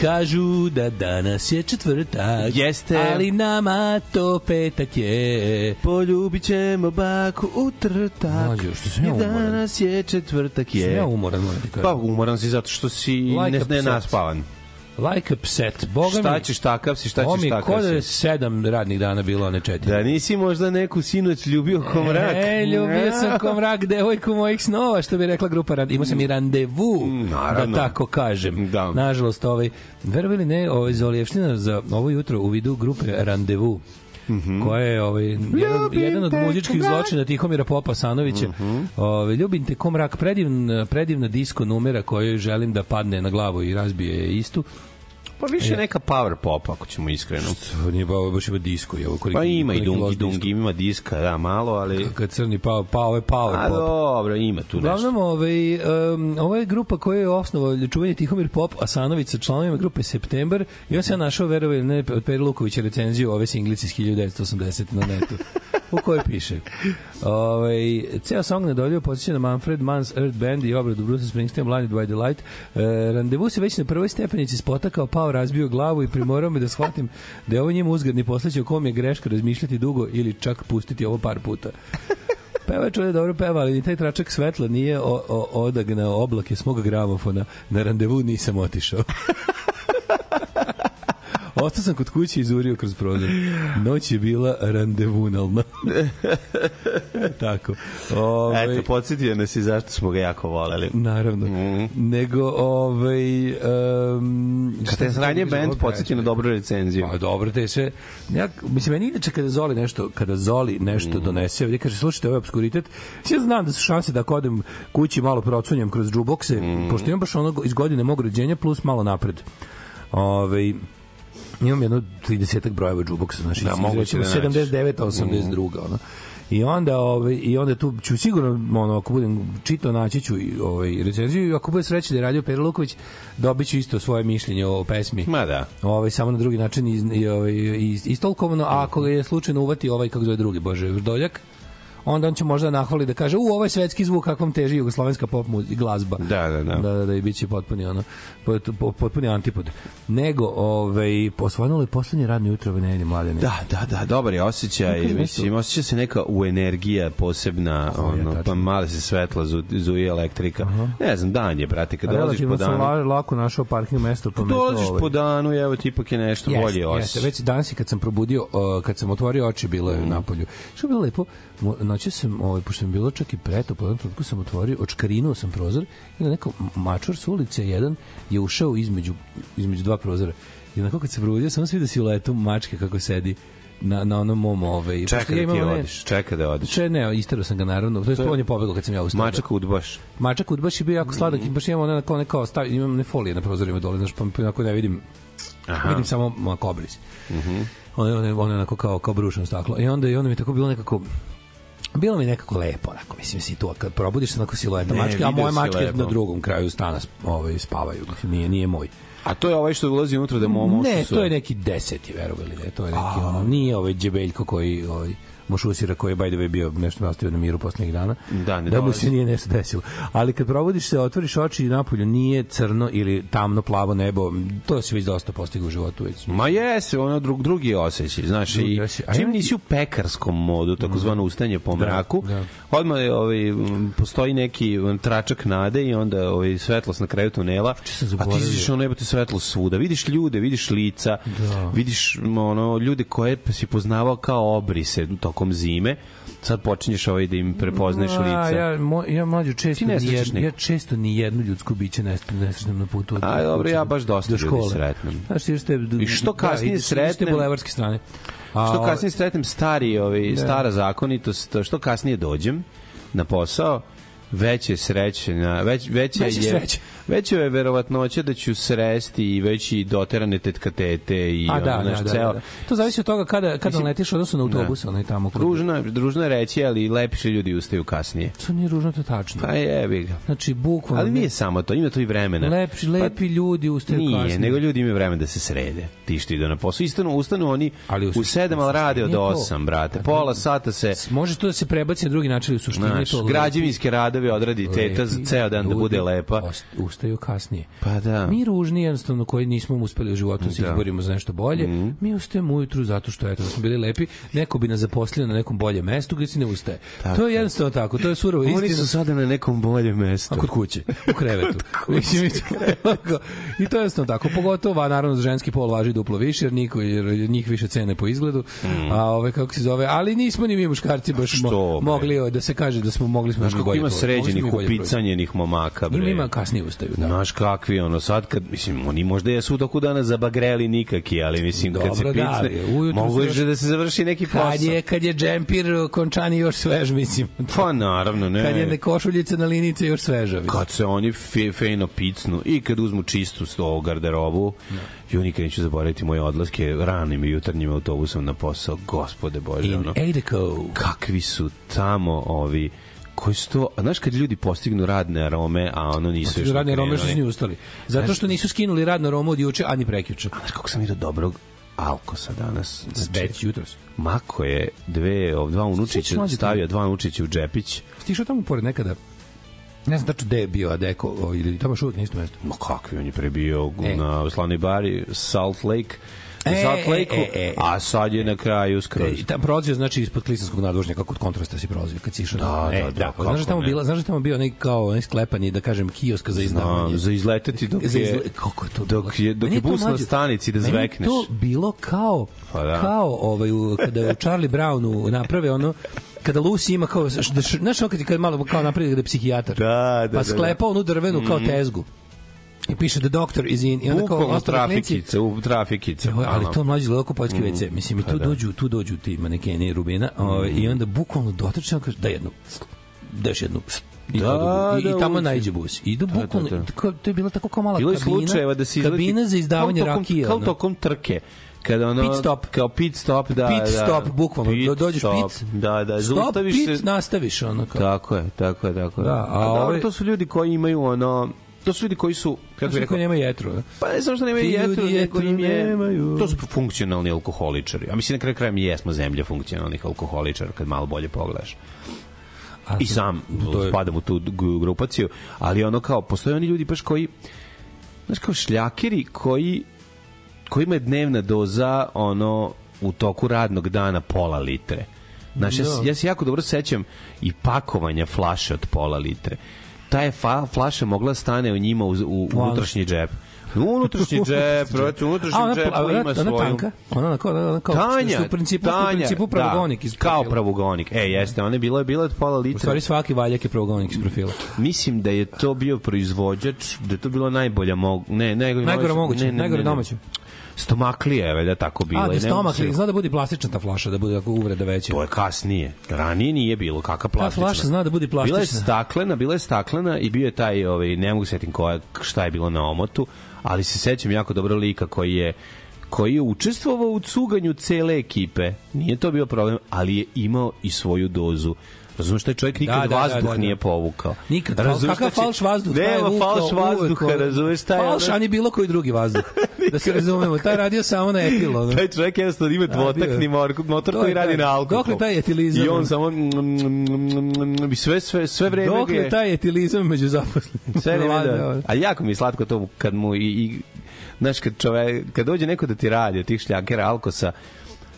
kažu da danas je četvrtak. Jeste. Ali nama to petak je. Poljubit ćemo baku u trtak. Mlađo, što sam ja I umoran. danas je četvrtak Sam je. ja umoran, moram ti kažem. Pa umoran si zato što si Like ne, ne naspavan. Like upset. Boga Šta mi, ćeš takav si, šta ćeš takav ko da je si. sedam radnih dana bilo, a ne četiri. Da nisi možda neku sinoć ljubio ko mrak. E, ljubio sam ko mrak devojku mojih snova, što bi rekla grupa. Imao sam i randevu, Mm, naravno. da tako kažem. Da. Nažalost, ovaj, verovali ne, ovaj, Zolijevština za ovo jutro u vidu grupe Randevu, koja je ovaj, jedan, Ljubim jedan od muzičkih zločina Tihomira Popa Sanovića. ovaj, ljubim te ko mrak, predivna, predivna disko numera koju želim da padne na glavu i razbije je istu. Pa više neka power pop, ako ćemo iskreno. To nije ba, baš ima disko. Je, ovo, Pa ima i dungi, dungi, ima diska, da, malo, ali... Kad crni pao, pao je power A pop. dobro, ima tu nešto. Uglavnom, ovaj, um, ovo je grupa koja je osnovao čuveni Tihomir Pop, Asanović sa članovima grupe September i on se ja našao, verovali ne, od Peri Lukovića recenziju ove singlice iz 1980 na netu u kojoj piše ovaj, ceo song nedoljio posjeća na Manfred Mann's Earth Band i obradu Bruce Springsteen Blinded by the Light e, randevu se već na prvoj stepenici spotakao, pao, razbio glavu i primorao me da shvatim da je ovo njemu uzgadni posleće o kom je greška razmišljati dugo ili čak pustiti ovo par puta Pevač ovde dobro peva, ali taj tračak svetla nije o, o, odagnao oblake s moga gramofona. Na randevu nisam otišao. Ostao sam kod kuće i izurio kroz prozor. Noć je bila randevunalna. Tako. Ove, Eto, podsjetio nas i zašto smo ga jako voleli. Naravno. Mhm. Nego, ovaj... Um, Kad je sranje band, podsjetio na dobru recenziju. Pa dobro, te sve. Ja, mislim, meni inače kada Zoli nešto, kada Zoli nešto Mhm. donese, ovdje kaže, slušajte, ovo je obskuritet, ja znam da su šanse da ako odem kući malo procunjam kroz džubokse, Mhm. pošto imam baš ono iz godine mog rođenja plus malo napred. Ove, imam jedno 30 brojeva džuboksa, znači Da, moguće recimo da nađeš. 79 82 ono. I onda ovaj i onda tu ću sigurno ono ako budem čitao naći ću i ovaj recenziju i ako bude sreće da je radio Pera Luković dobiću isto svoje mišljenje o pesmi. Ma da. Ovaj samo na drugi način iz, i, ovaj, iz, istolkovano, a ako je slučajno uvati ovaj kako zove drugi Bože Vrdoljak, onda on će možda nahvali da kaže u ovo je svetski zvuk kakvom teži jugoslovenska pop muzika glazba. Da, da, da. Da, da, da i biće potpuni ono pot- po- potpuni antipod. Nego ovaj posvanulo je poslednje radno jutro u Nedelji mladene. Da, da, da, dobar je osjećaj, je mislim, osjeća se neka u energija posebna, ono, tačno. pa male se svetla, zu, zuje elektrika. Ne znam, dan je, brate, kad dolaziš po danu, la- lako našao parking mesto pa to, dolaziš ovaj, po danu evo ti ipak je nešto Jeste, bolje jeste. osjećaj. Već danas kad sam probudio, uh, kad sam otvorio oči, bilo Mm. je na polju. Što je bilo lepo, mo- noći sam, ovaj, pošto mi bilo čak i pretoplo, u jednom trenutku sam otvorio, očkarinuo sam prozor i na neko mačor s ulice jedan je ušao između, između dva prozora. I onako kad se probudio, samo se vidio siluetu mačke kako sedi na, na onom mom ovaj, Čeka da imam ti one- odiš, čeka da odiš. Če, ne, isterao sam ga naravno. To je on je pobegao kad sam ja ustao. Mačak udbaš. Mačak udbaš je bio jako sladak i baš imamo one kao neko stav, imam ne folije na prozorima dole, znaš, pa onako ne vidim. Aha. Vidim samo onako obris. Mhm. on, je- on, je- on onako kao, kao brušeno staklo. I onda, i onda mi tako bilo nekako bilo mi nekako lepo, onako, mislim, si tu, kad probudiš se onako silueta Ne, mačke, a moje mačke lepo. na drugom kraju stana ovaj, spavaju, mislim, nije, nije moj. A to je ovaj što ulazi unutra da momo Ne, to je neki deseti, verovali ne, to je neki, ono, nije ovaj džebeljko koji, ovaj, Mošusira koji je by the way bio nešto nastavio na miru poslednjih dana. Da, ne da mu se nije nešto desilo. Ali kad probudiš se, otvoriš oči i napolju nije crno ili tamno plavo nebo, to se već dosta postigao u životu već. Ma jeste, ono drug, drugi osjećaj, znaš, Drugi i osjećaj. Čim nisi u pekarskom modu, takozvano ustaње po mraku, da. odmah je, ovaj, postoji neki m, tračak nade i onda ovaj, svetlost na kraju tunela, a ti izviš ono jebote svetlost svuda, vidiš ljude, vidiš lica, Da. vidiš ono, ljude koje si poznavao kao obrise tokom zime, sad počinješ ovaj da im prepoznaš A, lica. Ja, mo, ja mlađu često Ti ne nikog. ja često ni jedno ljudsko biće ne, ne sretnem na putu. od- A, dobro, ja baš dosta do ljudi škole. sretnem. Znaš, ti ste, I što kasnije da, ideš te sretnem- bulevarske strane. A, Što kasnije sretnem stari, ovaj, Da. stara zakonitost, što kasnije dođem na posao, veće sreće, na, već, veća Veće je, sreće. veća je verovatnoća da ću sresti i već i doterane tetka tete i A da, ono, da, da, ceo, da, da. To zavisi od toga kada, kada Mislim, letiš odnosno na autobus, onaj tamo. kod- Ružno, ružno je reći, ali lepši ljudi ustaju kasnije. To nije ružno, to tačno. Pa jebi ga. Znači, bukvalno... Ali nije samo to, ima to i vremena. Lepši, lepi ljudi ustaju Nije, kasnije. nego ljudi imaju vremena da se srede. Ti što idu na posao. Istanu, ustanu oni Ali u u suštini- 7, ali rade od nije to. 8, brate. Pola sata se Može to da se prebaci na drugi način, u suštini Znaš, to građevinske radove odradi teta ceo dan da bude lepa. Ustaju kasnije. Pa da. Mi ružni jednostavno koji nismo uspeli u životu da se Da. izborimo za nešto bolje, Mhm. mi ustajemo ujutru zato što eto da smo bili lepi, neko bi nas zaposlio na nekom boljem mestu gde se ne ustaje. to je jednostavno tako, to je surovo Oni istina. su sada na nekom boljem mestu. A kod kuće, u krevetu. Mislim, i to- je jednostavno tako. Pogotovo, a naravno, za ženski pol važi duplo više, jer, niko, jer njih više cene po izgledu. A ove, kako se zove, ali nismo ni mi muškarci baš mo, Mm. Mogli da se kaže da smo mogli smo Znaš kako bolje ima sređenih upicanjenih momaka, bre. Ima, ima kasnije ustaju, da. Znaš kakvi, ono, sad kad, mislim, oni možda jesu u toku dana zabagreli nikaki, ali mislim, kad se Dobro, da, picne, ujutru mogu još da se završi neki posao. Kad je, kad je džempir končani još svež, mislim. Pa naravno, ne. Kad je ne košuljice na linice još sveža. mislim. kad se oni fe, fejno picnu i kad uzmu čistu sto garderobu i nikad neću zaboraviti moje odlaske ranim i jutarnjim autobusom na posao gospode Bože In ono, kakvi su tamo ovi koji su to, a znaš kad ljudi postignu radne arome, a ono nisu još Radni ni Rome što su ustali. Zato što nisu skinuli radno Romu od juče, ani prekjuče. Znaš kako sam vidio dobrog alkosa danas. Znači, Već jutros. Mako je dve, ov- dva unučića, stavio dva unučića u džepić. Stišao tamo pored nekada ne znam tačno gde je bio Adeko ili tamo još uvijek na istom mestu. Ma kakvi on je prebio E. na slavnoj bari Salt Lake, E, Lake, e, e, e. a sad je na kraju skroz. E, tam prolazio znači ispod klisanskog nadvožnjaka kod kontrasta si prolazio kad si išao. Da, e, da, da, Znaš da kako tamo ne. bila, znaš da tamo bio onaj kao onaj sklepani da kažem kiosk za izdavanje. Znam, za izleteti dok Za je, izle- kako je to dok je, dok Meni je bus na stanici da meni je zvekneš. to bilo kao Pa da. kao ovaj kada je u Charlie Brownu naprave ono kada Lucy ima kao da znaš ono kad, kad malo kao napravi da je psihijatar. Da, da, pa da, sklepa onu drvenu kao tezgu. I piše the doctor is in i onda kao klinci trafikice, u trafikice. Evo, ali to mlađi izgleda kao poljski WC. Mislim, i Pa tu da. dođu, tu dođu ti manekeni Rubina ovaj, i onda bukvalno dotrčan kaže, da jednu, da još jednu, I, Da, odu, i, da, i tamo uđe. najđe bus. Idu bukvalno, da. kao- to je bila tako kao mala Bilo je kabina, da se izleti... kabina za izdavanje tokom- rakije. Kao tokom trke. Kada ono, Pit stop. Kao pit stop, da. Pit da. stop, bukvalno. Pit Do- dođeš stop, pit, Da, da. Stop, zaustaviš pit, se. nastaviš. Ono, kao. Tako je, tako je, tako je. Da, a a, dobro, ovaj- to su ljudi koji imaju ono to su ljudi koji su kako bih rekao koji nema jetru. a? pa ne samo što nemaju jetru, nego im je nemaju. to su funkcionalni alkoholičari. A mislim na kraju kraja mi jesmo zemlja funkcionalnih alkoholičara kad malo bolje pogledaš. A I sam to je- spadam u tu grupaciju, ali ono kao postoje oni ljudi baš koji znaš kao šljakeri koji kojima je dnevna doza ono u toku radnog dana pola litre. Znaš, ja, se- Da. ja se jako dobro sećam i pakovanja flaše od pola litre. Ta je fa, flaša mogla da stane u njima u, u unutrašnji džep. U unutrašnji džep, brate, u A unutrašnjem ona, džepu a ona, ima ona svoju... tanka, ona, ona, kao, ona kao, Tanja, u principu, je u Tanja, principu pravogonik da, iz kao profila. pravogonik. E, jeste, ona je bila, bila od pola U litra. stvari svaki valjak je pravogonik iz profila. Mislim da je to bio proizvođač, da je to bilo najbolja mog... Ne, najgore, Najgore moguće, najgore domaće. Stomaklija je valjda tako bila. A, da ne stomak mogu se- li, zna da bude plastična ta flaša, da bude tako uvreda veća. To je kasnije. Ranije nije bilo kakva Ta plastična. flaša zna da bude Bila je plastična. staklena, bila je staklena i bio je taj, ovaj, ne mogu se setim koja, šta je bilo na omotu, ali se sećam jako dobro lika koji je koji je učestvovao u cuganju cele ekipe. Nije to bio problem, ali je imao i svoju dozu. Razumeš, taj čovjek nikad Da, da, vazduh da, da, da. nije povukao. Nikad. Razumeš, Kakav falš vazduh? Nema falš vazduha, razumeš, taj Falš, a ni bilo koji drugi vazduh. da se razumemo, taj radio samo na etil. Ono. Taj čovjek jednostavno ima dvotakni motor, motor To koji radi na alkohol. dokle taj etilizam? I on samo i sve sve sve vreme Dok ga je je taj etilizam među zaposlenim? sve vreme da. A jako mi je slatko to kad mu i, i znaš kad čovek kad dođe neko da ti radi od tih šljakera alkosa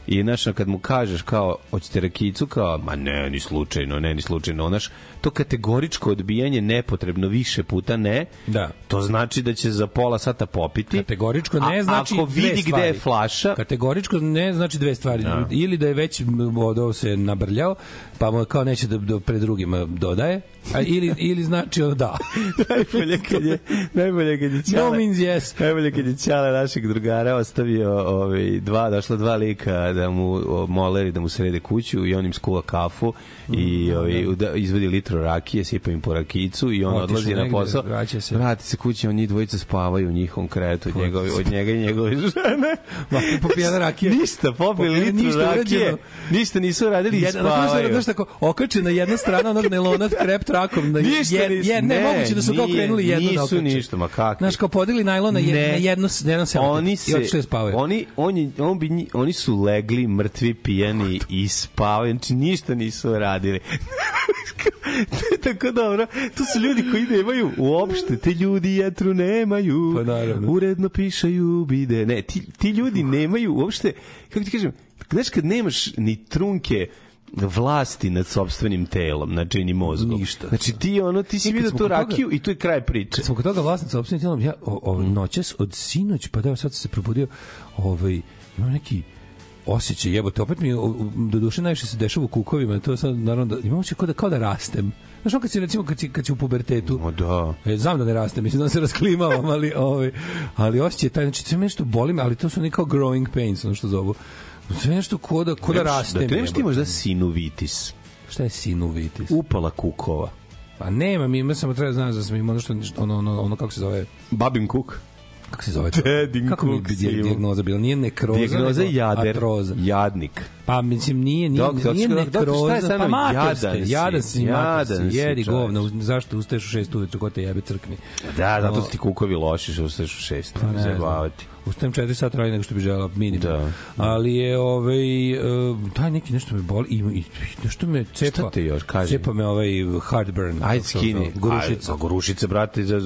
i znaš, kad mu kažeš kao, hoćete rakicu, kao, ma ne, ni slučajno, ne, ni slučajno, znaš, to kategoričko odbijanje nepotrebno više puta ne, Da. to znači da će za pola sata popiti. Kategoričko ne znači ako vidi gde je flaša, Kategoričko ne znači dve stvari. Da. Ili da je već odao se nabrljao, pa mu kao neće da, da pred drugima dodaje, A, ili, ili znači ono da. najbolje kad je najbolje kad je No Ćale means yes. najbolje kad je Ćale našeg drugara ostavio ovaj dva došla dva lika da mu moleri da mu srede kuću i on im skuva kafu i ovaj da, izvadi litru rakije sipa im po rakicu i on Otišao odlazi na posao vraća se. vrati se kući on njih dvojica spavaju u njihovom krevetu od od njega i njegove žene Ma, popijena rakija. ništa popili litru ništa rakije urađeno. ništa nisu radili i spavaju znaš tako, okačena jedna strana onog nelona krep trakom. Na, Ništa je, nisu- je, ne, ne, moguće da su kao nije, krenuli jedno da nisu okače. ništa, ma kakvi. Znaš, kao podigli najlon na, jed, Ne. na jedno, na jedan selotip oni i se otišli da spavaju. oni oni on bi oni su legli mrtvi pijani i spavaju znači ništa nisu radili to je tako dobro to su ljudi koji nemaju uopšte te ljudi jetru nemaju Pa naravno. uredno pišaju bide ne ti, ti ljudi nemaju uopšte kako ti kažem znaš kad nemaš ni trunke vlasti nad sopstvenim telom, znači ni mozgom. Ništa. Znači ti ono ti si smo tu kod toga- rakiju i tu je kraj priče. Kod toga vlasnica opštine tijelom, ja o, o, noćas od sinoć, pa da sad se probudio, ovaj, imam neki osjećaj, jebote, opet mi, do duše najviše se dešava u kukovima, to sad, naravno, da, imam osjećaj kao da, kao da rastem. Znaš, ono kad si, recimo, kad si, kad si u pubertetu, O da. E, znam da ne raste, mislim da se rasklimavam, ali, ovaj, ali osjećaj taj, znači sve nešto boli me, ali to su neki kao growing pains, ono što zovu. Sve nešto ko da, ko da. Da ti nemaš ti možda sinuvitis. Šta je sinuvitis? Upala kukova. Pa nema, mi ima samo treba znaš da sam imao ono što, ono, ono, ono, kako se zove, Babin kuk. Kako se zove? Dedin Kako mi imao. dijagnoza bila? Nije nekroza, Dijagnoza nego jader. Atroza. Jadnik. Pa mislim nije nije Doktor, nije doktor, doktor, šta je nekroza, sa pa mater ste, Jadan si, jadan si, jedi govno, zašto ustaješ u 6 uveče, ko te jebe crkni. Da, zato su ti kukovi loši što ustaješ u šest. Pa ne. Zabavati. Ustajem 4 sata ranije nego što bi želeo, minimum. Da. Ali je ovaj uh, taj neki nešto me boli i, nešto me cepa. Šta te još, kaži? Cepa me ovaj heartburn. Ajde se skini. Gorušica. Gorušice, brate, za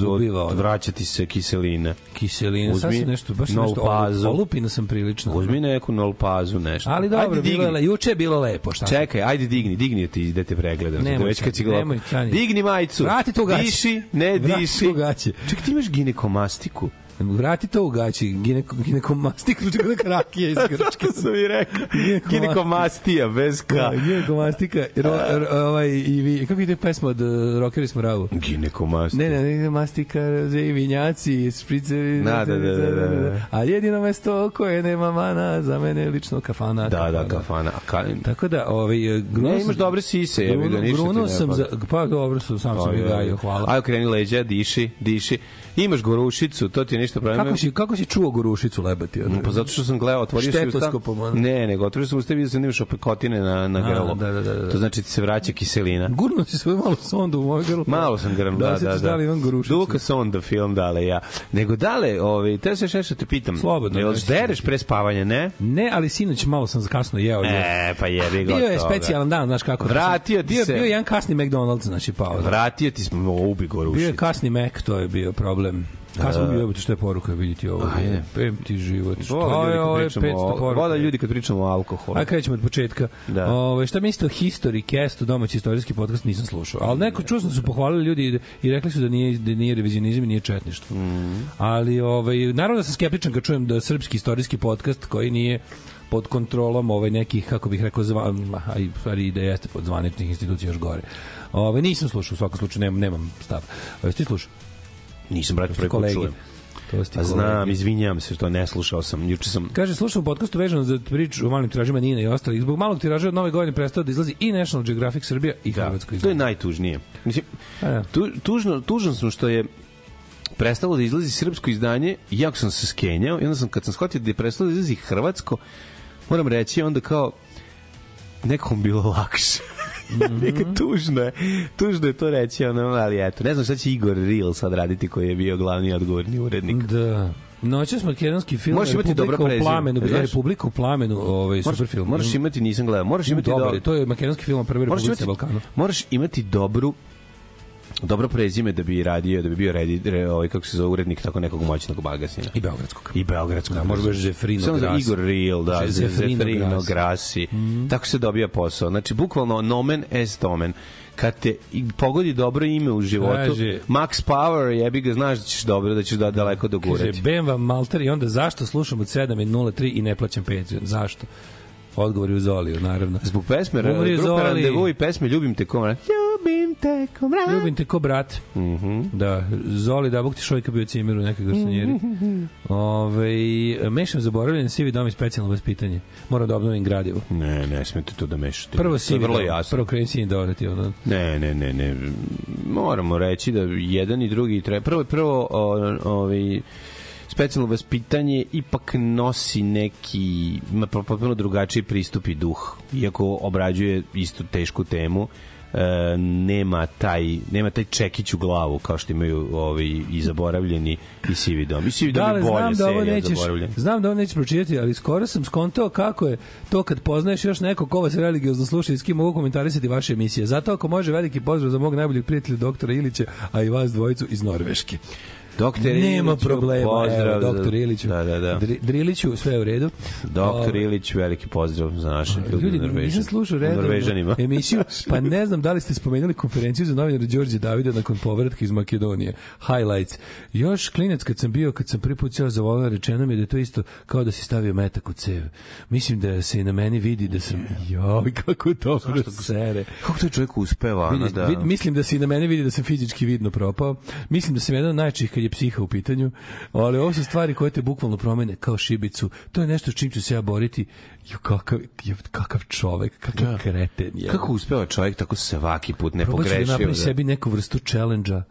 vraćati se kiselina. Kiselina, Uzmi sam nešto, baš nešto, pazu. olupina sam prilično. Uzmi neku nolpazu, nešto. Ali dobro, Ajde, bilo je, juče je bilo lepo, šta? Čekaj, ajde digni, digni ti da te pregledam. Nemoj, već kad si Cani. Digni majicu. Vrati to u gaće. Diši, ne Vrati diši. to u gaće. Čekaj, ti imaš ginekomastiku. Vrati to u gaći, gineko, ginekomastik, kako da rakija iz Grčke. Kako sam i rekao? Ginekomastika. Ginekomastija, bez ka. Da, ginekomastika, ro, ro, ovaj, i vi, kako ide pesma od uh, Rockeri smo ravu? Ginekomastija. Ne, ne, ne, mastika, roze, vinjaci, špricevi. Da, da, da, da, da, da. A jedino mesto koje nema mana, za mene je lično kafana. Da, da, kafana. Ka... Tako da, ovaj, grunuo Ne, sam- imaš dobre sise, jebi ga, grunuo- ništa ti ne sam pada. za, pa dobro su, sam sam ih gajio, hvala. Ajde, kreni leđa, diši, diši. Imaš gorušicu, to ti je ništa problem. Kako si, kako si čuo gorušicu lebati? ono? Pa zato što sam gledao, otvorio sam usta. Ne, nego otvorio sam usta i vidio sam da imaš opekotine na, na A, grlu. da, da, da, da. To znači ti se vraća kiselina. Gurnuo si svoju malu sondu u moj grlo. Malo sam grm, da, da, da. Da imam gorušicu? Duka sonda film, dale, ja. Nego dale, ovaj, te se nešto te pitam. Slobodno, Jel dereš pre spavanja, ne? Ne, ali sinoć malo sam kasno jeo. E, pa jebi ga Bio je toga. specijalan dan, znaš kako. Vratio ti se. Bio je jedan kasni McDonald's, znači pao. Vratio ti smo, ubi gorušicu. Bio je kasni Mac, to je bio problem. Kasno bio, jebote, što je poruka, vidite ovo. Ajde. Pem ti život. Šta je ovo, kad je pričamo 500 o, poruka. vole ljudi kad pričamo o alkoholu. Ajde krećemo od početka. Da. Ove, šta mislite o History Castu, domaći istorijski podcast, nisam slušao. Ali neko čuo sam da su pohvalili ljudi i, rekli su da nije, da nije revizionizam i nije četništvo. Mhm. Ali, ovaj, naravno da sam skeptičan kad čujem da srpski istorijski podcast koji nije pod kontrolom ovaj nekih kako bih rekao zva, a i u stvari da jeste pod zvaničnih institucija još gore. Ovaj nisam slušao u svakom slučaju nemam nemam stav. Ti slušao? Nisam, brate, prvi put čujem. A znam, izvinjam se što ne slušao sam. Juče sam Kaže, slušam u podcastu vezano za priču o malim tiražima Nina i ostali. Zbog malog tiraža od nove godine prestao da izlazi i National Geographic Srbija i Da, Hrvatsko to je najtužnije. Mislim, tu, tužno, tužan sam što je prestalo da izlazi srpsko izdanje, jako sam se skenjao, i onda sam, kad sam shvatio da je prestalo da izlazi hrvatsko, moram reći, onda kao, nekom bilo lakše. Neka tužno je, tužno je to reći, ono, ali eto, ne znam šta će Igor Real sad raditi koji je bio glavni odgovorni urednik. Da. Noćas makedonski film Možeš imati dobro prezime, plamenu, znaš? Republika u plamenu, ovaj super film. Moraš imati, nisam gledao, moraš imati dobar, do- je, to je makedonski film o moraš Republici imati, Balkanu. moraš imati dobru dobro prezime da bi radio, da bi bio redi, re, ovaj, kako se zove, urednik tako nekog moćnog magazina. I beogradskog. I Beogradskog. Da, može biti Žefrino Samo za Grassi. Igor Real, da, Zefrino, Zefrino Zefrino Grassi. Grassi. Tako se dobija posao. Znači, bukvalno nomen est omen. Kad te pogodi dobro ime u životu, Kaže- Max Power, jebi ga, znaš da ćeš dobro, da ćeš da daleko Kaže, dogurati. bem vam malter i onda zašto slušam od 7 i 03 i ne plaćam penziju? Zašto? Odgovor je u Zoliju, naravno. Zbog pesme, Umri grupe Zoli. Randevu i pesme Ljubim te komara. Ljubim te ko brat. Ljubim te ko brat. Mhm. Da, Zoli da Bog ti šojka bio cimer u nekoj garsonjeri. Ove, mešam zaboravljen sivi dom i specijalno vaspitanje. Moram da obnovim gradivo. Ne, ne smete to da mešate. Prvo sivi vrlo dom, jasno. prvo kreni sin dodati. Ono. Ne, ne, ne, ne. Moramo reći da jedan i drugi treba. Prvo, prvo o, ovaj, specijalno vaspitanje ipak nosi neki ima potpuno drugačiji pristup i duh. Iako obrađuje istu tešku temu, e, nema taj nema taj čekić u glavu kao što imaju ovi i zaboravljeni i sivi dom. I sivi dom Da, je bolja znam da ovo serija nećeš, zaboravljenih. znam da ovo nećeš pročitati, ali skoro sam skontao kako je to kad poznaješ još neko ko vas religiozno sluša i s kim mogu komentarisati vaše emisije. Zato ako može veliki pozdrav za mog najboljeg prijatelja doktora Ilića, a i vas dvojicu iz Norveške. Doktor Nema Iliću, problema, pozdrav evo, za- doktor Iliću. Da, da, da. Dri, Driliću, sve je u redu. Doktor Ove, Ilić, veliki pozdrav za naše Ljudi, u Norvežani. nisam slušao emisiju, pa ne znam da li ste spomenuli konferenciju za novinara Đorđe Davida nakon povratka iz Makedonije. Highlights. Još klinac kad sam bio, kad sam prvi put ceo zavolao, rečeno mi je da je to isto kao da si stavio metak u cev. Mislim da se i na meni vidi da sam, joj, kako dobro sere. Kako to čovjek uspeva, Vidi, da... vid, mislim da se i na mene vidi da sam fizički vidno propao. Mislim da sam jedan od najčih kad je psiha u pitanju. Ali ovo su stvari koje te bukvalno promene kao šibicu. To je nešto s čim ću se ja boriti. Jo, kakav, jo, kakav čovek, kakav Da. kreten je. Kako uspeva čovjek tako svaki put ne Probat ću da pogrešio? napravi Da. sebi neku vrstu challenge-a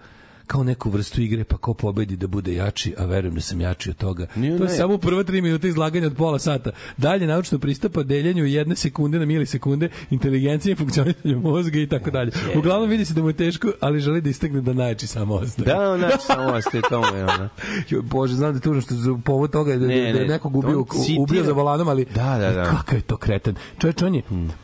kao neku vrstu igre, pa ko pobedi da bude jači, a verujem da sam jači od toga. Nije, to je ne. samo prva tri minuta izlaganja od pola sata. Dalje naučno pristupa deljenju jedne sekunde na milisekunde, inteligencije, funkcionisanju mozga i tako dalje. Uglavnom vidi se da mu je teško, ali želi da istegne da najjači samo ostaje. Da, ona samo ostaje tome, ona. Joj, Bože, znam da je tužno što za povod toga je da, Ne, da je ne, nekog ubio, ubio za volanom, ali Da, da, da. kakav je to kretan. Čovječ, on je,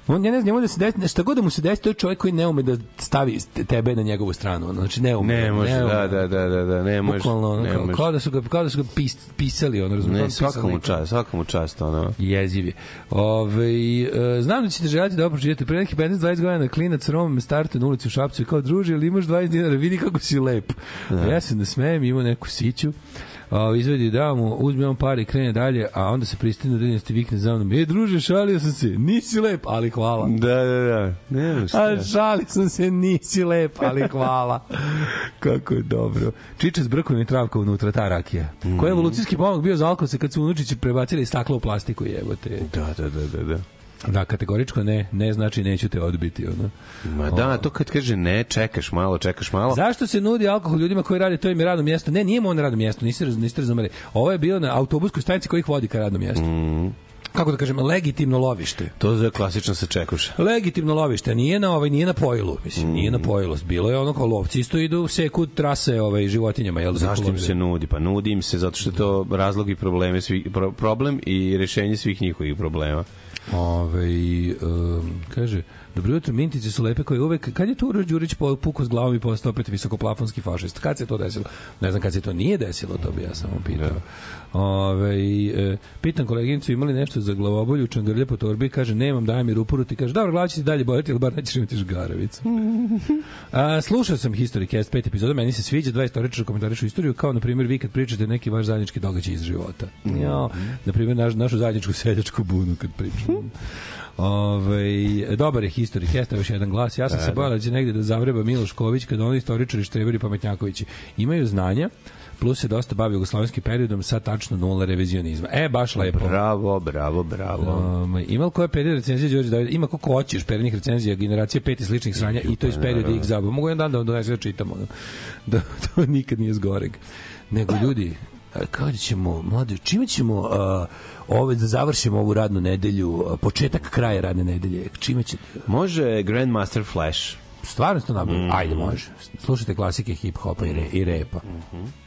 on, ja ne znam, da se desi, šta god da mu se desi, to je čovjek koji ne ume da stavi tebe na njegovu stranu. Znači, ne ume. Ne može, ne ume. da, da, da, da, da, ne može. Bukvalno, ono, ne kao, može. kao, da su ga, kao da su ga pis, pisali, ono, razumiješ? Ne, svakamu čast, svakamu čast, ono. Jeziv je. Ove, e, znam da ćete želati da ovo pročitate. Pre nekih 15-20 godina klinac Roma me startuje na ulici u Šapcu i kao, druže, ili imaš 20 dinara, vidi kako si lep. A ja se ne smejem, imao neku siću. Izvedi da mu, uzme on pare i krene dalje, a onda se pristinu da idem vikne za mnom. E, druže, šalio sam se, nisi lep, ali hvala. Da, da, da. Ne, šta? A šali sam se, nisi lep, ali hvala. Kako je dobro. Čiča s brkom i travka unutra, ta rakija. Koji je evolucijski pomak bio za alkose kad su unučići prebacili staklo u plastiku, jebote. Da, da, da, da, da. Da, kategoričko ne, ne znači neću te odbiti. Ono. Ma da, to kad kaže ne, čekaš malo, čekaš malo. Zašto se nudi alkohol ljudima koji rade to im je radno mjesto? Ne, nije mu on radno mjesto, niste, raz- niste razumeli. Ovo je bio na autobuskoj stanici koji ih vodi ka radnom mjestu. Mm. Kako da kažem, legitimno lovište. To je klasično se čekuša. Legitimno lovište, nije na ovaj nije na pojilu, mislim, nije Mm. na pojilu. Bilo je ono kao lovci isto idu seku trase ovaj životinjama, jel da Zašto im se nudi? Pa nudi im se zato što je to razlog i probleme svih, pro, problem i rešenje svih njihovih problema. Ove, um, kaže, dobro jutro, mintice su lepe koje uvek, kad je tu Uroš Đurić po- pukao s glavom i postao opet visokoplafonski fašist? Kad se to desilo? Ne znam kad se to nije desilo, to bi ja samo pitao. Ove, e, pitam koleginicu, imali nešto za glavobolju, čangrlje po torbi, kaže, nemam, daj mi rupuru, ti kaže, dobro, glava će ti dalje bojati, ali bar nećeš imati žgaravicu. A, slušao sam History Cast 5 epizoda, meni se sviđa dva istoričara komentarišu istoriju, kao na primjer vi kad pričate neki vaš zajednički događaj iz života. Jo, na primjer naš, našu zajedničku seljačku bunu kad pričamo. Ove, dobar je History Cast, evo još jedan glas. Ja sam se bojala da će negde da zavreba Miloš Ković kad oni istoričari štreberi pametnjakovići imaju znanja, plus se dosta bavi jugoslovenskim periodom sa tačno nula revizionizma. E, baš lepo. Bravo, bravo, bravo. Um, ima li koja period recenzije Đorđe Davida? Ima koliko hoćeš periodnih recenzija, generacije pet i sličnih sranja i to iz perioda X zaba. Mogu jedan dan da vam donese da čitamo. Da, to nikad nije zgoreg. Nego ljudi, kada ćemo, mladi, čime ćemo uh, ove, da završimo ovu radnu nedelju, a, početak kraja radne nedelje, čime će, Može Grandmaster Flash. stvarno ste nabavili? Ajde, može. Slušajte klasike hip-hopa i, re, i repa. It's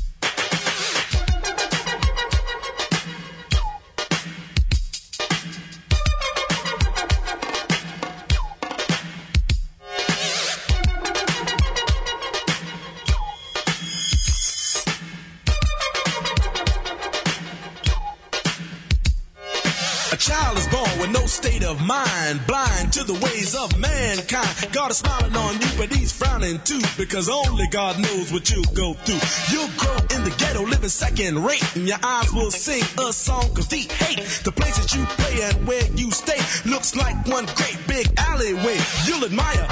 Of mind, blind to the ways of mankind. God is smiling on you, but he's frowning too, because only God knows what you'll go through. You'll grow in the ghetto, living second rate, and your eyes will sing a song of deep hate. The places you play and where you stay looks like one great big alleyway. You'll admire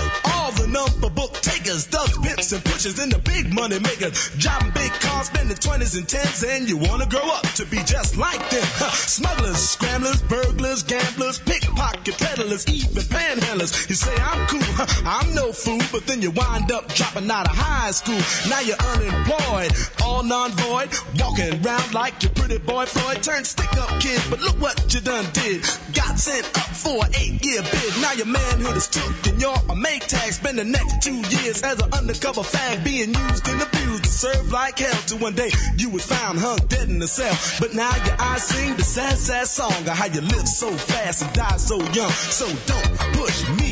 number book takers, thugs, pimps, and pushers, and the big money makers. Driving big cars, spending 20s and 10s, and you wanna grow up to be just like them. Smugglers, scramblers, burglars, gamblers, pickpocket peddlers, even panhandlers. You say I'm cool, huh, I'm no fool, but then you wind up dropping out of high school. Now you're unemployed, all non-void, walking around like your pretty boy Floyd. Turned stick-up kid, but look what you done did. Got sent up for an eight-year bid. Now your manhood is took and you're a make tag. Spend the next two years as an undercover fag, being used and abused to serve like hell. Till one day you was found hung dead in the cell. But now your eyes sing the sad, sad song of how you live so fast and die so young. So don't push me,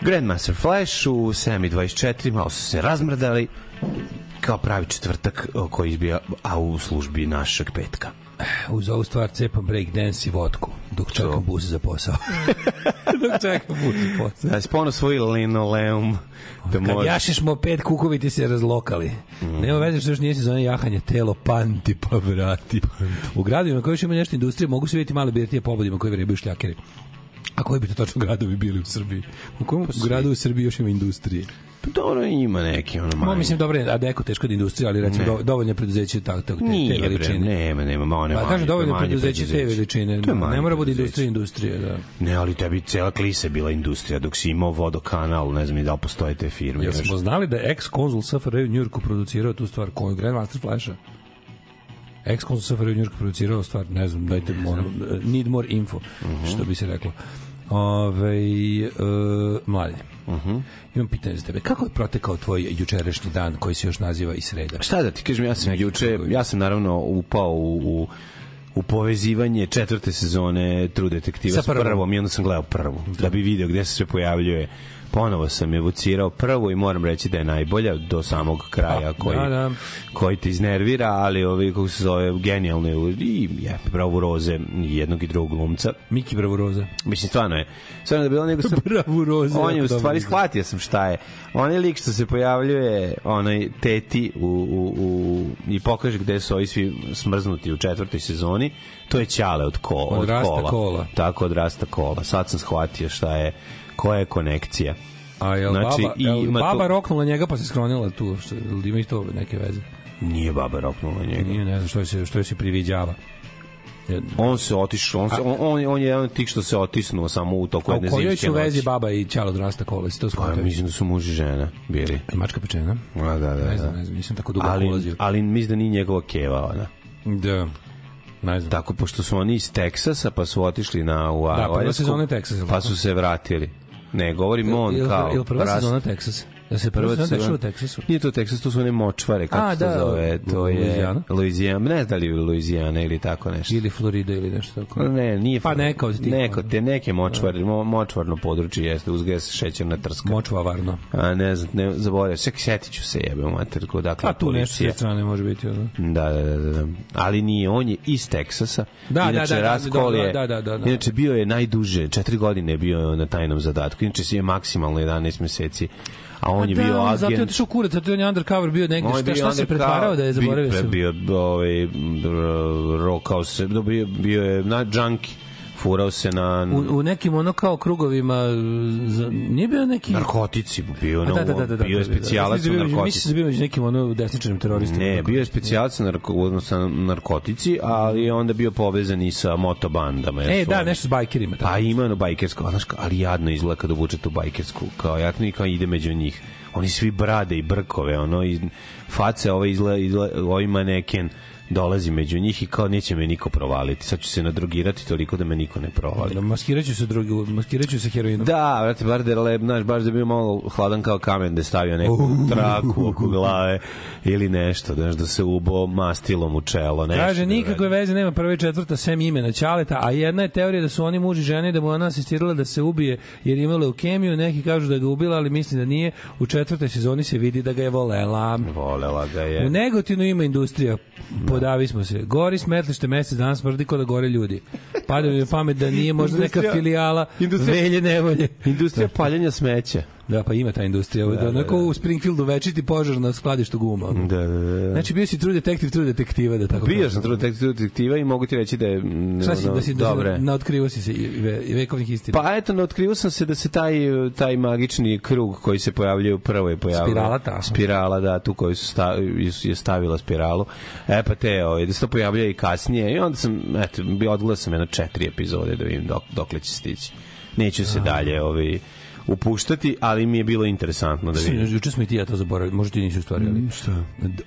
Grandmaster Flash u 7.24, malo su se razmrdali kao pravi četvrtak koji izbija, a u službi našeg petka. Uz ovu stvar cepam break dance i vodku dok čekam bus za posao. dok čekam bus za posao. Da, spono svoj linoleum. Da Kad može... jašeš moped, kukovi ti se razlokali. Mm. Nema veze što još nije sezona jahanja, telo panti pa vrati. U gradovima koji još ima nešto industrije mogu se vidjeti male birtije pobodima koji vrebaju šljakeri. A koji bi to tačno gradovi bili u Srbiji? U kom gradu u Srbiji još ima industrije? Pa Dobro, ima neki ono Ma, manji. mislim, dobro, a neko teško da industrija, ali recimo do, dovoljno preduzeće tako, tako, te, te Nije, bre, veličine. nema, nema, ma one Pa manje, kažem, dovoljno manje preduzeće te preduzeće. veličine. To manje Ne mora bude preduzeće. industrija, industrija, da. Ne, ali tebi cela klisa je bila industrija, dok si imao vodokanal, ne znam i da li postoje te firme. Jel smo znali da je ex-konzul SFRJ u Njurku producirao tu stvar koju Grandmaster Flasha? Ex-konzul SFRJ u Njurku producirao stvar, ne znam, dajte more, need more info, Mhm. što bi se reklo. Ove, e, mladen, Mhm. imam pitanje za tebe. Kako je protekao tvoj jučerašnji dan koji se još naziva i sreda? Šta da ti kažem, ja sam juče, ja sam naravno upao u, u u povezivanje četvrte sezone True Detektiva Sa prvom. prvom i onda sam gledao prvu da bi video gde se sve pojavljuje ponovo sam evocirao prvu i moram reći da je najbolja do samog kraja Pa, koji, da, da. koji te iznervira, ali ovi, kako se zove, genijalno je i je, bravo roze jednog i drugog glumca. Miki Bravuroza. Mislim, stvarno je. Stvarno da je bilo nego sam... Bravuroza. On je u stvari shvatio sam šta je. Onaj lik što se pojavljuje onaj teti u, u, u, i pokaže gde su ovi svi smrznuti u četvrtoj sezoni, to je Ćale od, ko, od, Od rasta kola. kola. Tako od rasta kola. Sad sam shvatio šta je, koja je konekcija. A jel Znači, baba, i baba to- roknula njega pa se skronila tu? Što, ima i to neke veze? Nije baba roknula njega. Nije, ne znam što se, što se priviđava. Je- On se otišao, on, se, on, on, on je jedan tih što se otisnuo samo u toku A u jedne kojoj zimske su vezi noći. baba i ćalo od rasta kola? Si to Pa, mislim da su muž i žena bili. Mačka pečena? A, da, da, Ne znam, da. ne znam, nisam tako duboko Ali, ulazio. ali mislim da nije njegova keva, ona. Da. Ne znam. Tako, pošto su oni iz Teksasa, pa su otišli na u Da, prva sezona je Teksas, jel pa su se vratili. Ne, govorim on kao... Jel prva rast- sezona Texas? Jel se prva sezona dešava u Teksasu? Nije to Texas, to su one močvare, kako A, se to da, zove. To je Louisiana? Louisiana. Ne znam da li je Louisiana ili tako nešto. Ili Florida ili nešto tako. Ne, nije Pa neka od tih, Neko, te neke močvare, mo, močvarno područje jeste, uzgaja se šećerna trska. Močva varno. A ne znam, ne, zaboravio, se setit ću se jebe mater, ko dakle A tu nešto sa strane može biti. Da, da, da, da, da. Ali nije, on je iz Teksasa. Da, da, inače, da, da, Raskol da, je, da, da, da, da. Inače, bio je najduže, četiri godine je bio na tajnom zadatku. Inače, si je maksimalno 11 meseci. A on je bio da, Zato je agent. otišao kurac, zato je on je undercover bio negde. Šta, bio šta se pretvarao da je zaboravio bio, sam? Bio, ovaj, r- rokao se, da, bio, bio je na junkie. Furao se na U, u nekim ono kao krugovima za, nije bio neki narkotici. Bio, na, da, da, da, da, da, bio je da, da. specijalac Mislim u da je bio među- Mislim da je bio među nekim ono desničarnim teroristima. Ne, bio je specijalac na odnosno na narkotici, ali je onda bio povezan i sa motobandama. E, da, nešto s bajkerima. Pa ima ono bajkersko, ali jadno izgleda kad obuče tu bajkersku, kao jadno i kao ide među njih. Oni svi brade i brkove, ono, i face ove izgleda, izgleda ovaj maneken dolazi među njih i kao neće me niko provaliti. Sad ću se nadrogirati toliko da me niko ne provali. Da, maskiraću se drugi, maskiraću se heroinom. Da, vrati, bar da je lep, znaš, baš da bio malo hladan kao kamen da je stavio neku traku oko glave ili nešto, znaš, da se ubo mastilom u čelo, nešto. Kaže, da nikakve uradi. veze nema prva i četvrta sem imena Ćaleta, a jedna je teorija da su oni muž i žene da mu ona asistirala da se ubije jer je imala leukemiju, neki kažu da ga ubila, ali mislim da nije. U četvrtoj sezoni se vidi da ga je volela. Volela ga je. U Negotinu ima industrija, podavi smo se. Gori smetlište mesec dana smrdi kod da gore ljudi. Pada mi na pamet da nije možda neka filijala industrija- velje nevolje. Industrija paljenja smeća. Da, pa ima ta industrija. Da, da, onako u Springfieldu večiti požar na skladištu guma. ono. Da, da, da. Znači bio si true detektiv, true detektiva, da tako Bio sam trud detektiva i mogu ti reći da je mm, Šta si, da si, da dobre. si, na otkrivo si se i, ve, vekovnih istina. Pa eto, otkrio sam se da se taj, taj magični krug koji se pojavljuje u prvoj pojavljuje. Spirala ta. Spirala, da, tu koju su sta, je stavila spiralu. E pa te, ovaj, da se to pojavljuje i kasnije. I onda sam, eto, odgledao sam jedno četiri epizode da vidim dok, dokle će stići. Neću se dalje ovaj, upuštati, ali mi je bilo interesantno da vidim. Juče smo i ti ja to zaboravili, možda ti nisi u stvari, ali... Šta?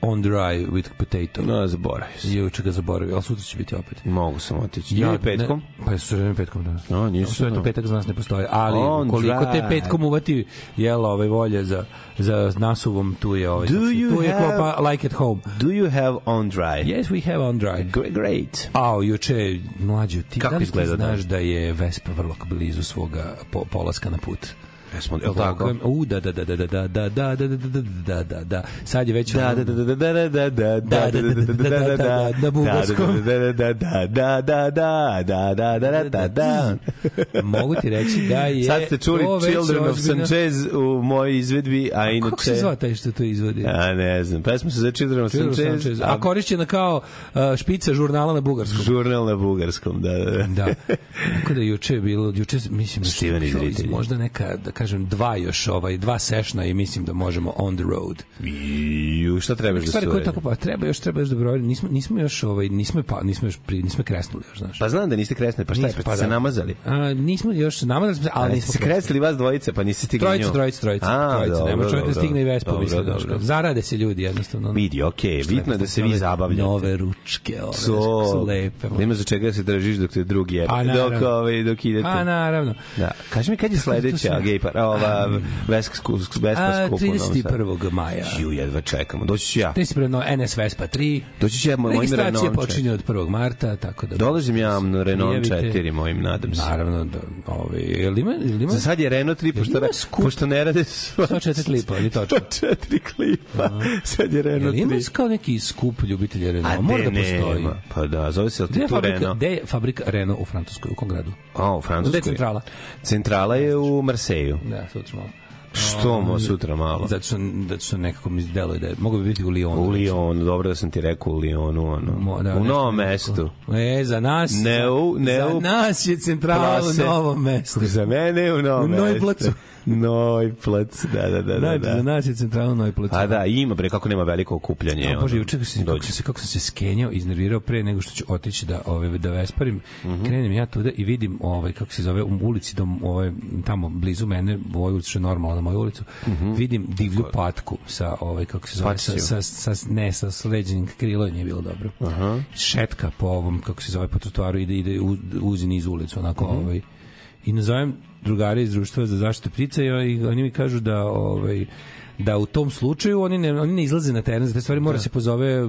On dry with potato. No, zaboravio sam. Juče ga zaboravio, ali sutra će biti opet. Mogu sam otići. Ja, petkom? Ne, pa je su petkom, da. No, nisam Sve to petak za nas ne postoji, ali On koliko te dry. petkom uvati jela ove volje za, za nasuvom, tu je ovaj, Do you tu je have- klopa like at home. Do you have on dry? Yes, we have on dry. Great. great. A, juče, mlađo, ti Kako da li ti izgleda znaš dan? da je Vespa vrlo blizu svoga po, polaska na put? Jesmo, je tako? U, da, da, da, da, da, da, da, da, da, da, da, da, da, da. Sad je već... Da, da, da, da, da, da, da, da, Da, da, da, da, da, da, da, na bugarskom. Da, da, da, da, da, da, da, da, da, da, da, da. Mogu ti reći da je... Sad ste čuli Children of Sanchez u mojoj izvedbi, a inače... Kako se zva taj što to izvodi? A ne znam, pesma se za Children of Sanchez. A korišćena kao uh, špica žurnala na bugarskom. žurnal na bugarskom, da, da, da. Da. Tako da juče je bilo, juče mislim da Steven bilo izvritelji. možda neka, da kažem, dva još, ovaj, dva sešna i mislim da možemo on the road. I šta trebaš da se uredi? tako pa treba još treba još da brojimo. Nismo nismo još ovaj nismo pa nismo još pri, nismo kresnuli još, znaš. Pa znam da niste kresni, pa šta je, Nismo, pa pa ste se da. namazali? A, nismo još namazali smo ali Ali nismo se kresili vas dvojice, pa niste stigli Trojica, nju. trojica, trojica. A, trojica. dobro, Nema čovjek da dobro. stigne i Dobro, mislim. dobro. znaš, Zarade se ljudi jednostavno. Vidi, okej, bitno je da se vi zabavljate. Nove ručke, ove, To, su lepe. ima za čega da se držiš dok te drugi je. A, naravno. Dok, ovaj, dok idete. A, naravno. Da. Kaži mi kad je sledeća gej par, ova Veska skup, Vespa skup u Novom Sadu? 31. maja. Ju, jedva čekamo. Doći ću ja. 31. NS Vespa 3. Doći ću ja mojim Registracija Renault počinje od 1. marta, tako da... Dolazim ja na Renault Prijavite. 4 mojim, nadam se. Naravno, da, ovaj, jel ima, jel ima Za sad je Renault 3, pošto, ima pošto ne rade sva... 104 klipa, ili točka? 104 klipa. Sad je Jel Renault ima 3. kao neki skup ljubitelja A Renault? Mora da postoji. Pa da, zove se Altitu Renault. gde je fabrika Renault u Francuskoj, u kom gradu? A, u Francuskoj. Gde je centrala? Centrala je u Marseju. Da, sutra malo. Što mo sutra malo? Zato što, zato što nekako mi deluje da je, mogu bi biti u Lyonu. U Lyonu, dobro da sam ti rekao u Lyonu, ono. Mo- da, u novom mestu. E, za nas, Ne u- ne za u- nas je centrala u novom mestu. Za mene u novom U mestu. Nojplacu. Nojplac, da, da, da. da, Znači, za da. nas je centrala u Nojplacu. A da, ima bre kako nema veliko okupljanje. A bože, ono. juče kako se, kako sam se skenjao, iznervirao pre nego što ću otići da, ove, da vesparim, Mhm. krenem ja tuda i vidim, ovaj, kako se zove, u ulici, dom, ovaj, tamo blizu mene, u ovoj ulici, što je normalno na moju ulicu, vidim divlju patku sa, ovaj, kako se zove, sa, sa, sa, ne, sa sleđenim krilo nije bilo dobro. Šetka po ovom, kako se zove, po trotuaru, ide, ide, u- uzi niz ulicu, onako, ovaj, i nazovem drugare iz društva za zaštitu ptica i oni, mi kažu da ovaj da u tom slučaju oni ne, oni ne izlaze na teren za te stvari, mora se pozove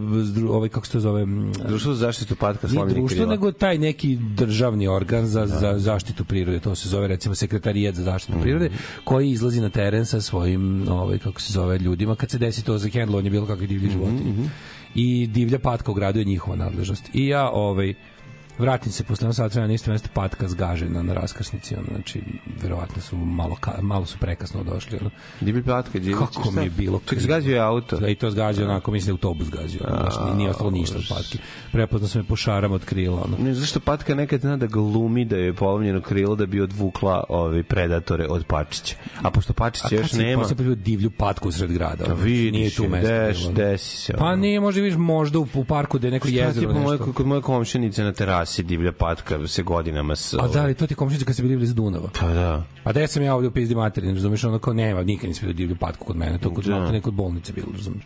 ovaj kako se to zove Društvo za zaštitu patka nije slomljenih društvo, krila. nego taj neki državni organ za, za zaštitu prirode, to se zove recimo sekretarijat za zaštitu prirode, koji izlazi na teren sa svojim, ovaj, kako se zove, ljudima, kad se desi to za hendlovanje bilo kakve divlje životinje. I divlja patka u gradu je njihova nadležnost. I ja, ovaj, vratim se posle sat vremena na isto mesto patka zgažena na raskrsnici ono, znači verovatno su malo ka, malo su prekasno došli ono. Divlji patka, divlji. kako mi je bilo Ček, zgađio je auto. da i to zgađa onako mislim da je autobus ono, baš nije- nije ostalo ništa od patke prepoznao sam je po šarama od krila ono. Ne, zašto patka nekad zna da glumi da je polomljeno krilo da bi odvukla ove predatore od pačića. A pošto A pačića kad još si nema, posle vidio divlju patku sred grada? a ono, vidiš, nije tu mesto. deš, desi se. Pa nije, možda vidiš možda u, u parku da je neko Šta ti jezero moje, nešto. kod moje komšinice na terasi divlja patka se godinama s... A da li to ti komšinica kad se bili blizu Dunava? Pa da. A da sam ja ovde u pizdi materin, razumeš, ono kao nema, nikad nisam vidio divlju patku kod mene, to kod, Da. da. kod bolnice bilo, razumeš.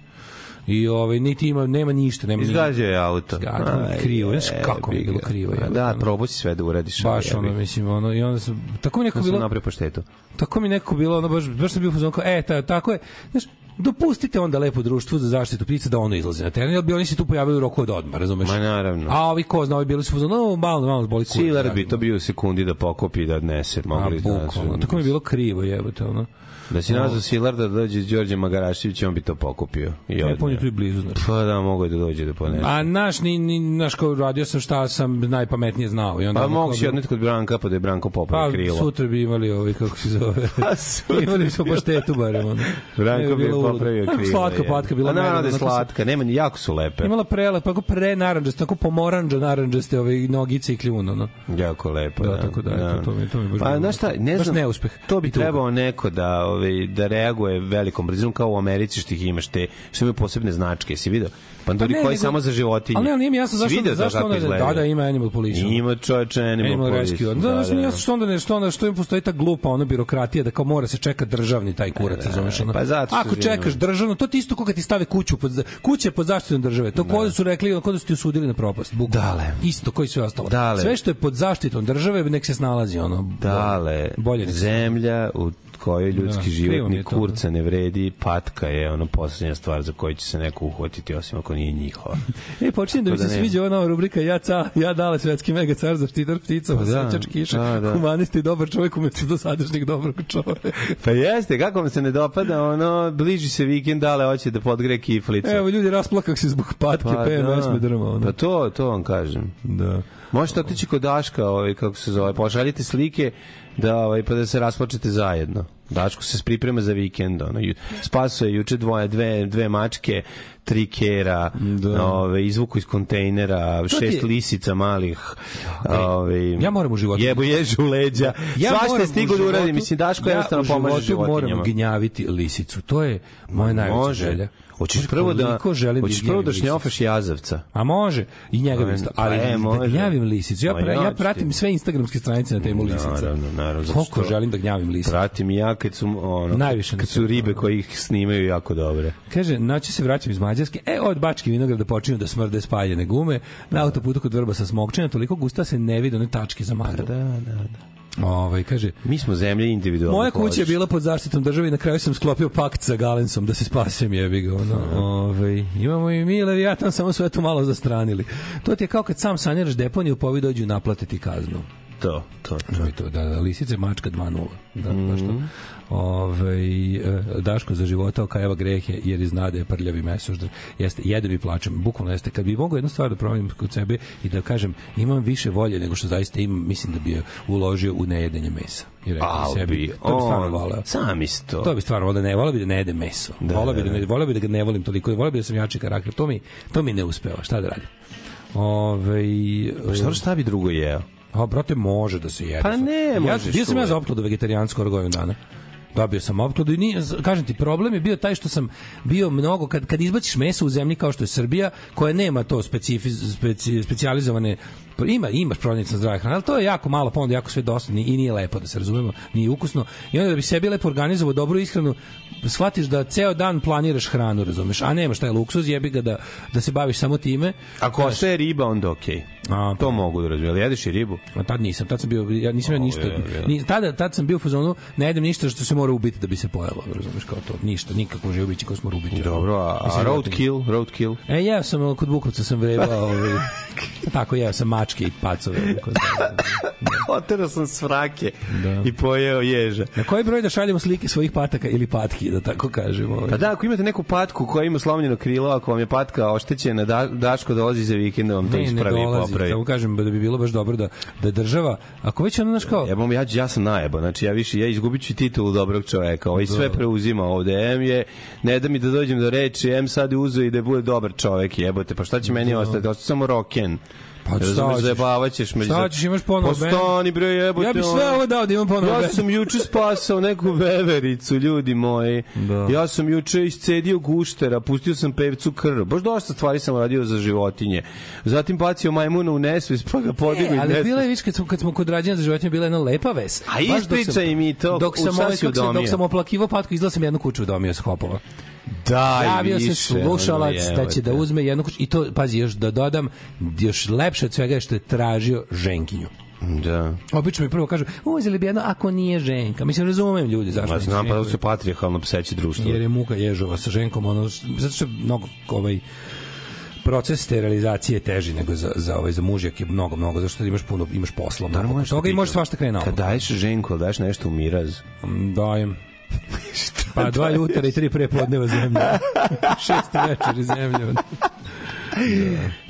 I ovaj, niti ima, nema ništa, nema ni- Izgađao je auto. Je Aj, krivo, znaš kako je bilo krivo, jebote, Da, probao si sve da uradiš. Baš ali ono, mislim, ono, i onda sam, tako mi nekako Ja sam bilo, napravio po štetu. tako mi nekako bilo, ono, baš, baš sam bio u fazonu kao, e, ta, tako je, znaš, dopustite onda lepo društvu za zaštitu ptica da ono izlazi na teren, jer bi oni se tu pojavili u roku od odmah, razumeš? Ma naravno. A ovi ko zna, ovi bili su u fazonu, no, malo, malo zboli kurac. Silar bi to bio u sekundi da pokopi i da odnese. A, Mogli da, bukvalno, tako mi je bilo krivo, jebote, ono. Da si nazvao Silar da dođe s Đorđem Magaraševićem, on bi to pokupio. I Ne, on je tu i blizu, znači. Pa da, mogo je da dođe da ponese. A naš, ni, ni, naš, kao radio sam šta sam najpametnije znao. I onda Pa mogu si bi- odneti kod Branka, pa da je Branko popravi Pa, krilo. sutra bi imali ovaj, kako se zove. Pa, sutra imali smo paštetu barem. Ono. Branko bi popravio krilo. Slatka je. patka bila A naravno da je slatka, nema ni jako su lepe. Imala prelepa, tako pre naranđaste, tako pomoranđa naranđaste ove nogice i kljun, ono. Jako lepo, Da, da. tako da, eto, to mi- to mi baš Pa, bilo- znaš šta, ne baš znam, neuspeh. to bi trebao neko da, ovaj, da reaguje velikom brzinom, kao u Americi što ih imaš te, što imaju posebne značke, si vidio? Panduri Pa ne, koji nego- samo za životinje. Ali ne, ali nije mi jasno zašto, video zašto kako onda, da, da, ima Animal Police. Ima čoveče Animal, Animal Police. Rescue. Da, da, da, nije jasno što onda ne, što onda što im postoji ta glupa ona birokratija da kao mora se čeka državni taj kurac, razumeš ono. pa zato Ako čekaš državno, to ti isto kao kad ti stave kuću pod kuće pod zaštitom države. To kod su rekli, kod su ti osudili na propast. Bukvalno. Dale. Isto koji sve ostalo. Dale. Sve što je pod zaštitom države nek se snalazi ono. Dale, bolje zemlja u kojoj ljudski Da, život mi ni kurca ne vredi, patka je ono poslednja stvar za koju će se neko uhvatiti, osim ako nije njihova. E, počinjem da mi se da ne. sviđa ova nova rubrika Ja, ca, ja dale svetski mega car za štitar pticova, Pa da, sećač kiša, da, da. humanista i dobar čovjek umesto dosadašnjeg dobrog čovjeka. Pa jeste, kako vam se ne dopada, ono, bliži se vikend, ale hoće da podgre kiflicu. Evo, ljudi rasplakak se zbog patke, pa, PMS me drma. Ono. Pa to, to vam kažem. Da. Možete otići kod Daška, ovaj, kako se zove, pošaljite slike da, ovaj, pa da se rasplačete zajedno. Daško se priprema za vikend, ono, ju- spaso je juče dvoje, dve, dve mačke, tri kera, Da. ove, izvuku iz kontejnera, šest je- lisica malih, ove, ja moram u životu- Jebo ježu u leđa. Ja Svašta je stigo u da uradi, mislim, Daško ja jednostavno u pomaže životu moram životinjama. gnjaviti lisicu. To je moja najveća Može. želja. Hoćeš prvo da, želim hoćeš gnjavim prvo da šnjofaš jazavca. A može. I njega bi isto. Pa, Ali e, da može. gnjavim lisicu. Ja, Ma pra, ja pratim ti. sve instagramske stranice na temu lisica. Naravno, naravno, Koliko želim da gnjavim lisicu. Pratim ja kad su, ono, Najviše na kad su ribe koje ih snimaju jako dobre. Kaže, noći se vraćam iz Mađarske, e, od Bačke vinograda počinju da smrde spaljene gume, na autoputu kod vrba sa smokčina, toliko gusta se ne vidi one tačke za maglu. Da, da, da. Ovaj, kaže, Mi smo zemlje individualno. Moja kuća je bila pod zaštitom države i na kraju sam sklopio pakt sa Galensom da se spasem jebi ga. Ono. Ovaj, imamo i mi Leviatan, samo sve to malo zastranili. To ti je kao kad sam sanjaraš deponiju, pa ovi dođu naplatiti kaznu. To, to, to. To da, da, lisice mačka 2-0. Da, baš to. Ove, Daško za života okajava grehe jer iznade da je prljavi mesoždar. Jeste, jedem i plačem. Bukvalno jeste. Kad bi mogao jednu stvar da promenim kod sebe i da kažem imam više volje nego što zaista imam, mislim da bi je uložio u nejedenje mesa. I rekao Al sebi, bi, to bi stvarno on, voleo. sam isto. To bi stvarno voleo da ne, voleo bi da ne jedem meso. Da, voleo bi da, da, ne, voleo bi da ga ne volim toliko, voleo bi da sam jači karakter. To mi, to mi ne uspeva. Šta da radim? Ove, Pa šta, šta bi drugo jeo? A, brate, može da se jede. Pa ne ja, možeš Bio sam ja za opkladu vegetarijansko skoro godinu dana. Dobio sam opkladu i nije, kažem ti, problem je bio taj što sam bio mnogo, kad, kad izbaciš meso u zemlji kao što je Srbija, koja nema to specifi, speci, specijalizovane ima imaš prodavnice na zdrave hrane, ali to je jako malo, pa onda jako sve dosadno i nije lepo da se razumemo, nije ukusno. I onda da bi sebi lepo organizovao dobru ishranu, shvatiš da ceo dan planiraš hranu, razumeš, a nemaš taj luksuz, jebi ga da, da se baviš samo time. Ako ostaje riba, onda okej. A, To mogu da razumijem. Ali jedeš i ribu? A tad nisam, tad sam bio, ja nisam ja ništa, ni, tada, tad sam bio u fazonu, ne jedem ništa što se mora ubiti da bi se pojelo, razumeš, kao to, ništa, nikakvo živo biće koje smo mora ubiti. Dobro, a, a roadkill? Roadkill? E, jeo sam, kod Bukovca sam vrebao, ovaj, tako jeo sam mačke i pacove. Oterao sam svrake Da. i pojeo ježa. Na koji broj da šaljemo slike svojih pataka ili patki, da tako kažemo? ovaj? Pa da, ako imate neku patku koja ima slomljeno krilo, ako vam je patka oštećena, da, Daško dolazi za vikend da vam to ne, ne ispravi i dolazi, popravi. tako kažem da bi bilo baš dobro da, da država, ako već ono, znaš kao, Ja, bom, ja, ja sam najebo, znači ja više, ja izgubit ću titulu dobrog čoveka, ovaj sve preuzima ovde, M je, ne da mi da dođem do reči, M sad uzeo i da bude dobar čovek, jebote, pa šta će meni ostati, ostati samo roken. Pa šta hoćeš? zajebavaćeš me. Šta hoćeš, imaš ponovo Pa bend? stani bre, jebote. ja bih sve ovo dao da imam ponovo. Ja sam juče spasao neku vevericu, ljudi moji. Da. Ja sam juče iscedio guštera, pustio sam pevcu krv. Baš dosta stvari sam radio za životinje. Zatim bacio majmuna u nesvest, pa ga podigao E, i ali nesvest. bila je, viš, kad smo, kad smo kod rađenja za životinje, bila je jedna lepa ves. A ispričaj sam- mi to, Dok u sam, šta ovaj, dok sam oplakivao patku, izgleda sam jednu kuću udomio s hopova. Daj, Javio se slušalac da će da uzme jednu kuću. I to, pazi, još da dodam, još lepše od svega je što je tražio ženkinju. Da. Obično mi prvo kažu, uzeli bi jedno ako nije ženka. Mislim, razumem ljudi zašto. Ma znam, pa da su patrijarhalno pseće društvo. jer je muka ježova sa ženkom, ono, zato što je mnogo ovaj, proces sterilizacije je teži nego za, za, ovaj, za mužjak je mnogo, mnogo, zato što imaš puno, imaš posla, mnogo možeš toga da i možeš svašta krene Kad daješ ženku, ili daješ nešto u miraz? Dajem. Pa dva jutra i tri prepodneva zemlje. Šest večeri zemlje.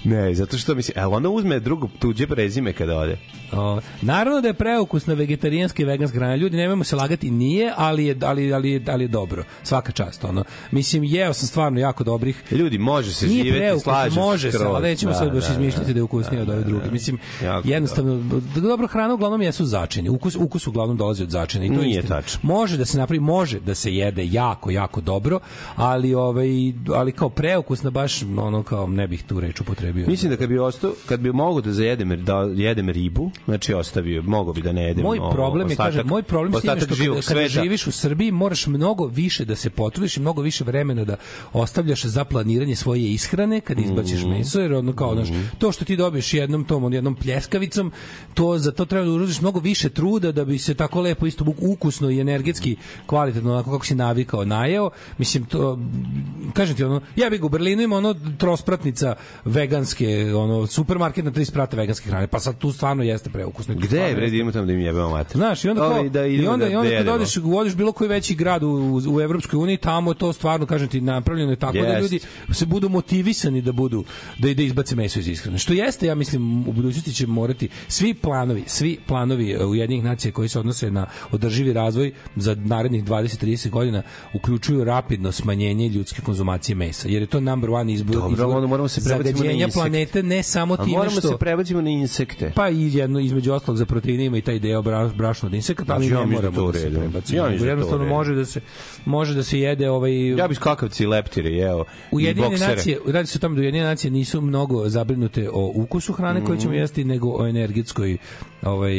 Ne, zato što mislim, evo ona uzme drugo tuđe prezime kada ode. O, naravno da je preukusna vegetarijanska i veganska hrana. Ljudi, nemojmo se lagati, nije, ali je, ali, ali, ali je dobro. Svaka čast, ono. Mislim, jeo sam stvarno jako dobrih Ljudi, može se Nije živeti, preukusno, slažem može se, ali nećemo Da, sad baš da, izmišljati da je ukusnije od ove druge. Mislim, Jako jednostavno, d- dobra hrana uglavnom jesu začini. Ukus, ukus uglavnom dolazi od začina. I to je Nije tačno. Može da se napravi, može da se jede jako, jako dobro, ali, ovaj, ali kao preukusna baš, ono kao, ne bih tu reč upotrebio. Mislim da kad bi ostao, kad bi mogao da zajedem da jedem ribu, znači ostavio, mogao bi da ne jedem. Moj problem je, ostatak- kažem, moj problem je što živog kada, živiš u Srbiji moraš mnogo više da se potrudiš i mnogo više vremena da ostavljaš za planiranje svoje ishrane kad izbaciš Mhm. meso, jer ono kao, znaš, to što ti dobiješ jednom tom, on jednom pljeskavicom, to za to treba da uložiš mnogo više truda da bi se tako lepo isto ukusno i energetski kvalitetno onako kako si navikao najeo. Mislim to kažem ti ono, ja bih u Berlinu ima ono trospratnica veganske, ono supermarket na tri sprata veganske hrane. Pa sad tu stvarno jeste preukusno. Gde je, bre, da idemo tamo da im jebemo mater? Znaš, i onda kao, da i onda, da- i onda da kad odeš, odeš bilo koji veći grad u, u, u Evropskoj uniji, tamo to stvarno, kažem ti, napravljeno je tako da Jest. ljudi se budu motivisani da budu, da, da izbace meso iz ishrane. Što jeste, ja mislim, u budućnosti će morati svi planovi, svi planovi e, Ujedinjenih nacija koji se odnose na održivi razvoj za narednih 20-30 godina uključuju rapidno smanjenje ljudske konzumacije mesa, jer je to number one izbor, Dobro, onda moramo se prebacimo na insekte. planete ne samo time moramo što se prebacimo na insekte. pa i jedno između ostalog za proteine ima i taj deo bra, brašno od insekata, ali Ja ne da moramo da se prebacimo. Ja da Jednostavno može da se može da se jede ovaj Ja bi skakavci i leptire jeo. i Ujedinjene nacije, radi se o tome da Ujedinjene nacije nisu mnogo zabrinute o ukusu hrane koju Mhm. ćemo jesti, nego o energetskoj ovaj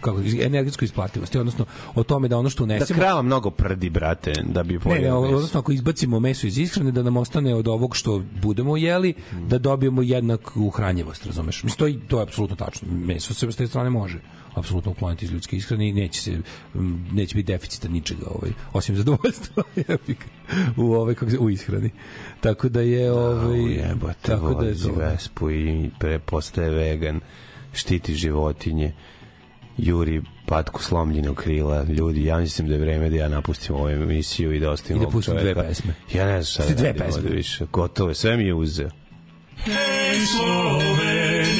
kako energetskoj isplativosti, odnosno o tome da ono što Da unesemo krava mnogo prdi, brate, da bi Ne, pojeo ne, meso. odnosno ako izbacimo meso iz ishrane da nam ostane od ovog što budemo jeli, da dobijemo jednak uhranjivost, razumeš? Mislim, to, je- to je apsolutno tačno. Meso se s te strane može apsolutno ukloniti iz ljudske ishrane i neće se neće biti deficita ničega ovaj osim zadovoljstva u ovaj kako se u ishrani tako da je ovaj Jebote, tako da je to Vespu i pre postaje vegan, štiti životinje, juri patku slomljenog krila. Ljudi, ja mislim da je vreme da ja napustim ovu emisiju i da ostavim I da pustim dve pesme. Ja ne znam šta da dve pesme. više. Gotovo sve mi je uzeo. Hej Slovenija,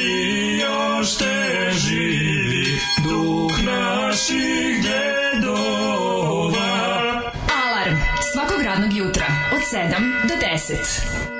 još te živi duh naših dedova. Alarm svakog radnog jutra od 7 do 10.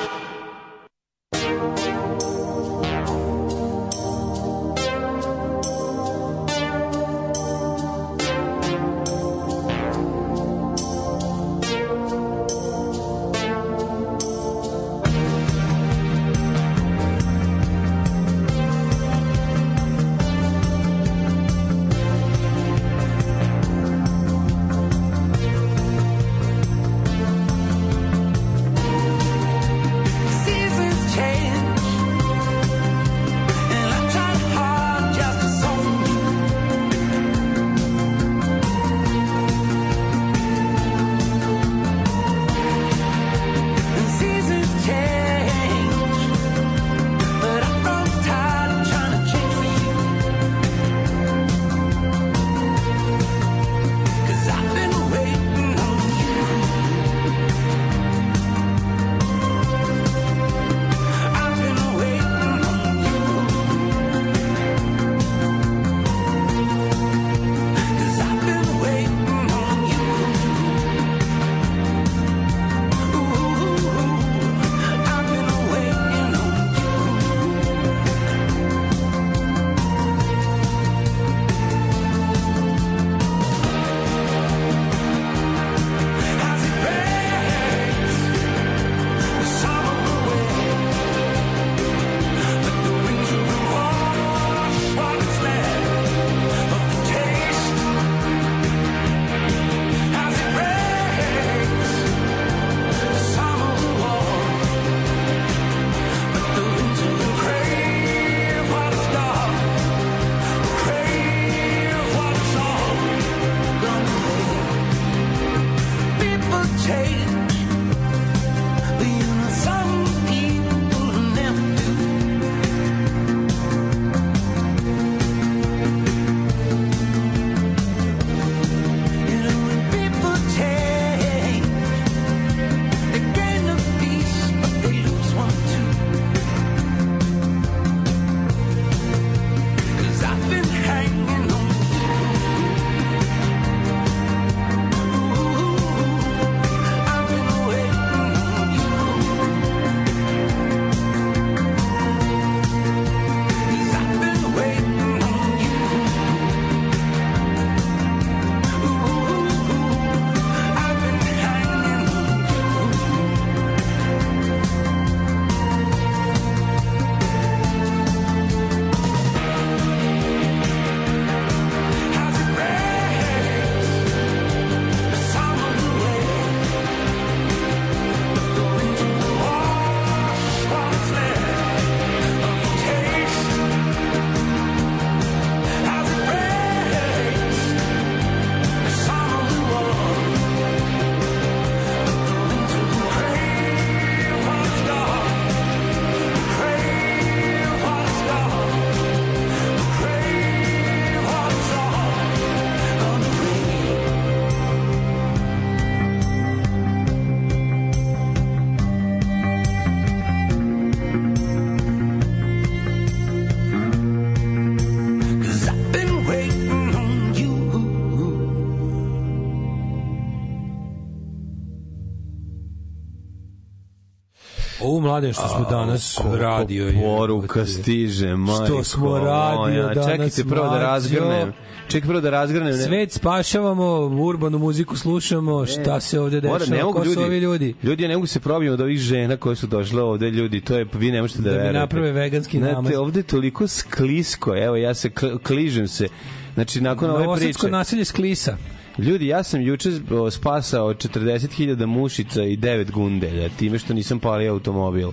mladen što smo danas koliko radio. je, poruka stiže, majko Što smo radio moja. danas, Čekajte prvo da razgrnem. Čekaj prvo da razgrnem. ne- Svet spašavamo, urbanu muziku slušamo, šta se ovde dešava, ne mogu ko su ovi ljudi? Ljudi, ja ne mogu se probiti od ovih žena koje su došle ovde, ljudi, to je, vi ne možete da, Da mi verujete. naprave veganski namaz. Znate, ovde je toliko sklisko, evo, ja se kl- kližem se. Znači, nakon ove Novosadsko priče... nasilje Sklisa. Ljudi, ja sam juče spasao 40.000 mušica i 9 gundelja, time što nisam palio automobil.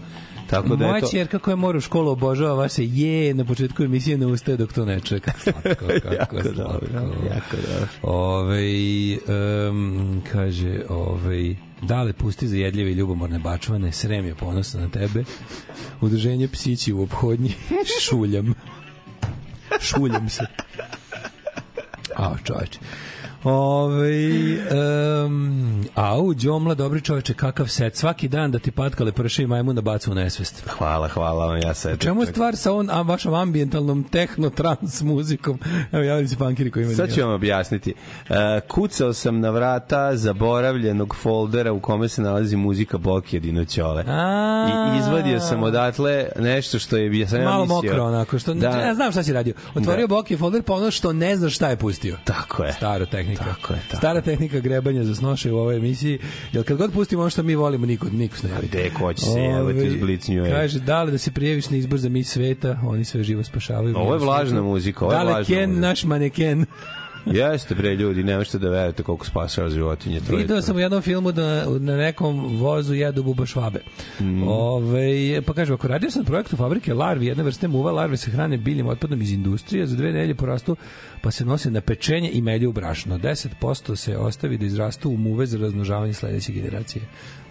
Tako da Moja eto, čerka koja mora u školu obožava vaše je na početku emisije ne ustaje dok to ne čeka. Slatko, kako jako slatko. dobro, jako dobro. Ove, um, kaže, ove, dale pusti za jedljive i ljubomorne bačvane, srem je ponosno na tebe. Udruženje psići u obhodnji, šuljam. Šuljam se. A, čovječe. Ove, um, au, Đomla, dobri čoveče, kakav set. Svaki dan da ti patkale prše i majmu da bacu u nesvest. Hvala, hvala vam, ja se... Čemu je stvar sa on, a, vašom ambientalnom tehno-trans muzikom? Evo, javili se pankiri koji imaju. Sad ću vam objasniti. Uh, kucao sam na vrata zaboravljenog foldera u kome se nalazi muzika Boki Dinoćole. I izvadio sam odatle nešto što je ja sam Malo mokro onako, što Da. ja znam šta si radio. Otvorio Da. Boki folder pa ono što ne znaš šta je pustio. Tako je. Stara tehnika. Tako je, tako Stara tehnika grebanja za snoše u ovoj emisiji. Jer kad god pustimo ono što mi volimo, niko, niko ne voli. Gde ko će se uz Blitz New Age? Kaže, da li da se prijaviš na izbor za mis sveta, oni sve živo spašavaju. Ovo je vlažna muzika, ovo je Da li vlažna Ken, muzika. naš maneken? Jeste bre ljudi, ne možete da verujete koliko spasava životinje. Je Video sam u jednom filmu da na nekom vozu jedu buba švabe. Mm. Ove, pa kaže, ako radio sam na projektu fabrike larvi, jedne vrste muva, larve se hrane biljim otpadom iz industrije, za dve nedelje porastu pa se nose na pečenje i melje u brašno. 10% se ostavi da izrastu u muve za razmnožavanje sledeće generacije.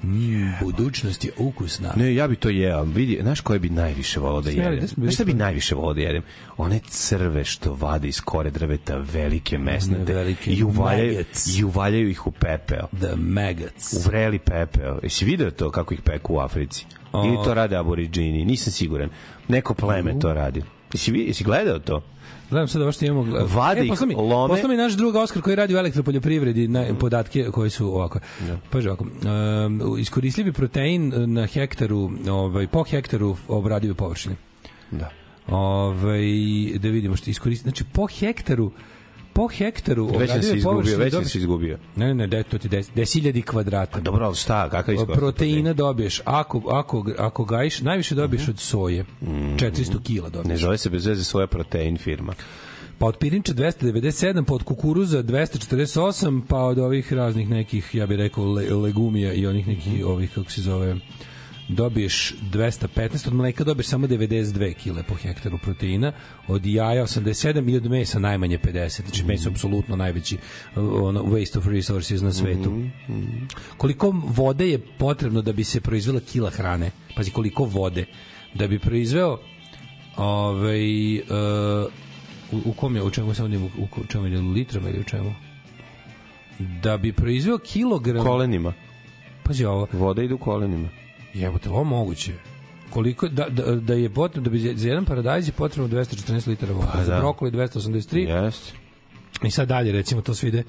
Mm, budućnost je ukusna. Ne, ja bi to jeo. Vidi, znaš koje bi najviše volao da jedem? bili Znaš šta bi najviše volao da jedem? One crve što vade iz kore drveta, velike mesnate, velike i uvaljaju, maggots. i uvaljaju ih u pepeo. The maggots. U vreli pepeo. Jesi video to kako ih peku u Africi? Ili to rade aboriđini? Nisam siguran. Neko pleme to radi. Jesi, vi- jesi gledao to? Gledam sad ovo što imamo. Ih, posla mi, lome. posla mi naš drug Oskar koji radi u elektropoljoprivredi na podatke koji su ovako. Paže ovako. Um, iskoristljivi protein na hektaru, ovaj, po hektaru obradive površine. Da. Ovaj, da vidimo što iskoristi. Znači, po hektaru po hektaru Već sam se izgubio, već sam se izgubio. Ne, ne, ne, to ti 10 10.000 kvadrata. Dobro, ali šta, kakav iskorak? Proteina dobiješ, ako, ako, ako gajiš, najviše dobiješ od soje. 400 kila dobiješ. Ne zove se bez veze svoja protein firma. Pa od pirinča 297, pa od kukuruza 248, pa od ovih raznih nekih, ja bih rekao, le, legumija i onih nekih, ovih, kako se zove, dobiješ 215, od mleka dobiješ samo 92 kile po hektaru proteina, od jaja 87 i od mesa najmanje 50. Znači meso je apsolutno najveći ono, waste of resources na svetu. Koliko vode je potrebno da bi se proizvela kila hrane? Pazi, koliko vode da bi proizveo ovaj, uh, u, u kom je, u čemu se ovdje, u, u čemu je, u litrama ili u čemu? Da bi proizveo kilogram... Kolenima. Pazi ovo, Voda ide u kolenima. Jebote, ovo moguće. Koliko, da, da, da je potrebno, da bi za- za jedan paradajz je potrebno 214 litara vode, Pa za da. brokoli 283, Jeste. I sad dalje, recimo, to sve ide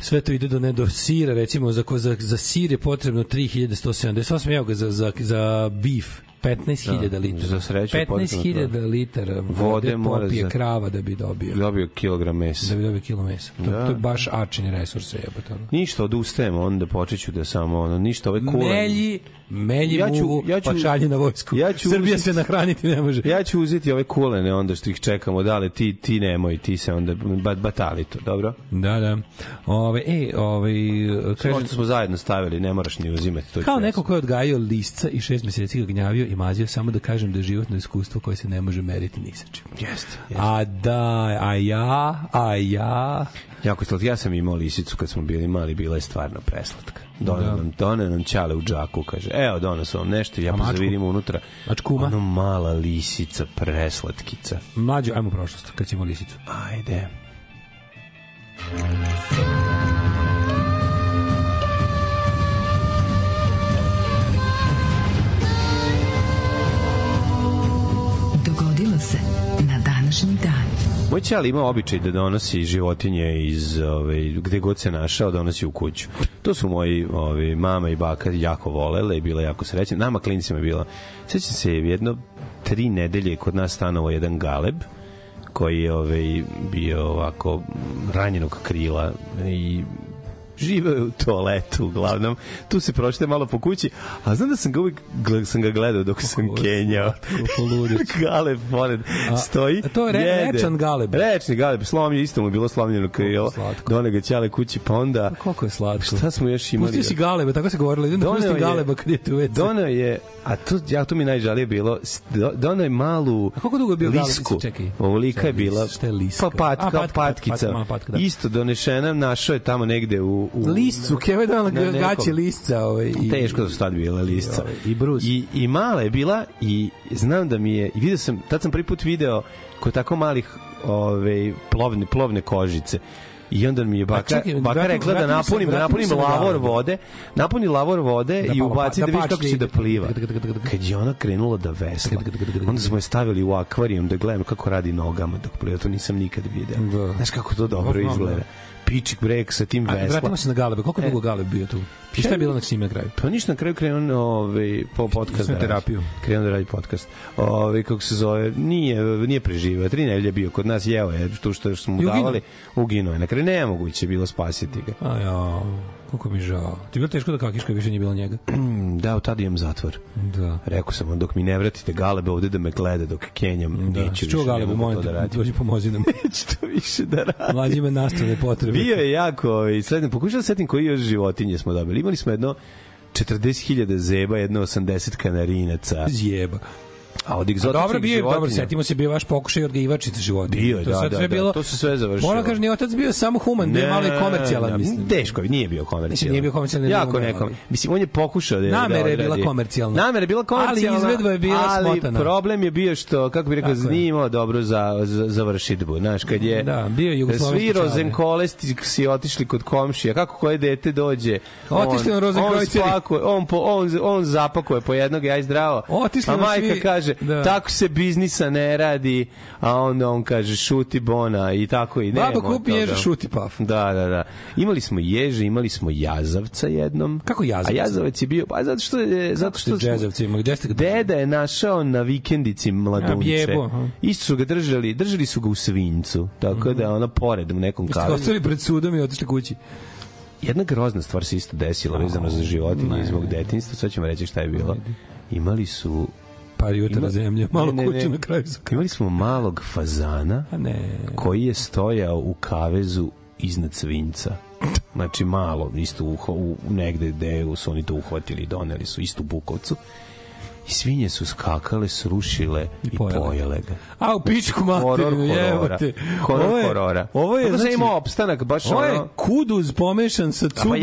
sve to ide do ne do sira, recimo za, za, za sir je potrebno 3178, evo ga za, za, za beef 15.000 Da, litara. za sreću je potrebno 15.000 litara vode, Vode mora popije za- krava da bi dobio. Dobio kilogram mesa. Da bi dobio kilo mesa. To, Da. to je baš arčini resurs jebote. Ništa, odustajem, onda počet ću da samo, ono, ništa, ove kule. Melji, melji Ja ću- muvu, ja ću- pa šalji na vojsku. ja ću Srbija uzeti- se nahraniti ne može. Ja ću uzeti ove kulene onda što ih čekamo, da li ti, ti nemoj, ti se onda bat, batali to, dobro? Da, da. Ove, e, ove, kaže, Možda smo zajedno stavili, ne moraš ni uzimati. To Kao neko ko je odgajio lisca i šest meseci ga gnjavio i mazio, samo da kažem da je životno iskustvo koje se ne može meriti ni sa čim. Jeste. jeste. A da, a ja, a ja... Jako slatko. Ja sam imao lisicu kad smo bili mali, bila je stvarno preslatka. Doneo Da. nam, doneo nam čale u džaku, kaže, evo, donosao vam nešto, ja A pa mačku? vidim unutra. Mačkuma? Ono mala lisica, preslatkica. Mlađo, ajmo u prošlost, kad si imao lisicu. Ajde. Dogodilo se na današnji dan. Moj čali ima običaj da donosi životinje iz ove, gde god se našao, donosi u kuću. To su moji ove, mama i baka jako volele i bila jako srećna. Nama klincima je bila. Sećam se jedno tri nedelje kod nas stanovo jedan galeb koji je ovaj, bio ovako ranjenog krila i živeo je u toaletu uglavnom. Tu se prošle malo po kući, a znam da sam ga uvijek sam ga gledao dok sam kenjao. poludicu. Galeb pored stoji. a to je re- jede. rečan galeb. Rečni galeb, slomljen, isto mu je bilo slomljeno krilo. Done ga ćale kući, pa onda... Koliko je slatko. Šta smo još imali? Pustio si galebe, tako se govorilo. Idem da pustim galeba kad je tu WC. Doneo je, a to, ja, to mi najžalije bilo, doneo je malu A koliko dugo je bio galeb? lisku. Čekaj. Ovolika Šta je bila. šta je liska? Pa patka, A, patka, patkica. patka, patka, da. Isto donešena, našao je tamo negde u... u Liscu, keva je dala na gaće lisca. Ovaj, i, Teško da su tad bile lisca. I brus. I, I mala je bila i znam da mi je, i vidio sam, tad sam prvi put video kod tako malih ove, plovne, plovne kožice I onda mi je baka, čekaj, baka vratim- rekla da vratim se- napunim, da napunim lavor vode, napuni lavor vode Da i pa- ubaci da da vidiš kako će da pliva. Kad je ona krenula da vesla, onda smo je stavili u akvarijum da gledam kako radi nogama dok pliva, to nisam nikad video. Da. Znaš kako to dobro Dobro, izgleda. da. Pičik brek sa tim A, vesla. Vratimo se na Galebe. Koliko dugo Galeb bio tu? I šta je bilo na njim na kraju? Pa ništa na kraju krenuo ovaj po podcast na da terapiju. Krenuo da radi podcast. Ovaj kako se zove, nije nije preživeo. Tri nedelje je bio kod nas, jeo je tu što smo mu I davali, uginuo je. Na kraju nemoguće bilo spasiti ga. A ja, koliko mi žao. Ti je bilo teško da kakiš kad više nije bilo njega? Da, od tada imam zatvor. Da. Rekao sam dok mi ne vratite galebe ovde da me gleda dok kenjam, Da, neću čuo više, Galebe, molim to da te, radim. dođi pomozi nam. Neću to više da radim. Mlađi nastavne potrebe. Bio je jako, ovaj, sledno, pokušao da setim koji još životinje smo dobili. Imali smo jedno 40.000 zeba, jedno 80 kanarinaca. Zjeba. A od egzotičnih dobro bio je, dobro, životinja- setimo se bio vaš pokušaj odgajivačice životinja. Bio je, to da, da, sve da, bilo, to se sve završilo. Moram kažem, ni otac bio samo human, bio je malo i komercijalan, ne, mislim. Teško, nije bio komercijalan. Mislim, nije bio komercijalan, Jako nekom. ali- Mislim, on je pokušao da Namera da je bila komercijalna. Namera je bila komercijalna. Ali izvedba je bila ali smotana. problem je bio što, kako bi rekao, Tako je. nije imao dobro za, za, za vršitbu. Znaš, kad je Da, bio je jugoslovenski svi rozenkolesti si otišli kod komšija, kako koje dete dođe, Otišli na on rozenkrojceri. spakuje, on, po, on, on zapakuje po jednog, aj zdravo. Otišli a na majka svi- kaže, da. tako se biznisa ne radi, a onda on kaže, šuti bona i tako i nema. Baba kupi ježa, šuti paf. Da, da, da. Imali smo ježe, imali smo jazavca jednom. Kako jazavca? A jazavac je bio, pa zato što je, zato što ste džezavci imali? Gde ste ga Deda je našao na vikendici mladunče. A, jebo, aha. Isto su ga držali, držali su ga u svincu, tako da ono pored u nekom kavezu. ostavili pred sudom i otišli kući. Jedna grozna stvar se isto desila vezano za životinje iz mog detinjstva, sad ćemo reći šta je bilo. Imali su Par jutra Ima- zemlje, malo Ne, ne, kuću ne. na kraju su imali smo malog fazana A ne. koji je stojao u kavezu iznad svinca. Znači malo, isto u, u, u negde gde su oni to uhvatili i doneli su istu bukovcu. I svinje su skakale, srušile i, pojele. pojele ga. A u pičku materinu, jebote. Horor Ovo je- horora. Ovo je, Kako znači, opstanak, baš Ovo je ono... kuduz pomešan sa pa cubokom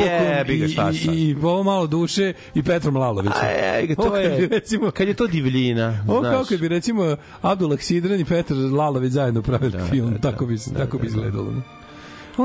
i, sad? i, i ovo malo duše i Petrom Lalovićem. A, Ovo to je, recimo, kad je to divljina, Ovo znaš. kao kad bi recimo Abdullah Sidran i Petar Lalović zajedno pravili film, da, tako bi, da, tako bi da, izgledalo. ne? Ovo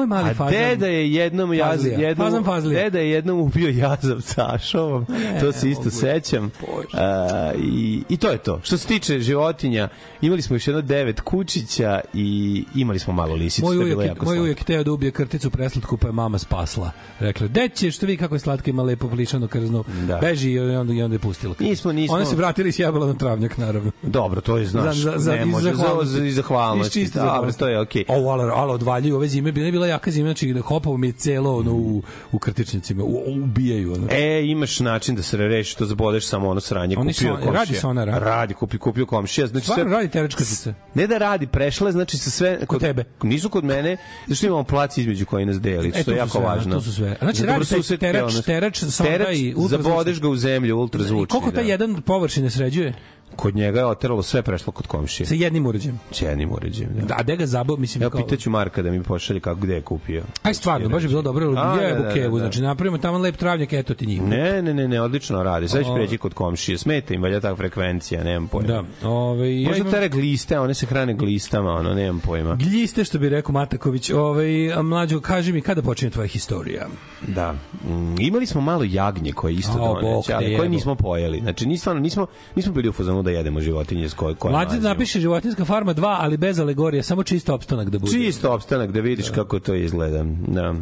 je mali A fazan. deda je jednom jaz, Fazlija. jednom, Fazan Fazlija. deda je jednom ubio jazav Sašovom, to se isto mogu. sećam. A, i, I to je to. Što se tiče životinja, imali smo još jedno devet kučića i imali smo malo lisicu, Moj je ujak, jako moj ujak hteo da ubije krticu preslatku, pa je mama spasla. Rekla, deće, što vi kako je slatka, ima lepo plišanu krznu. Da. Beži i onda, i onda je pustila. Nismo, nismo. Ona se vratila i sjebala na travnjak, naravno. Dobro, to je, znaš, Za- za- za- ne može, za, zahvalnosti. za, iz zahvalnosti. Iz čiste Dobro, zahvalnosti. to je okej. Ovo, ali, ali odvaljuju ove zime, bila je bila jaka zima, znači da hopovo mi je celo ono, u, u krtičnicima, u, ubijaju. Ono. E, imaš način da se reši to zabodeš samo ono sranje. Oni kupio komšija. radi sonara? Radi, kupi, kupio komšija. Znači, Stvarno sve- radi terač krtice. Ne da radi, prešla je, znači sa sve kod tebe. Nisu kod mene, što imamo plac između koji nas deli, E, što je jako sve, važno. tu su sve. Znači, Za radi susedke, terač- terač, terač, ultrazvučni. zabodeš ga u zemlju, ultrazvučni. koliko taj da. jedan površine sređuje? Kod njega je oteralo sve prešlo kod komšije. Sa jednim uređajem. S jednim uređajem. Da. Da, a gde ga zabao, mislim, Evo, kao... pitaću Marka da mi pošalje kako gde je kupio. Aj stvarno, baš bi bilo dobro, A, je da, da, da, da. znači napravimo tamo lep travnjak, eto ti njih. Ne, ne, ne, ne, odlično radi. Sad ću O. preći kod komšije. Smeta im valja ta frekvencija, nemam pojma. Da, ove, ja Možda imam... tere gliste, one se hrane glistama, ono, nemam pojma. Gljiste, što bi rekao Mataković. Ovaj, mlađo, kaži mi kada počinje tvoja historija? Da. Mm, imali smo malo jagnje koje isto doneće, te ali koje nismo pojeli. Znači, nismo, nismo, nismo bili u fazonu da jedemo životinje s koje, koje Mlađe napiše životinska farma 2, ali bez alegorije, samo čisto opstanak da bude. Čisto opstanak da vidiš kako to izgleda. Da.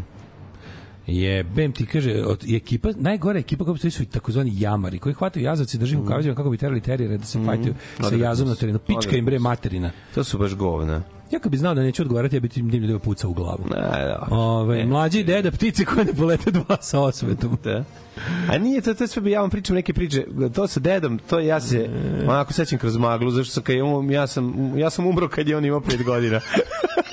Je, bem ti kaže, od, ekipa, najgore ekipa koja postoji su takozvani jamari, koji hvataju jazavci, drži u kavezima kako bi terali terijere da se fajtaju sa jazom na terenu. Pička im bre materina. To su baš govna. Ja kad bi znao da neću odgovarati, ja bi tim ljudima puca u glavu. Ne, da. Ove, E. mlađi deda ptice koje ne polete dva sa osvetom. Da. A nije to, to sve bi ja vam pričam neke priče, to sa dedom, to ja se onako sećam kroz maglu, zašto sam, kad je ja sam, ja sam umro kad je on imao 5 godina.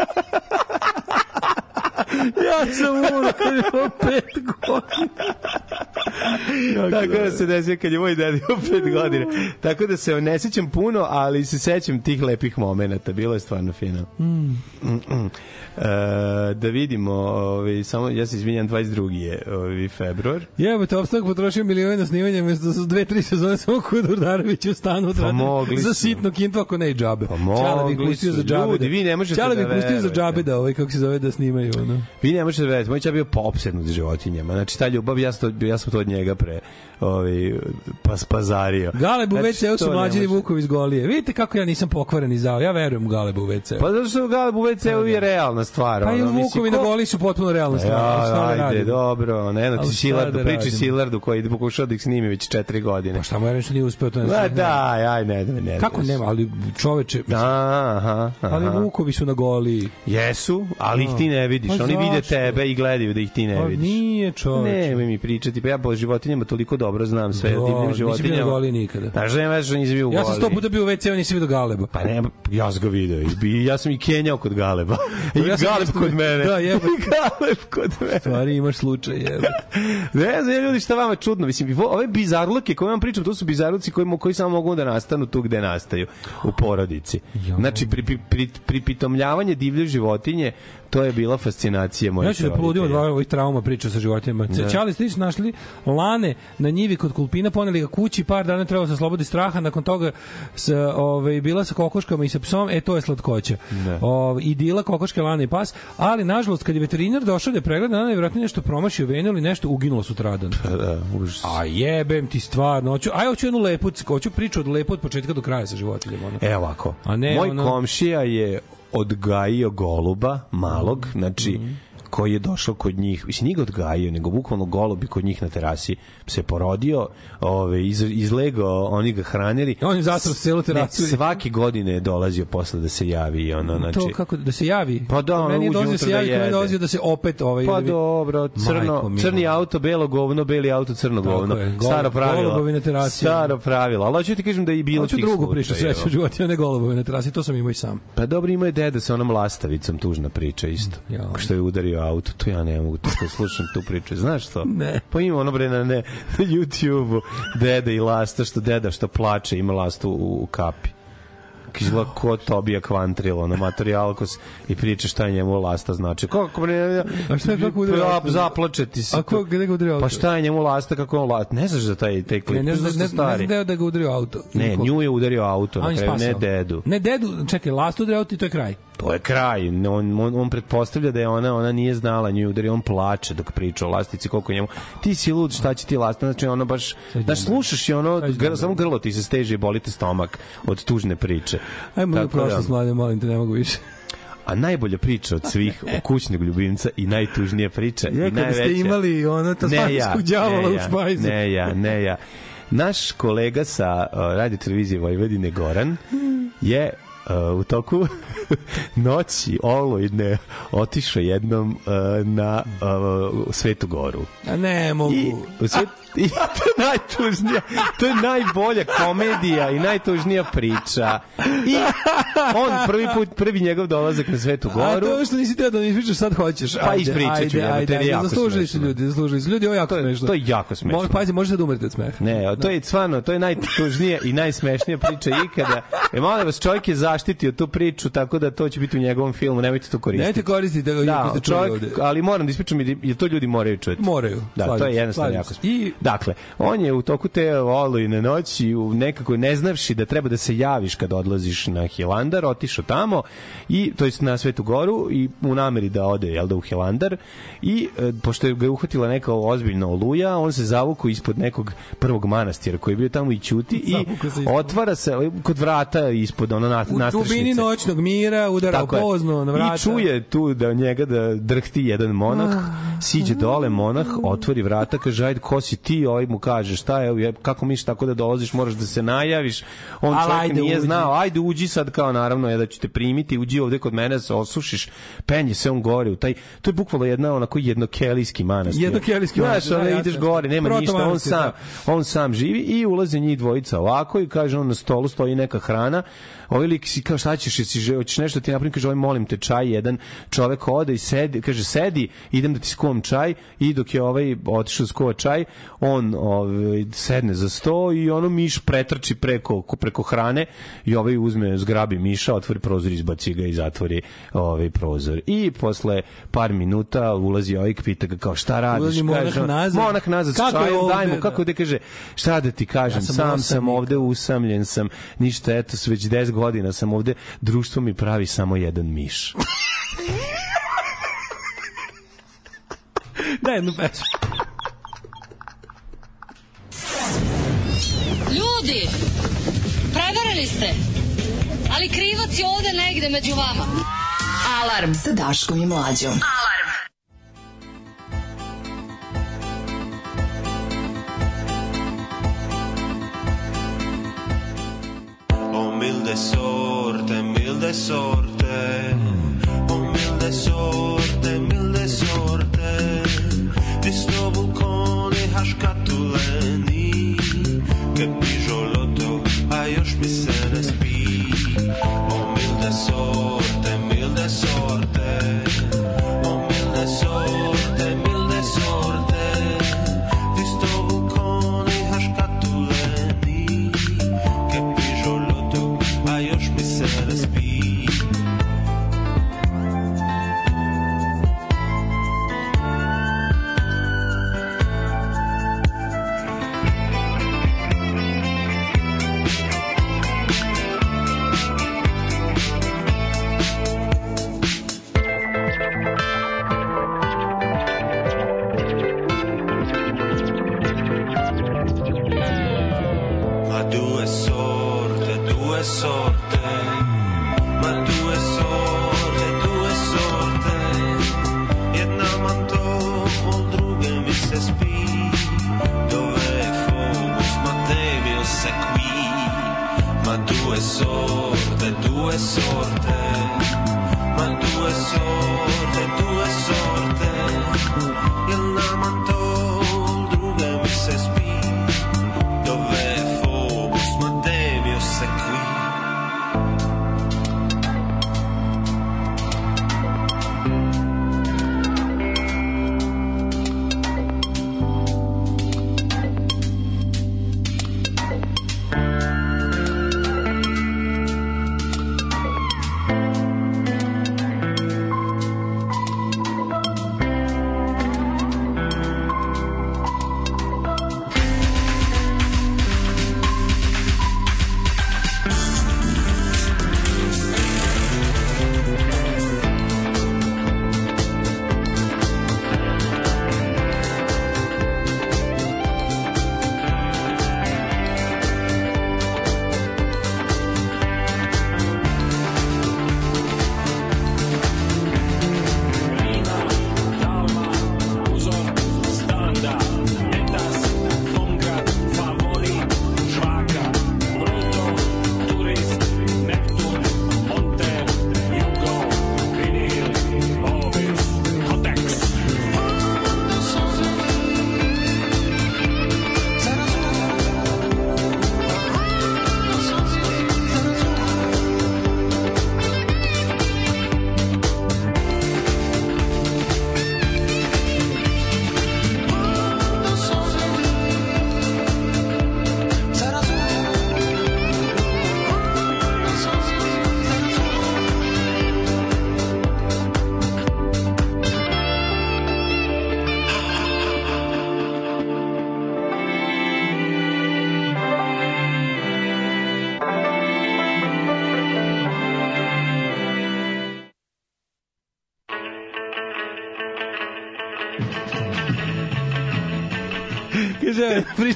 ja sam umro kad je imao pet godina. Tako da se desio kad je moj deda imao 5 godina. Tako da se ne sećam puno, ali se sećam tih lepih momenata. Bilo je stvarno fino. Mm. Mm E, da vidimo, ovaj, samo, ja se izvinjam, 22. je ovaj, februar. Jebote, opstanak potrošio milione na snimanje, mesto su dve, tri sezone samo kod Urdarević u stanu odradio mogli za sitno kinto ako ne i džabe. Pa mogli pustio su. za džabe. Ljudi, vi ne možete Čale bi da ih pustio za džabe da, ovaj, kako se zove, da snimaju. Ono. Vi ne možete da verujete, moj čak bio popsednut životinjama. Znači, ta ljubav, ja sam to, ja sam to od njega pre ovaj, pas, pazario. Galeb u Znači, WC-u su može. Vukovi iz Golije. Vidite kako ja nisam pokvaren i zao. Ja verujem u Galebu u WC-u. Pa zato što Galeb u WC-u je realna stvar. Pa i ono, mislim, Vukovi na Goliji su potpuno realna stvar. Ja, da ajde, radimo? dobro, ne, no ti Silardu, da priči? Silardu koji je pokušao da ih snimi već četiri godine. Pa šta mu ja nešto nije uspeo to ne znam. da, aj, ne, ne, ne. Kako nema, ali čoveče, Da, aha, aha. ali Vukovi su na Goliji. Jesu, ali ih ti ne vidiš. Pa Oni vide tebe i gledaju da ih ti ne Pa vidiš. nije čoveče. Ne, mi pričati, pa ja po životinjama toliko dobro znam sve Da, o nisi bio na životinjama. Goliji nikada. Znaš da što nisi bio u Ja sam sto puta bio u WC-u, nisam vidio Galeba. Pa ne, ja sam ga video. I Ja sam i Kenjao kod Galeba. I Ja Galeb kod mene. Da, jebote. I Galeb kod mene. Stvari imaš slučaj, jebote. Ne znam, ljudi, šta vama čudno. Mislim, ove bizarluke koje vam pričam, to su bizarluci koji, koji samo mogu da nastanu tu gde nastaju, u porodici. Znači, pri, pri, pri, pripitomljavanje divlje životinje, to je bila fascinacija moje Ja ću da poludim od ovih trauma priča sa životinjama. Da. Čali ste našli lane na njivi kod Kulpina, poneli ga kući, par dana trebalo se slobodi straha, nakon toga s, ove, bila sa kokoškama i sa psom, e to je slatkoća. Da. Ove, idila, kokoške, lane i pas, ali nažalost kad je veterinar došao da je pregleda, ona je vjerojatno nešto promašio venu ili nešto uginulo sutradan. Da, užas. A jebem ti stvarno, hoću, aj hoću jednu lepu, hoću priču od lepu od početka do kraja sa životinjama. Ono. Evo ovako. A ne, Moj ono- komšija je odgajio goluba, malog, znači, koji je došao kod njih, mislim, nije ga odgajio, nego bukvalno golub je kod njih na terasi se porodio, ove, iz, izlegao, oni ga hranili. On je zatrao celu terasu. Ne, svake godine je dolazio posle da se javi i ono, znači... to kako da se javi. Pa da, ono, meni je dolazio da se da javi, kad meni dolazio da se opet ovaj Pa da bi- dobro, crno, Majko crni auto, belo govno, beli auto, crno Tako govno. je, gol- Staro pravilo. golubovi na terasi. Staro pravilo. Ali hoću ti kažem da je i bilo Hoću drugu priču sreću životinja, ne golubove na terasi, to sam imao i sam. Pa dobro, ima je deda sa onom lastavicom, tužna priča isto. Ja. Što je udario auto, to ja ne mogu, to što slušam tu priču. Znaš što? Ne. Pa ima ono bre na, ne, na YouTube-u, deda i lasta, što deda što plače, ima lastu u, u kapi. Izgleda ko Tobija Kvantril, ono, materijalkos i priča šta je njemu lasta znači. Kako bre? A šta je, kako udario Pa? Zaplače ti se. A ko- gde ga auto? Pa šta je njemu lasta, kako on lasta? Ne znaš za taj, taj klip? Ne, ne, ne, ne, stari. znam da da ga udario auto. Ne, nju je udario auto, na kraju, ne dedu. Ne, dedu, čekaj, last udario auto i to je kraj. To je kraj. On, on, on pretpostavlja da je ona ona nije znala nju udari, on plače dok priča o lastici koliko njemu. Ti si lud, šta će ti lasta? Znači ono baš da slušaš i ono gr, samo grlo ti se steže i boli te stomak od tužne priče. Ajmo u da- prošlost, mlade, molim te, ne mogu više. A najbolja priča od svih o kućnog ljubimca i najtužnija priča Je, i kada ste najveća. imali ono tasmanskog đavola ne u ja, špajzu. Ne ja, ne ja. Naš kolega sa uh, radio televizije Vojvodine Goran je u toku noći olujne otišao jednom uh, na uh, Svetu Goru. A ne mogu. I, u svet, I to je najtužnija, to je najbolja komedija i najtužnija priča. I on prvi put, prvi njegov dolazak na Svetu A Goru. to što nisi teo da mi ispričaš, sad hoćeš. Pa Ajde, ispričat ću, ajde, ajde, ajde, jako Zaslužili su ljudi, zaslužili su ljudi, ovo je jako To smešno. to je jako smešno. Mo- Pazi, možete da umrete od smeha. Ne, to je stvarno, to je najtužnija i najsmešnija priča ikada. E, molim vas, čovjek je zaštitio tu priču, tako da to će biti u njegovom filmu, nemojte to koristiti. Nemojte koristiti da, Da, čovjek, ali moram da ispričam, jer to ljudi moraju čuti. Moraju. Da, to je jednostavno jako smešno. I Dakle, on je u toku te olujne noći, u nekako ne znavši da treba da se javiš kad odlaziš na Hilandar, otišao tamo i to jest na Svetu Goru i u nameri da ode jel da u Hilandar i e, pošto je ga uhvatila neka ozbiljna oluja, on se zavukao ispod nekog prvog manastira koji je bio tamo i ćuti i otvara se kod vrata ispod ono na, u dubini noćnog mira udara je. pozno na vrata. I čuje tu da njega da drhti jedan monah, siđe dole monah, otvori vrata, kaže ajde ko si ti, ovaj mu kaže šta je, kako misliš tako da dolaziš, moraš da se najaviš. On Ali čovjek ajde, nije uđi. znao, ajde uđi sad kao naravno je da ću te primiti, uđi ovde kod mene, se osušiš, penje se on gore u taj, to je bukvalno jedna onako jednokelijski manastir. Jednokelijski Znaš, manastir, da, ono, jasno. ideš gore, nema Proto ništa, on sam, da. on sam živi i ulaze njih dvojica ovako i kaže on na stolu stoji neka hrana. Ovaj lik si kao šta ćeš, jesi že- hoćeš nešto da ti napravim, kaže ovaj molim te čaj, jedan čovek ode i sedi, kaže sedi, idem da ti skuvam čaj i dok je ovaj otišao da skuva čaj, on ovaj sedne za sto i ono miš pretrči preko preko hrane i ovaj uzme zgrabi miša, otvori prozor, izbaci ga i zatvori ovaj prozor. I posle par minuta ulazi ovaj pita ga kao šta radiš? Ulazi monah Kaže nazad. Monah nazad Kako je čajem, ovde, daj mu, da? kako da kaže, šta da ti kažem, Ja sam sam sam ovde usamljen sam, ništa, eto, već 10 godina sam ovde, društvo mi pravi samo jedan miš. Daj jednu pesmu. Ljudi, prevarili ste, ali krivac je ovde negde među vama. Alarm sa Daškom i Mlađom. Alarm. Oh milde sorte, milde sorte, oh milde sorte, milde sorte, di sto vulkoni haškatuleni, che pižoloto, a još mi se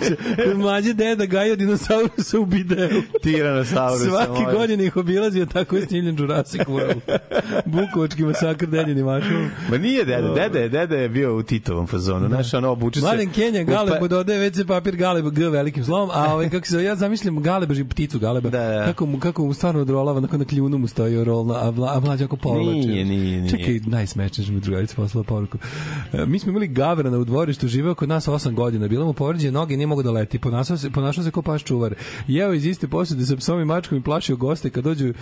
priča, kod mlađe deda gajio dinosaurusa u bideu. Tiranosaurus. Svake godine ih obilazio, tako je snimljen Jurassic World. Bukovački masakr dedini mašom. Ma nije deda je, deda je bio u Titovom fazonu. Znaš, ono, obuče se... Mladen Kenja, Galeb, pa- dodaje WC papir Galeb G velikim slovom, a ovaj, kako se ja zamišljam Galeba, ži pticu Galeba, Da, da. kako, mu, kako mu stvarno odrolava, nakon na kljunu mu stoji rolna, a, vla, a mlađe ako povlače. Nije, nije, nije. Čekaj, najsmešnije što mi drugarica poslala poruku. E, mi smo imali Gavrana u dvorištu, živeo kod nas 8 godina, bilo mu povređene noge, nije mogo da leti, ponašao se, ponašao se kao paš čuvar. Jeo iz iste posude sa psom i mačkom i plašio goste kad dođu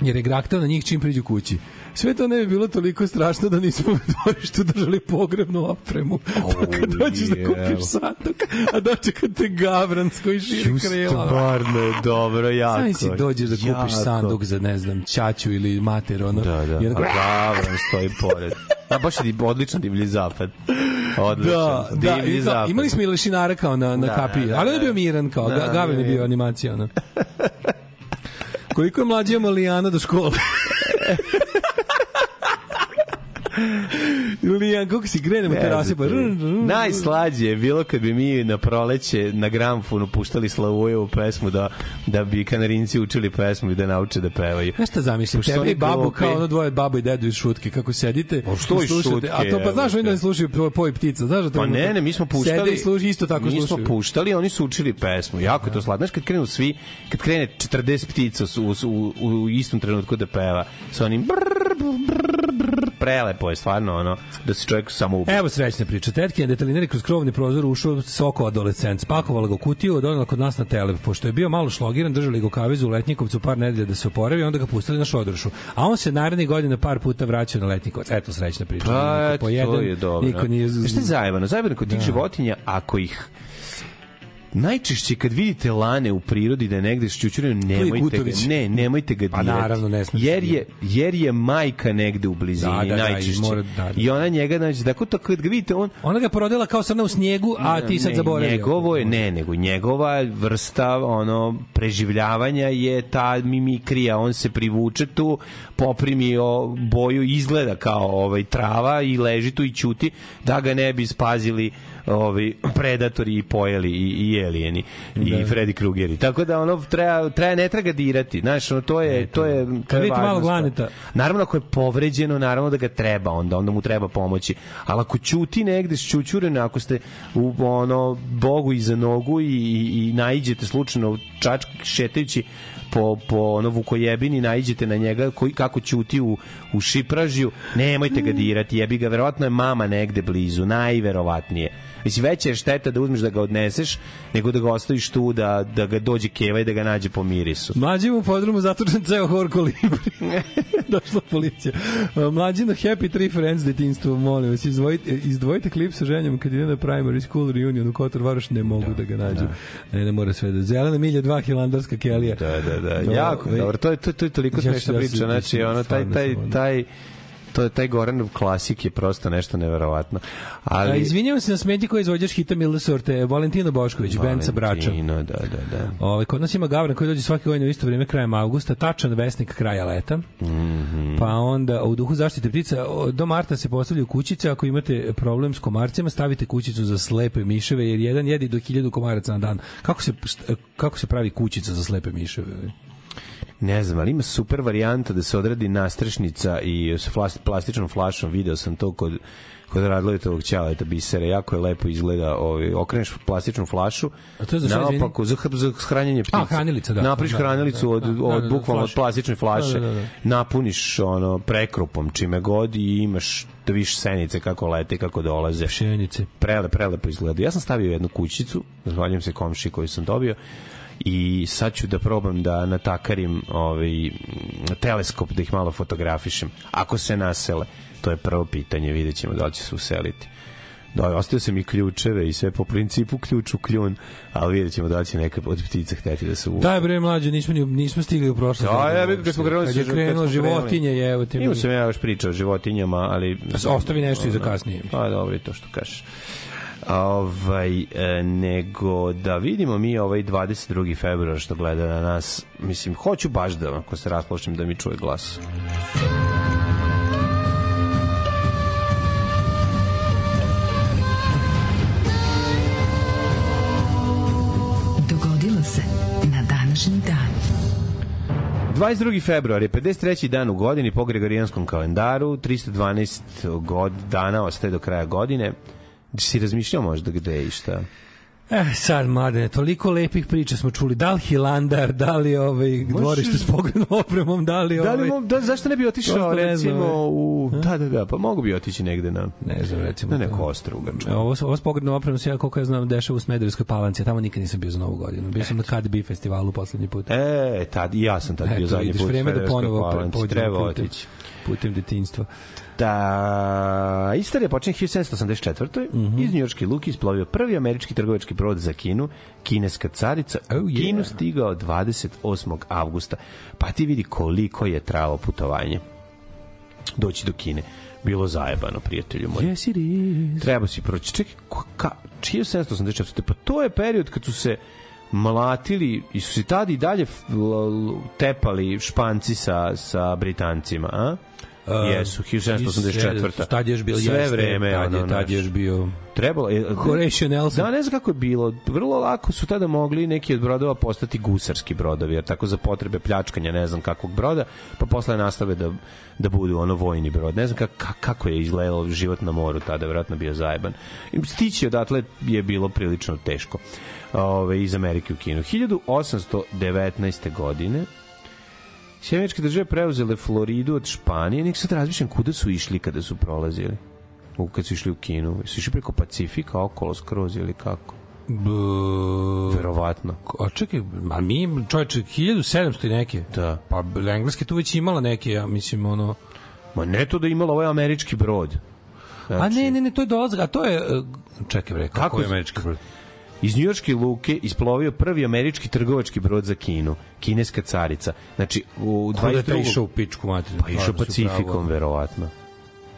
jer je graktao na njih čim priđu kući. Sve to ne bi bilo toliko strašno da nismo u dvorištu držali pogrebnu opremu. Pa kad dođeš da kupiš sanduk, a dočekate gavrans koji širi krila. Stvarno je dobro, jako. Sami si dođeš da kupiš jako. sanduk za, ne znam, ćaću ili mater, ono. Da, da. Onako, A Gavran stoji pored. A baš je odličan divlji zapad. Odličan. Da, da, divlji kao, zapad. imali smo i lešinara kao na, na Da, kapiji, da, ali on je da. bio miran kao, Da, da, Gavran je bio je. animacija, ono. Koliko je mlađa Malijana do škole? ja, kako si grenemo Ne terase, pa... znam. Najslađe je bilo kad bi mi na proleće na gramfonu puštali Slavujevu pesmu da, da bi kanarinci učili pesmu i da nauče da pevaju. Znaš šta zamislim? Oni i babu kao ono dvoje babu i dedu iz šutke, kako sedite Pa što i šutke, A to pa znaš, oni da slušaju po- poj ptica, znaš da to Pa ne, ne, mi smo puštali. Sede i slušaju, isto tako mi slušaju. smo puštali, oni su učili pesmu. Jako je to slatno. Znaš kad krenu svi, kad krene 40 ptica u, u, u, u istom trenutku da peva sa onim brrr, brrr, brrr, prelepo je stvarno ono da se čovjek samo ubi. Evo srećna priča. Tetkin je detalinari kroz krovni prozor ušao soko adolescent. Spakovala ga u kutiju, donela kod nas na tele. Pošto je bio malo šlogiran, držali ga u kavezu u Letnjikovcu par nedelja da se oporavi, onda ga pustili na šodrošu. A on se narednih godina par puta vraćao na Letnjikovac. Eto srećna priča. Pa, Niko to je dobro. Niko nije... Šta je zajebano? Zajebano kod tih životinja, ako ih Najčešće kad vidite lane u prirodi da je negde šćućureno, nemojte ga, ne, nemojte ga Pa dirati. naravno, ne smete jer je, jer je majka negde u blizini, Da, da, da, i najčešće. mora- da, da. I ona njega, znači, tako to kad ga vidite, on, Ona ga porodila kao srna u snijegu, a ti sad zaboravio. Njegovo je, ne, nego njegova vrsta ono preživljavanja je ta mimikrija, on se privuče tu, poprimi o, boju, izgleda kao ovaj trava i leži tu i ćuti da ga ne bi spazili ovaj predatori i pojeli i, i elijeni i Da. Freddy Krugeri. Tako da ono treba treba ne treba dirati. Znaš, ono to je to je Kad vidite malo glaneta. Naravno ako je povređeno, naravno da ga treba, onda onda mu treba pomoći. Ali ako ćuti negde šćućureno, ako ste u ono Bogu iza nogu i, i, i naiđete slučajno čač šetajući po, po ono vukojebini naiđete na njega koji kako ćuti u, u šipražju nemojte ga dirati jebi ga verovatno je mama negde blizu najverovatnije Mislim, veća je šteta da uzmeš da ga odneseš, nego da ga ostaviš tu, da, da ga dođe keva i da ga nađe po mirisu. Mlađi u podrumu zatučen ceo hor kolibri. Došla policija. Mlađino Happy Tree Friends detinstvo, molim vas, izdvojite, izdvojite klip sa ženjom kad ide na primary school reunion u Kotor Varoš, ne mogu da, ga nađu. Ne, ne mora sve da... Zelena milja, dva hilandarska kelija. Da, da, da. Do- jako dobro. To je to, to je toliko smešna priča. Znači, ono taj taj taj to je taj Goranov klasik je prosto nešto neverovatno. Ali... Ali izvinjavam se na smeti koji izvođač hita Milde Sorte, Valentino Bošković, band sa Brača. Valentino, da, da, da. Ovaj kod nas ima Gavran koji dođe svake godine u isto vrijeme krajem avgusta, tačan vesnik kraja leta. Mhm. Pa onda u duhu zaštite ptica do marta se postavljaju kućice, ako imate problem s komarcima, stavite kućicu za slepe miševe jer jedan jedi do 1000 komaraca na dan. Kako se kako se pravi kućica za slepe miševe? Ne znam, ali ima super varijanta da se odradi nastrešnica i sa flas, plastičnom flašom, video sam to kod kod Radlovitovog ćaleta bisera, jako je lepo izgleda, ovaj, okreneš plastičnu flašu, A to je za šta, naopako, za, za hranjenje ptica. A, hranilica, da. Napriš Da, hranilicu da, od, da, od da, da, bukvalno od plastične flaše, Da, da, da. napuniš ono prekrupom čime god i imaš da viš senice kako lete, kako dolaze. Pšenice. Prele, prelepo izgleda. Ja sam stavio jednu kućicu, zahvaljujem se komši koju sam dobio, i sad ću da probam da natakarim ovaj, teleskop da ih malo fotografišem. Ako se nasele, to je prvo pitanje, vidjet ćemo da li će se useliti. Da, ostavio sam i ključeve i sve po principu ključ u kljun, ali vidjet ćemo da li će neka od ptica hteti da se uve. Daj bre mlađe, nismo ni nismo stigli u prošlost. Da, ja bih kad smo krenuli kad je krenulo životinje, je, evo ti. Imao sam ja još priča o životinjama, ali... Ostavi nešto i za kasnije. Pa dobro, to što kažeš. Ovaj, e, nego da vidimo mi ovaj 22. februar što gleda na nas. Mislim, hoću baš da, ako se rasplošim, da mi čuje glas. Dogodilo se na današnji dan. 22. februar je 53. dan u godini po Gregorijanskom kalendaru, 312 god, dana ostaje do kraja godine. Si razmišljao možda gde i šta? Eh, sad, mladene, toliko lepih priča smo čuli. Da li Hilandar, da li ovaj, dvorište s pogrednom opremom, da li Da ovaj... li, mo- da, zašto ne bi otišao recimo ovaj. u... Da, da, da, pa mogu bi otići negde na... Ne znam, recimo. Na neko ostro u Grčkoj. Ovo, ovo s pogrednom opremom se ja, koliko ja znam, dešava u Smederevskoj palanci, a tamo nikad nisam bio za novu godinu. Bio sam na KDB festivalu poslednji put. E, tad, ja sam tad bio Eto, zadnji vidiš, put. u da Smederevskoj Palanci. Treba otići. Putem detinjstva. Da, istorija počinje 1784. Mhm. Iz njujorške luke isplovio prvi američki trgovački brod za Kinu, kineska carica. Oh, yeah. Kinu stigao 28. avgusta. Pa ti vidi koliko je trajalo putovanje. Doći do Kine. Bilo zajebano, prijatelju moj. Yes, it is. Treba si proći. Čekaj, ka, čije 784. Pa to je period kad su se mlatili i su se tada i dalje tepali španci sa, sa Britancima, a? Jesu, 1784. Tad je još bilo Sve jeste, vreme, tad je, ono, tad je još bio Trebalo je... Horatio Nelson. Da, ne znam kako je bilo. Vrlo lako su tada mogli neki od brodova postati gusarski brodovi, jer tako za potrebe pljačkanja ne znam kakvog broda, pa posle nastave da, da budu ono vojni brod. Ne znam kako, kako je izgledalo život na moru tada, verovatno bio zajeban. I Stići odatle je bilo prilično teško ove, iz Amerike u Kinu. 1819. godine Sjemeničke države preuzele Floridu od Španije. Nek sad razmišljam kuda su išli kada su prolazili. U, kad su išli u Kinu. Su išli preko Pacifika, okolo skroz ili kako? B... Verovatno. A čekaj, a mi, čovječe, 1700 i neke. Da. Pa engleska tu već imala neke, ja mislim, ono... Ma ne to da imala ovaj američki brod. a ne, ne, ne, to je dolazak, a to je... e, Čekaj bre, kako, Kako je američki brod? Iz njujorške luke isplovio prvi američki trgovački brod za Kinu, kineska carica. Znači, u Kuda je taj 22. išao u pičku materinu? Pa išao Pacifikom, verovatno.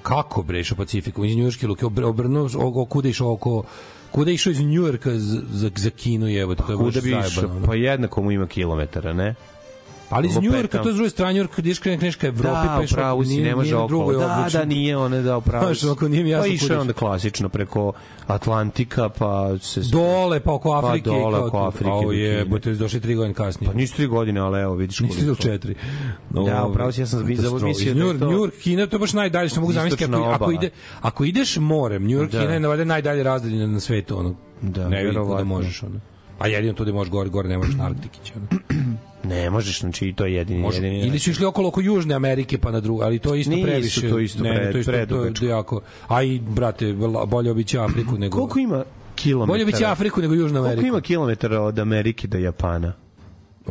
Kako bre išao Pacifikom? Iz Njujorške luke, obr- obrnuo, kuda je išao oko... Kuda je išao iz Njujorka za, za, za Kinu, to je baš Kuda bi išao? Pa jednako mu ima kilometara, ne? Ali iz. Njujorka, to je s druge strane, Njujorka, kad ideš kreneš ka Evropi, Da, pa išao, upravo si, ne može okolo. Da, da, nije one, da, upravo Znaš, si. ako nije mi jasno Pa išao onda klasično preko Atlantika, pa se... Dole, pa oko Afrike. Pa dole, kao oko. Afrike do je, bo te došli tri godine kasnije. Pa nisu tri godine, ali evo, vidiš Nisi koliko. ili četiri. Da, upravo si, ja sam Katastrofa. mislio da je to- Njujork, Kina, to je baš najdalje što mogu zamisliti. Ako, ide, ako ideš morem, Njujork, Da. Kina je navade najdalje razdaljena na svetu. Ono. Da, ne vidim verovatno. možeš. Ono. A jedino tu da možeš gore, gore ne možeš na Arktikić. Ono. Ne možeš, znači to je jedini. Može. jedini Ili su išli okolo oko Južne Amerike pa na drugu, ali to je isto Nisu, previše. to je isto ne, pre- ne, to je isto, to je predugačko. jako. A i, brate, bolje obići Afriku nego... Koliko ima kilometara? Bolje obići Afriku nego Južnu Ameriku. Koliko ima kilometara od Amerike do Japana?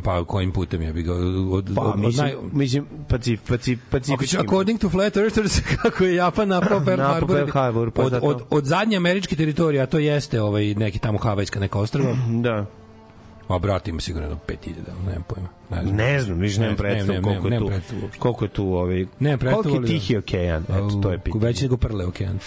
Pa kojim putem ja bi ga od, Pa, od, mislim, naj... mislim pacif, pacif, pacifičkim. according to Flat Earthers, kako je Japan napao Pearl Harbor, Pearl Harbor, pa od, zato. od, od zadnje američke teritorije, a to jeste ovaj, neki tamo Havajska neka ostrava, Da. A brate ima sigurno jedno 5000, nemam pojma. Ne znam. Ne znam, više nemam Ne, predstavu ne, koliko je nemam tu. predstavu uopšte. Koliko je tu ovaj predstavu, Koliko je. Tihi okean? Eto, to je pitanje. Veći nego Prle okean.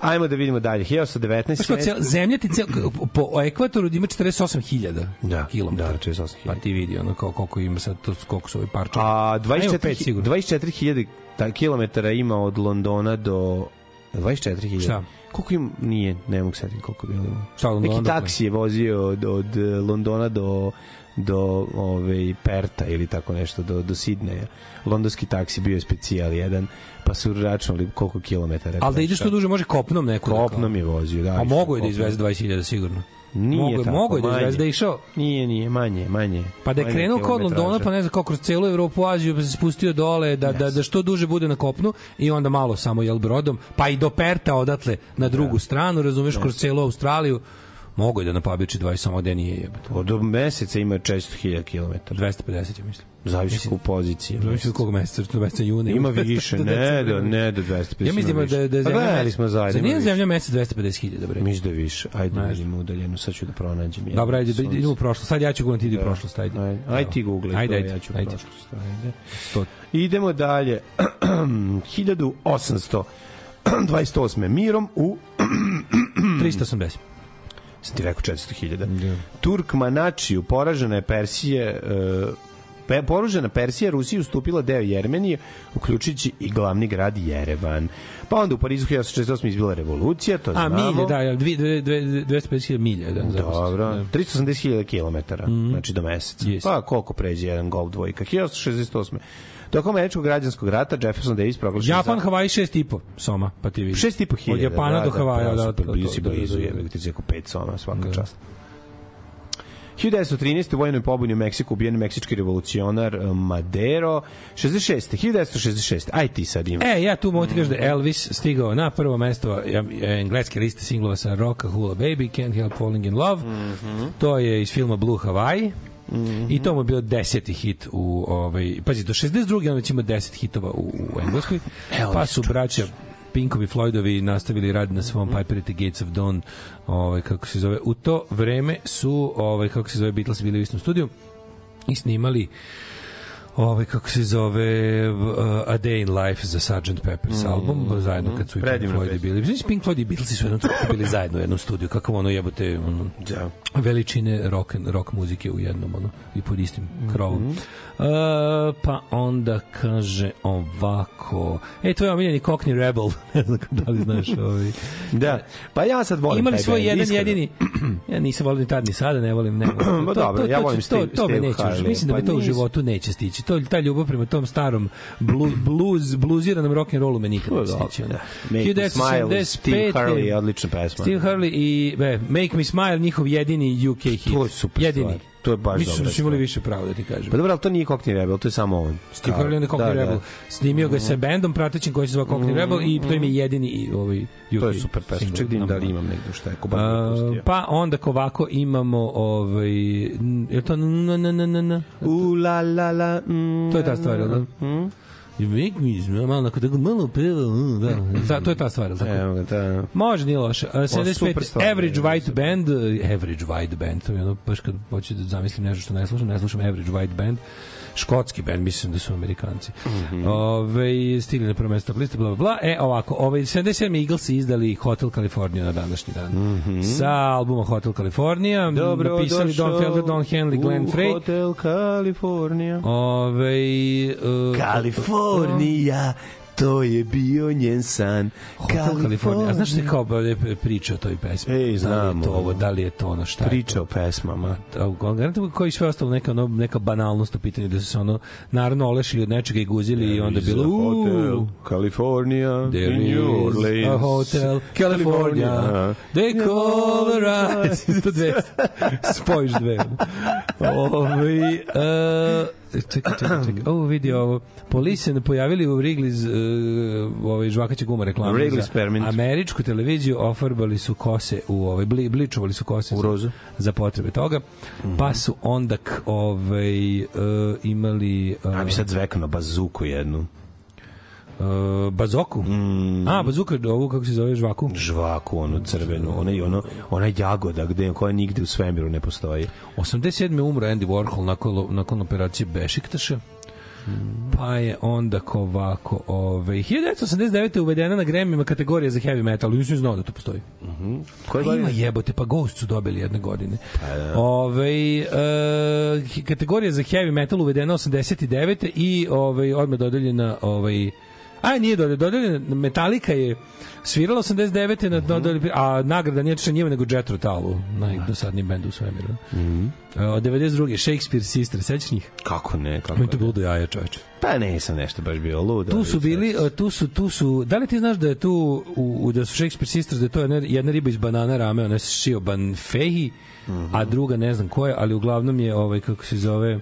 Ajmo da vidimo dalje. 1819. Znaš kao, cel, zemlja ti cel, po ekvatoru ima 48.000 Da, kilometara. da, 48.000. Pa ti vidi ono kao koliko ima sad, to, koliko su ovi parče. A Evo, pet 24 sigurno. 24.000 ta- kilometara ima od Londona do 24.000. Šta? Koliko im nije, ne mogu setiti koliko bilo. Šta od Londona Neki taksi je vozio od, od eh, Londona do do ove Perta ili tako nešto do do Sidneja. Londonski taksi bio je specijal jedan, pa su računali koliko kilometara. Ali da ideš što duže može kopnom neko. da Kopnom je vozio, da. A mogu je da izveze 20.000 sigurno. Nije mogu, tako, mogu je da da je išao. Nije, nije, manje, manje. Pa da je krenuo kod. Londona, pa ne znam kako kroz celu Evropu, Aziju, pa se spustio dole, da, da, da što duže bude na kopnu i onda malo samo jel brodom, pa i do Perta odatle na drugu stranu, razumeš, kroz celu Australiju. Mogu je da napabiči 20, samo gde nije jebate. Od meseca ima 400.000 km. 250, ja mislim. Zavisi u poziciji. Zavisi od kog meseca, od meseca juna. Ima 250, više, ne do, ne do 250. Ja mislim da, da, da Pa zemlja... gledali smo zajedno. Nije zemlja mesec 250.000, bre. Mislim da je više. Ajde, Ne da vidimo udaljenu. Sad ću da pronađem. jedno Dobro, ajde, sunce. idemo u prošlost. Sad ja ću gledati idi u Da. prošlost, ajde. Ajde, ajde ti googlej Ajde, ajde, ja ću ajde. prošlost. Ajde. Idemo dalje. 1828. Mirom u 380. sam ti rekao 400.000. Turkmanačiju, poražena je Persije, e, pe, poražena Persija Rusiji ustupila deo Jermenije, uključujući i glavni grad Jerevan. Pa onda u Parizu 1968. izbila revolucija, to A, znamo. milje, da, ja, dvi- dve- dve- 250.000 milja. Da, Dobro, 380.000 km, znači do meseca. Yes. Pa koliko pređe jedan gol dvojka? 1968. Tokom američkog građanskog rata Jefferson Davis proglašen Japan, za... Havaji, šest i po soma, pa ti vidi. Šest i po hiljada. Od Japana da, do da, Havaja, pa, da, si da, da, blizu, da. jebe, ti si oko pet soma, svaka Da. čast. 1913. u vojnoj pobuni u Meksiku ubijen meksički revolucionar eh, Madero. 66. 1966. Aj ti sad ima. E, ja tu mogu ti kaži da je Elvis stigao na prvo mesto engleske liste singlova sa Rocka Hula Baby, Can't Help Falling in Love. To je iz filma Blue Hawaii. I to mu je bio deseti hit u ovaj pazi do 62. on već ima 10 hitova u, u engleskoj. pa su braća Pinkovi Floydovi nastavili rad na svom Piper at the Gates of Dawn, ovaj kako se zove. U to vreme su ovaj kako se zove Beatles bili u istom studiju i snimali ovaj kako se zove uh, A Day in Life za Sgt. Pepper's album zajedno kad su i Pink Floyd bili. Mislim Pink Floyd i Beatlesi su jednom bili zajedno u jednom studiju. Kako ono jebote ono, Da. veličine rock, rock muzike u jednom ono, i pod istim krovom. Mhm. Uh, pa onda kaže ovako e, to je omiljeni Cockney Rebel ne znam da li znaš ovaj. Da. Pa ja sad volim Imali svoj jedan iskreno. jedini ja nisam volim ni tad ni sada ne volim ne volim. Pa dobro, ja volim to, to, to me neće Harley. mislim da Pa me to u nisam. životu neće stići to ta ljubav prema tom starom blu, blues bluziranom rock and rollu me nikad stići ono. da. Make me smile, Steve Harley odlična pesma. Steve Harley i be, Make Me Smile njihov jedini UK hit To je super jedini stvar. To je baš Mislim dobra da su imali više pravo da ti kažem Pa dobro, ali to nije Cockney Rebel, to je samo on. Steve Harley Cockney Da, da. Rebel. Snimio ga je sa bendom pratećim koji se zove Cockney Rebel i to im je jedini i ovaj UK To je super pesma. Ček da im da li imam negdje šta je ko pustio. pa onda ko ovako imamo ovaj je to n n n n n U la la la. mm, to je ta stvar, da? mm. Make me malo kada ga malo peva, mm, da. Ta, to je ta stvar, tako? Evo ga, da. Može, nije loše. A, super 75. stvar, Average White Band, uh, Average White Band, to je ono, baš kad hoću da zamislim nešto što ne slušam, ne slušam Average White Band, škotski band, mislim da su Amerikanci. Mhm. Ove, stigli na prvo mesto liste, bla, bla, bla. E, ovako, ove, 77 Eagles izdali Hotel California na današnji dan. Sa albuma Hotel California. Dobro napisali Don došao Felder, Don Henley, Glenn Frey. Hotel California. Ove, uh, Kalifornija, to je bio njen san. Hotel California. A znaš što je kao priča o toj pesmi? Ej, Da li je znam, to ovo, da li je to ono šta je to? Priča o pesmama. Garantujem koji sve ostalo neka, ono, neka banalnost u pitanju da su se ono naravno olešili od nečega i guzili i onda je bilo Hotel California There in New Orleans. a hotel California. California. They call the rise. Spojiš dve. Ovi, uh, čekaj, čekaj, čekaj. Ovo vidi ovo. Police se pojavili u Wrigley's uh, ovaj žvakaće guma reklama Wrigley's za Spearmint. američku televiziju ofarbali su kose u ovaj bli, bličovali su kose U za- rozu. za potrebe toga pa su onda ovaj uh, imali uh, A bi sad zvekao na bazuku jednu. Uh, bazoku Mm. a bazuka ovu kako se zove žvaku Žvaku, onu crvenu, ona, ono, ona jagoda gde, koja nigde u svemiru ne postoji. 87. umro Andy Warhol nakon, nakon operacije Bešiktaša. Pa je onda ko ovako, ove, 1989. je uvedena na Grammy kategorija za heavy metal, nisam znao da to postoji. Koje Pa ima jebote, pa Ghost su dobili jedne godine. Pa da. Ove, e, kategorija za heavy metal uvedena 89. i ove, odmah dodeljena ovaj, A nije dodeljena, dodeljena Metallica je svirala 89. na dodeli, a nagrada nije češće njima nego Jet Rotalu, najdosadniji bend u svemiru. E, Od 92. Shakespeare Sister, sećaš njih? Kako ne, kako Meni to ne. bilo do jaja, čoveče. Pa nisam nešto baš bio lud. Tu su bili, e, tu su, tu su, da li ti znaš da je tu, u, u- da su Shakespeare Sisters, da je to jedna, jedna riba iz banana rame, ona je Shioban Fehi, a druga ne znam ko je, ali uglavnom je, ovaj, kako se zove,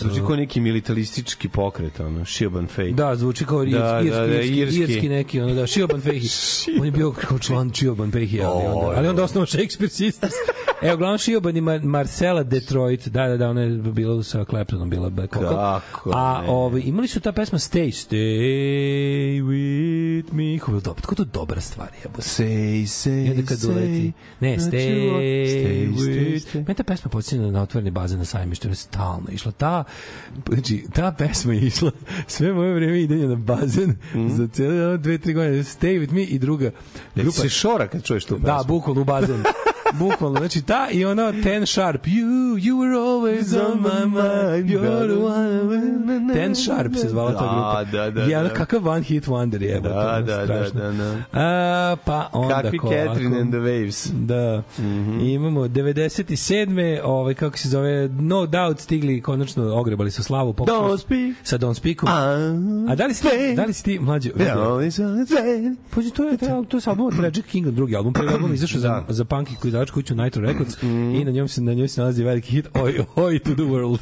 Zvuči kao neki militaristički pokret, ono, Shioban Fate. Da, zvuči kao irski, Da, irski, da, da, irski, irski. irski neki, ono da, Shioban Fehi. On je bio kao član Shioban Fehi, ali onda, ali onda osnovao Shakespeare Sisters. Evo, uglavnom Shioban i Mar Marcela Detroit, da, da, da, ona je bila sa Claptonom, bila back vocal. Kako A ne. ovaj, imali su ta pesma Stay, Stay with me. Kako je dobro, kako je to dobra stvar, jebote. Say, say, I onda kad uleti. Ne, that stay, stay, stay, stay. Mene ta pesma podsjeća na otvoreni bazen na sajmištu, je stalno išla. Ta, znači, ta pesma je išla sve moje vreme idenja na bazen za cijele dve, tri godine. Stay with me i druga Jel grupa. se šora kad čuješ tu pesmu? Da, bukvalno u bazen. bukvalno, znači ta i ona Ten Sharp, you, you were always on my mind, you're the one, Ten Sharp se zvala ta Da, grupa. da, da, da. kakav one hit wonder je, Da, ono, da, da, da, da. A, pa onda Kakvi ko Catherine ovako- and the Waves. Da. Mhm. I imamo 97. ovaj kako se zove No Doubt stigli konačno ogrebali su slavu pokušali Don't speak. sa Don't Speakom. A da li si ti, da li si ti mlađi? Yeah, so sad. Pa to je to, to je sa albumom Tragic Kingdom, drugi album, prvi album izašao za Da. Za Punky koji izdavač kuću Nitro Records i na njom se na njoj se nalazi veliki hit Oi Oi to the World.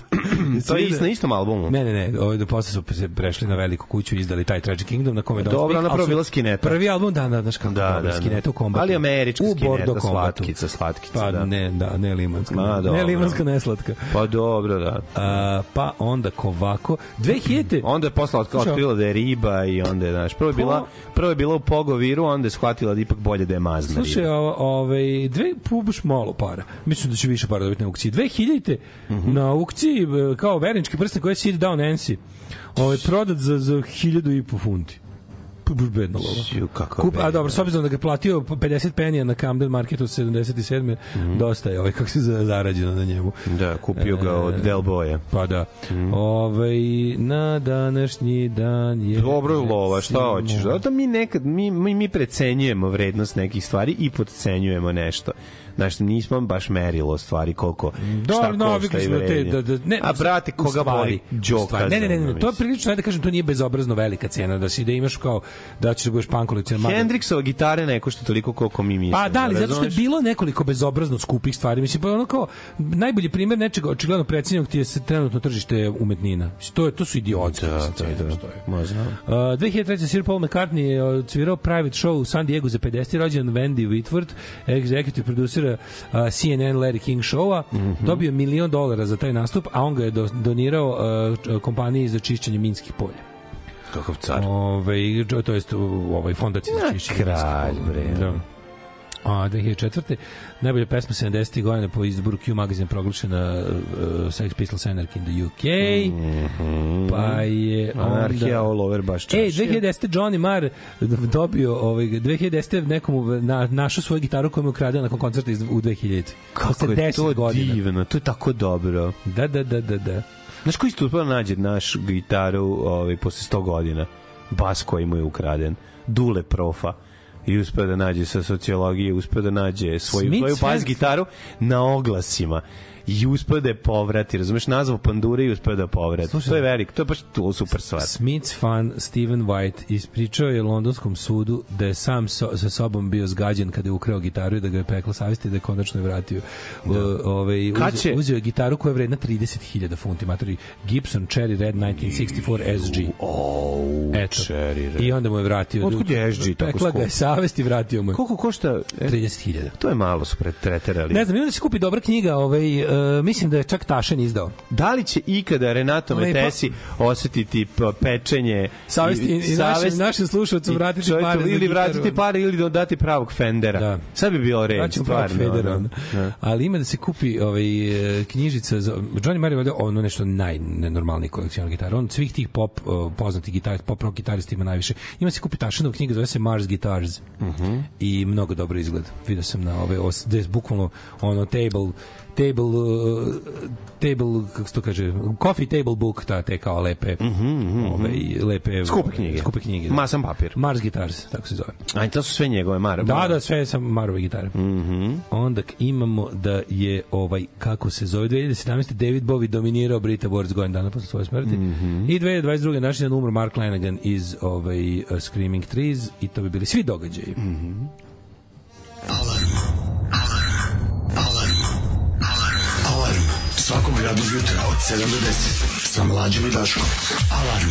To je isto na istom albumu. Ne, ne, ne, ovaj da posle su se prešli na veliku kuću i izdali taj Tragic Kingdom na kome Don't Dobro, ona prvo bila skineta. Prvi album, da, da, znaš kako Da, dobro, da, da. skineta u kombatu. Ali američka u skineta, slatkica, slatkica, Pa da. ne, da, ne limanska. Ma, ne dobro. limanska, ne slatka. Pa dobro, da. A, pa onda kovako. 2000 Onda je Slušaj, otkrila da je riba i onda je, znaš, prvo je bila, prvo je bila u pogoviru, onda je shvatila da je ipak bolje da je mazna Slušaj, riba. ovaj dve pubaš malo para. Mislim da će više para dobiti na aukciji. 2000 Mhm. na aukciji e, kao kao vernički prsten koji je sit down Nancy. Ovaj prodat za za 1000 i po funti. Pa bedna lova. Ju, kako Kup, a dobro, s obzirom da ga platio po 50 penija na Camden Marketu 77. dosta je ovaj kako se za- zarađeno na njemu. Da, kupio ga od E, Del Boya. Pa da. Ovaj na današnji dan je Dobro je lova, šta hoćeš? Zato mi nekad, mi, mi, mi precenjujemo vrednost nekih stvari i podcenjujemo nešto. Znaš, nismo baš merilo stvari koliko Da, šta košta navikli i smo te da, da ne, A brate, koga stvari, boli stvari. Ne, ne, ne, ne, to je prilično, da kažem, to nije bezobrazno velika cena, da si da imaš kao, da ćeš da budeš punk kolekcionar. mislim. Hendrixova gitare ne košta toliko koliko mi mislimo. Pa da, ali zato što je bilo nekoliko bezobrazno skupih stvari. Mislim, pa ono kao, najbolji primjer nečega očigledno precenjenog ti je se trenutno tržište umetnina. Mislim, to, je, to su idiotske Da, mislim, da, da. znam. Uh, 2003. Sir Paul McCartney je odsvirao private show u San Diego za 50. rođen Wendy Whitworth, executive producera uh, CNN Larry King showa, Mhm. dobio milion dolara za taj nastup, a on ga je do, donirao uh, kompaniji za čišćenje minskih polja. Kakav car. Ove, to jest u ovaj fondaciji za čišćenje kralj, bre. Da. A 2004. najbolja pesma 70. godina po izboru Q magazine proglašena uh, Sex Pistols Anarchy in the UK. Pa je onda... Anarhija all over baš čašće. Ej, 2010. Johnny Marr dobio ovaj 2010. nekomu na, našao svoju gitaru koju mu je ukradeo nakon koncerta iz, u 2000. Kako je 10 to godina. divno, to je tako dobro. Da, da, da, da, da. Znaš koji uspio da nađe naš gitaru ovaj, posle 100 godina? Bas koji mu je ukraden. Dule profa i uspeo da nađe sa sociologije, uspeo da nađe svoju, Smith svoju bas gitaru na oglasima i uspeo da je povrati, razumeš, nazvao pandure i uspeo da je povrati. Slušaj, to je velik, to je baš to super stvar. Smith's fan Steven White ispričao je londonskom sudu da je sam so, sa sobom bio zgađen kada je ukrao gitaru i da ga je pekla savesti i da je konačno je vratio. Da. ovaj, uzeo, će- uzeo je gitaru koja je vredna 30.000 funti, matori Gibson Cherry Red 1964 SG. Oh, Eto. Cherry Red. I onda mu je vratio. Otkud je SG tako Pekla ga je skup? savest i vratio mu je. Koliko košta? E, 30.000. To je malo su pretreterali. Ne znam, ima da se kupi dobra knjiga, ovaj, uh, mislim da je čak Tašen izdao. Da li će ikada Renato Lepo. Metesi osetiti pečenje Savest i, i našim, savest- našim i vratiti pare ili vratiti pare ili da dati pravog Fendera. Da. Sad bi bilo red, pravog stvarno. Ono. Da. Ali ima da se kupi ovaj, e, knjižica za... Johnny Marr je valjda ono nešto najnenormalniji kolekcionar gitara. On svih tih pop uh, poznatih gitarista, pop rock gitarista ima najviše. Ima se kupi Tašinov knjiga, zove se Mars Guitars. Mhm. I mnogo dobro izgled. Vidio sam na ove, os, bukvalno ono table table uh, table kako se to kaže coffee table book ta te kao lepe ove lepe Mhm, Skupe knjige. skupe knjige da. Masan papir. Mars Guitars tako se zove Aj, to su sve njegove mare. Da, da, sve sam Marove gitare. Mm Mhm. Onda imamo da je ovaj kako se zove 2017 David Bowie dominirao Brita Awards godin dana posle svoje smrti. Mhm. I 2022 naši dan umro Mark Lanagan iz ovaj uh, Screaming Trees i to bi bili svi događaji. Mhm. Alarm svakog radnog jutra od 7 do 10 sa mlađom i Daškom. Alarm.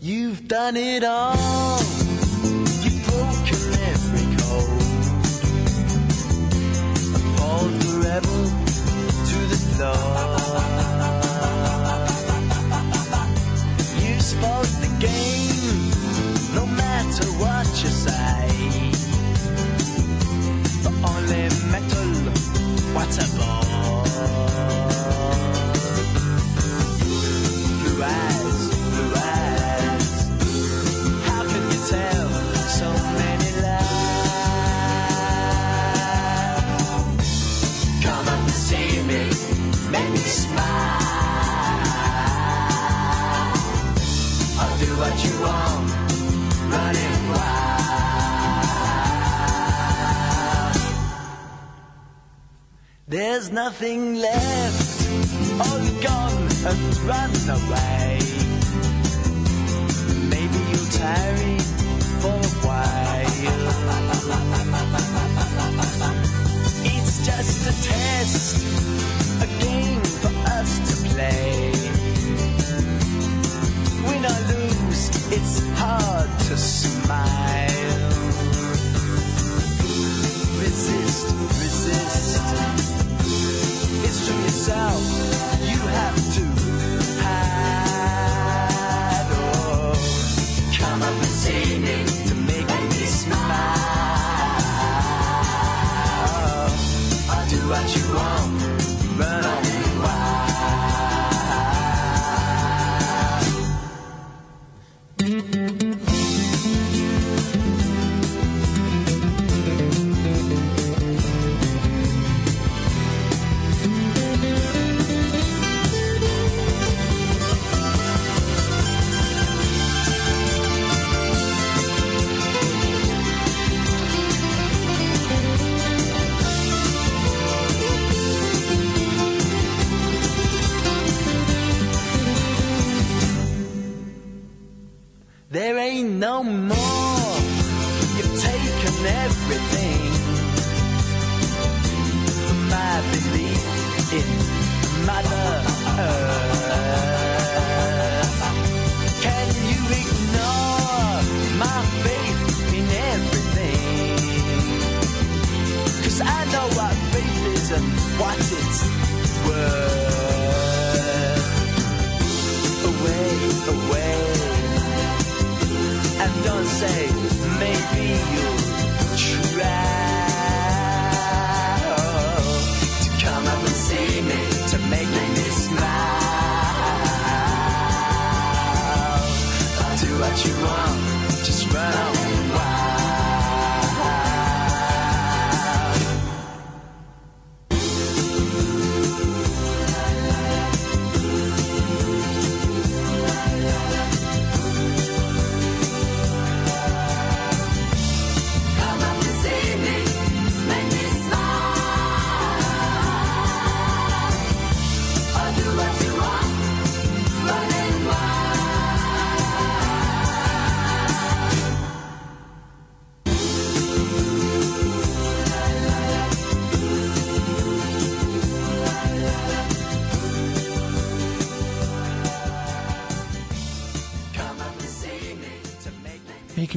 You've done it all. You've broken every code. Appalled the rebel to the floor. You spoke what a bore. Nothing left, all gone and run away.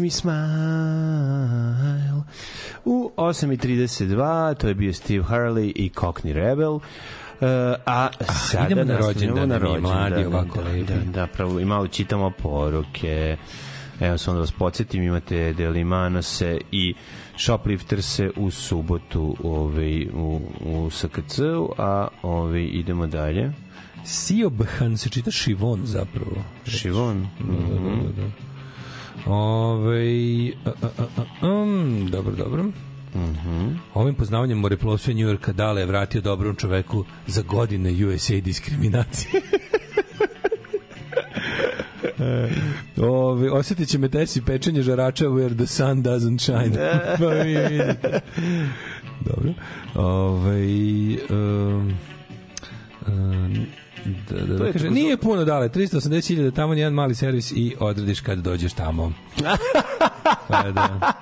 Me smile. U 8.32, to je bio Steve Harley i Cockney Rebel. Uh, a sada idemo na rođendane, na mi rođendane, mladi, ovako da, lepi. Da, da, pravo, i malo čitamo poruke. Evo samo da vas podsjetim, imate Delimanose i Shoplifterse u subotu ovaj, u, u SKC-u, a ovaj, idemo dalje. Siobhan se čita Šivon zapravo. Šivon? Da, da, da, da. Ove, a, a, a, a, um, dobro, dobro. Mhm. Ovim poznavanjem moreplovstva New Yorka Dale je vratio dobrom čoveku za godine USA diskriminacije. Ove, osjetit će me tesi pečenje žarača where the sun doesn't shine. pa vi vidite. Dobro. Ove, um, um, da, da, To da, je kaže, nije puno dale, 380.000 tamo jedan mali servis i odradiš kad dođeš tamo. pa da.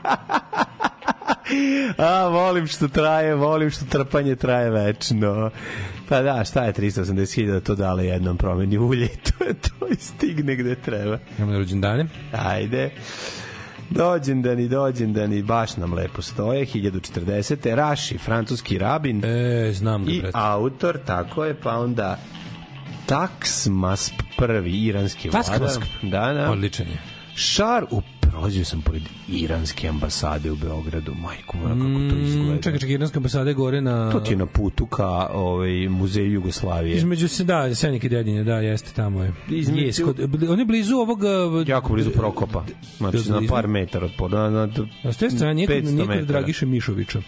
A, volim što traje, volim što trpanje traje večno. Pa da, šta je 380.000 to dale jednom promeni ulje i to je to i stigne gde treba. Imamo na rođendane. Ajde. Dođendani, dođendani, baš nam lepo stoje, 1040. Raši, francuski rabin. E, znam ga, I brate. autor, tako je, pa onda Taksmasp prvi, iranski vladar. Taskmasp. Da, da. Odličan je. Šar u prolazio sam pored iranske ambasade u Beogradu, majku moja, kako to izgleda. Mm, čekaj, čekaj, iranska ambasada je gore na... To ti je na putu ka ovaj, muzeju Jugoslavije. Između se, da, Senik i Dedinje, da, jeste, tamo je. Između- Jes, kod, on je blizu ovog... uh, jako blizu Prokopa. Znači, na blizu? par metara od poda. Na, na, A s te strane, nije kod, 500 nije kod metara. Dragiše Mišovića.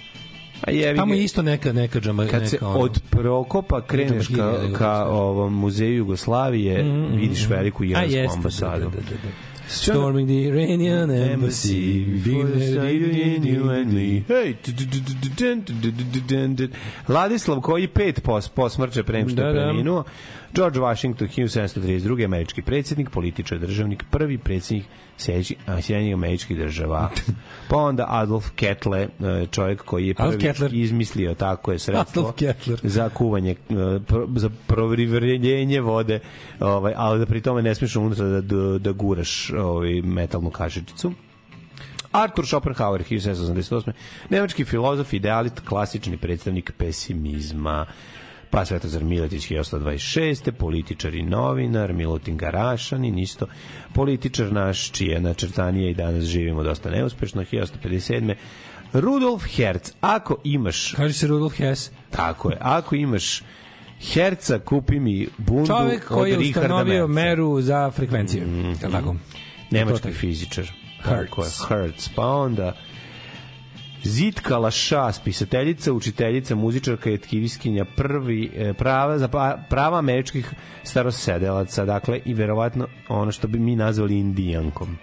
A jevi Tamo je isto neka, neka džama, kad se neka ono- od Prokopa kreneš ka, ka se ovom muzeju Jugoslavije, Mhm, vidiš mhm. veliku iransku ambasadu. da, da, da, da. Storming the Iranian embassy. Saudi you and me. Hey. Ladislav koji pet pos, posmrće pre nego što je Da, da. George Washington, 1732. američki predsjednik, političar, državnik, prvi predsjednik Sjedinjenih američkih država. Pa onda Adolf Kettler, e, čovjek koji je prvi izmislio tako je sredstvo za kuvanje, e, pro, za provrivljenje vode, ovaj, ali da pri tome ne smiješ unutra da, da, da guraš ovaj, metalnu kašičicu. Arthur Schopenhauer, 1788. Nemački filozof, idealist, klasični predstavnik pesimizma. Pa Svetozar Miletić, 1826. Političar i novinar, Milutin Garašanin, isto političar naš, čije načrtanije i danas živimo dosta neuspešno, 1857. Rudolf Herz, ako imaš... Kaže se Rudolf Hess. Tako je, ako imaš Herca, kupi mi bundu Čovek koji je ustanovio meru za frekvenciju. Mm -hmm. Tako? Nemački fizičar. Hertz. Hertz. Pa onda Zitka Laša, spisateljica, učiteljica, muzičarka i aktivistkinja prvi e, prava za pa- prava američkih starosedelaca, dakle i verovatno ono što bi mi nazvali indijankom.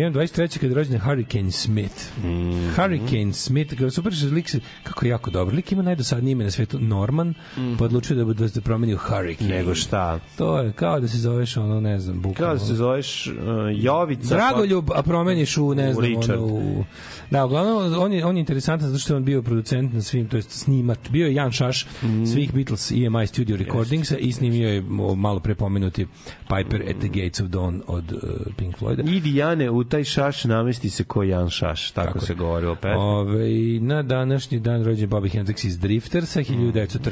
1.23. kad je rođen Hurricane Smith. Mhm. Hurricane Smith, kao super lik kako je jako dobro. Lik ima najdosadnije ime na svetu, Norman, pa odlučio da, bude- da se promeni u Hurricane. Nego šta? To je kao da se zoveš ono, ne znam, Kao bukvalno. da se zoveš uh, Jovica. Dragoljub, a promeniš u, ne znam, Richard. ono, u... Da, uglavnom, on je, on je interesantan zato što je on bio producent na svim, to jest snimač. Bio je Jan Šaš Mhm. svih Beatles EMI studio recordingsa i snimio je malo pre pomenuti Piper at the Gates of Dawn od uh, Pink Floyda. Idi Jane, u taj šaš namesti se ko Jan Šaš, tako, se govori o pesmi. Ove, na današnji dan rođen Bobby Hendrix iz Driftersa, 1938.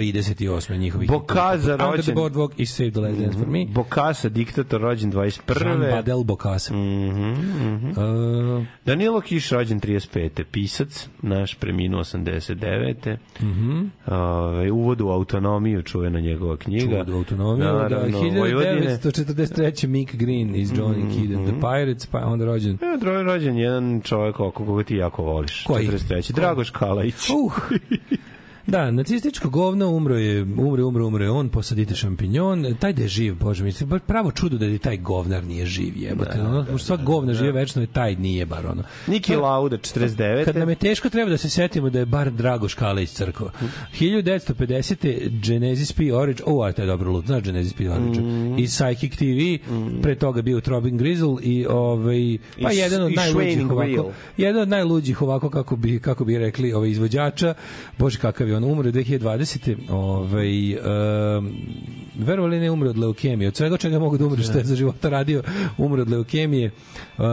njihovih Bokaza Under the rođen- Boardwalk i Save the Last Dance for Me. Bokasa, diktator, rođen 21. Jean Badel Bokasa. Mhm, mhm. Uh, Danilo Kiš, rođen 35. Pisac, naš preminuo 89. Mhm. Ove, uvod u autonomiju, čuvena njegova knjiga. Uvod u autonomiju, da, Naravno, Vojvodine. 1943. Mick Green iz Johnny Mhm, Kidd and the Pirates, pa onda rođen E, dro- rođen jedan čovjek oko koga ti jako voliš. Koji? 43. Dragoš Kalajić. Uh. Da, nacističko govno umro je, umre, umre, umre on, posadite šampinjon, taj da je živ, bože mi, baš pravo čudo da je taj govnar nije živ, jebote, ono, pošto svak govna žive večno je taj nije bar ono. Niki Lauda, 49. Kad nam je teško, treba da se setimo da je bar Dragoš Kalić crkva. 1950. Genesis P. Orange, o, a to je dobro lud, znaš Genesis P. Orange, Mhm. i Psychic TV, pre toga bio Throbbing Grizzle i ovaj, pa I- jedan od i najluđih ovako, jedan od najluđih ovako kako bi kako bi rekli ovaj izvođača bože kakav je on umro 2020 ovaj um, verovali ne umre od leukemije od svega čega mogu da umre što je za života radio umre od leukemije um,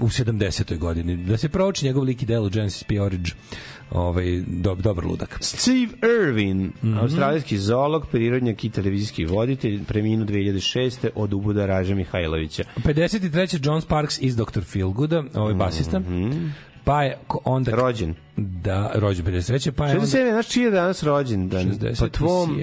u 70. godini da se prouči njegov lik i delo Genesis P. Orange ovaj dob, dobar ludak Steve Irwin, Mhm. australijski zoolog, prirodnjak i televizijski voditelj, preminuo 2006. od ubuda Raža Mihajlovića. 53. John Sparks iz Dr. Feelgooda ovaj basista pa je onda. Rođen. Da rođen 53. pa je onda 67. Znaš čiji je danas rođendan? 67., Pa tvom,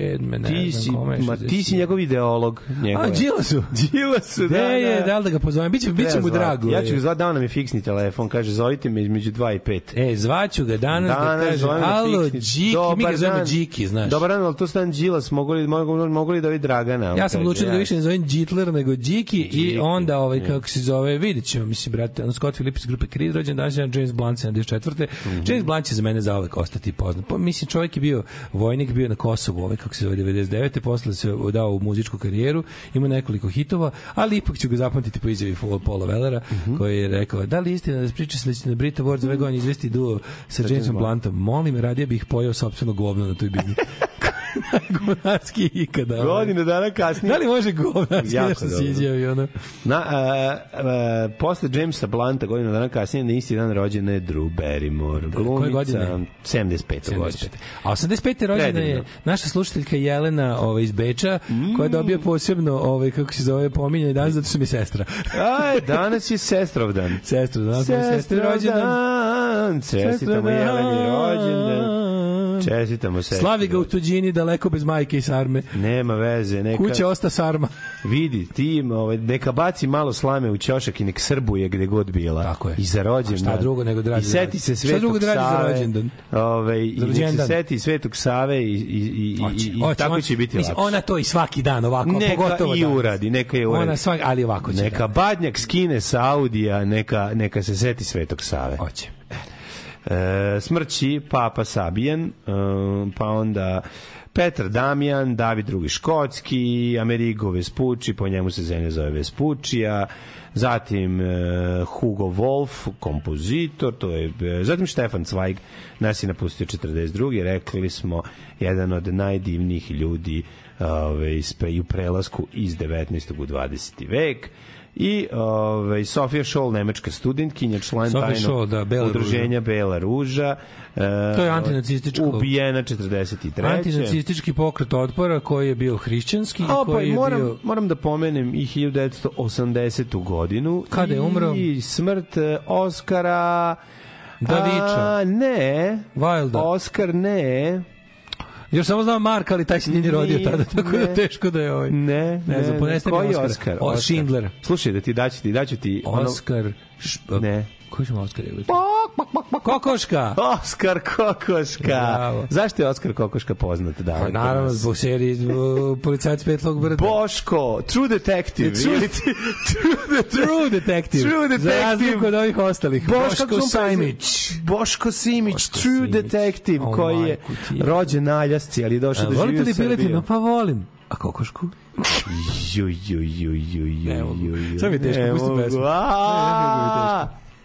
ti si, kome ma, ti si 67.. njegov ideolog. Njegove. A, Đilasu. Đilasu, da, Gde je, da. da li da ga pozovem? Biće, biće mu drago. Ja ću ga zvati, dao nam je fiksni telefon, kaže, zovite me između 2 i 5. E, zvaću ga danas, Danas da kaže, alo. Điki, mi ga zovemo Điki, znaš. Dobar dan, ali to stan Đilas, mogu li, mogu, mogu li da ovi Dragana? Ja sam odlučio da više ne zovem Đitler nego Điki i onda ovaj ja. kako se zove, vidit ćemo, mislim brate, Scott Phillips iz grupe Creed rođen danas je James Blunt 74. Mhm. James Blunt će za mene zauvek ostati poznat. Pa mislim čovjek je bio vojnik, bio na Kosovu, ovaj kako se zove 99. posle se dao u muzičku karijeru, ima nekoliko hitova, ali ipak ću ga zapamtiti po izjavi Paula- Paula Wellera Mhm. koji je rekao da li istina da se priča se da će na Brit Awards ove godine izvesti duo sa Jamesom Bluntom. Molim, radije bih pojao sopstveno govno na toj bini. Najgovnarski ikada. Godinu dana kasnije. Da li može govnarski Jako nešto izjavi, ono? Na, a, a, posle Jamesa Blanta godinu dana kasnije na isti dan rođena je Drew Barrymore. Glumica, godine? 75. godine. 75. A 85. rođena je Predivno. naša slušateljka Jelena ovaj, iz Beča, koja dobija posebno, ovaj, kako se zove, pominjanje danas, zato su mi sestra. Aj, danas je sestrov Sestra, danas je sestra rođendan. dan. Čestitamo Jeleni rođendan. Čestitamo sestri. Slavi ga u tuđini, daleko bez majke i sarme. Nema veze, neka... Kuća osta sarma. Vidi, ti ovaj, neka baci malo slame u ćošak i nek srbuje gde god bila. Tako je. I za rođendan. Šta drugo nego da radi I seti se rođendan? Šta Svetog drugo da radi za rođendan? Ovaj, I nek se seti Svetog Save i, i, i, i, Hoće, i hoće, tako će biti mislim. Ona to i svaki dan ovako, neka pogotovo i danas. uradi, neka je uradi. Ona svaki, ali ovako će. Neka da. badnjak skine sa Audija, neka, neka se seti Svetog Save. Hoće. E, smrći Papa Sabijan, e, pa onda Petar Damjan, David II. Škotski, Amerigo Vespucci, po njemu se zemlja zove Vespuccija, zatim e, Hugo Wolf, kompozitor, to je, e, zatim Stefan Zweig, nas je napustio 42. Rekli smo, jedan od najdivnijih ljudi ove, ispe- i u prelasku iz 19. u 20. vek i ove, Sofija Scholl, nemačka studentkinja, član Sofia tajnog Scholl, da, Bela udruženja Bela Ruža. e, To je antinacističko- Ubijena 43. Antinacistički pokret otpora koji je bio hrišćanski i A, pa koji je moram, bio moram da pomenem i 1980. godinu. Kada je umro? I smrt e, Oskara Da viča. A, ne. Wilda. Oscar, ne. Još samo znam Marka, ali taj se nije ni rodio tada, tako da ne. teško da je ovaj. Ne, Ne znam, poneste mi Oscara. Oscar? O, Schindler. Slušaj, da ti daću ti, daću ti... ono- Oscar. Š, Ne. Koji ćemo Oscar je? Kokoška. Oskar Kokoška. Bravo. Zašto je Oskar Kokoška poznat? Da, Pa naravno, zbog serije Policajac Petlog brda. Boško, True Detective. True- True Detective. True Detective. True Za Detective. razliku od ovih ostalih. Boško Boško Sajmić. Boško Simić, Boško True Simić. Detective, O, koji je rođen na Aljasci, ali je došao A, da živi Volite u li Srbiji. piletina? Pa volim. A kokošku? Ju, ju, ju, ju, ju, Ne ju, ju. Sad mi je teško, Ne pusti pesmu. A, Ne, ne, ne, ne, ne,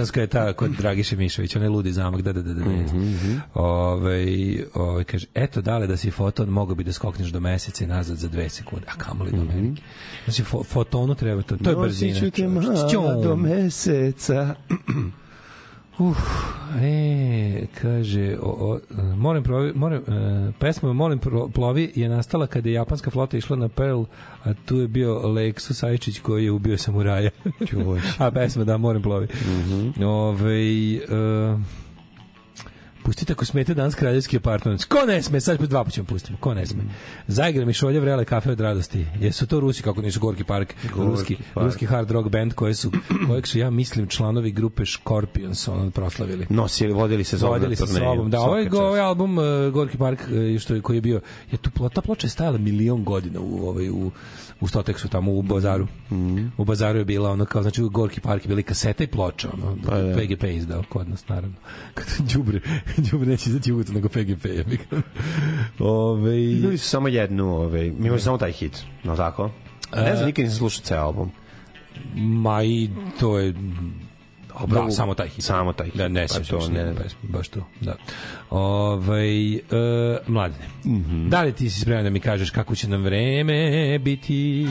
Pakistanska je ta kod Dragiše Mišović, onaj ludi zamak, da, da, da, da. Mhm, Ove, ove, kaže, eto dale da si foton, mogo bi da skokneš do meseca i nazad za dve sekunde, a kamoli do Amerike. Znači, fo, fotonu treba, to, to je brzina. Nosit ću te Ćom. do meseca. Uf, e, kaže, o, o, molim, provi, molim, e, pesma Molim pro- plovi je nastala kada je japanska flota išla na Pearl, a tu je bio Leksu Sajčić koji je ubio samuraja. a pesma, da, Molim plovi. Ove, e, Pustite ako smete danas kraljevski apartman. Ko ne sme? Sad dva puta ćemo pustimo. Ko ne sme? Zaigra mi šolje vrele kafe od radosti. Jesu to Rusi, kako nisu Gorki Park, Gorki ruski, Park. ruski hard rock band koje su, kojeg su, ja mislim, članovi grupe Scorpions ono proslavili. Nosili, vodili se zovem Vodili se turneju. sobom. Da, ovaj, čast. ovaj album uh, Gorki Park uh, što je, koji je bio je tu plo- ta ploča je stajala milion godina u ovaj u u Stoteksu tamo u bazaru. Mhm. U bazaru je bila ono kao znači u Gorki Park je bili kaseta i ploča, ono Pa da. PGP izdao kod nas naravno. Kad đubre, đubre neće izaći ugoto nego PGP. Ove Imali su samo jednu, ovaj, mi imali samo taj hit, no tako? Ne znam, nikad nisam slušao ceo album. Ma i to je Dobro, da, samo taj hit. Samo taj hit. Da, ne Pa sjećam to ne, ne, ne. baš to. Da. Ovaj e, mladine. Mhm. Da li ti si spreman da mi kažeš kako će nam vreme biti?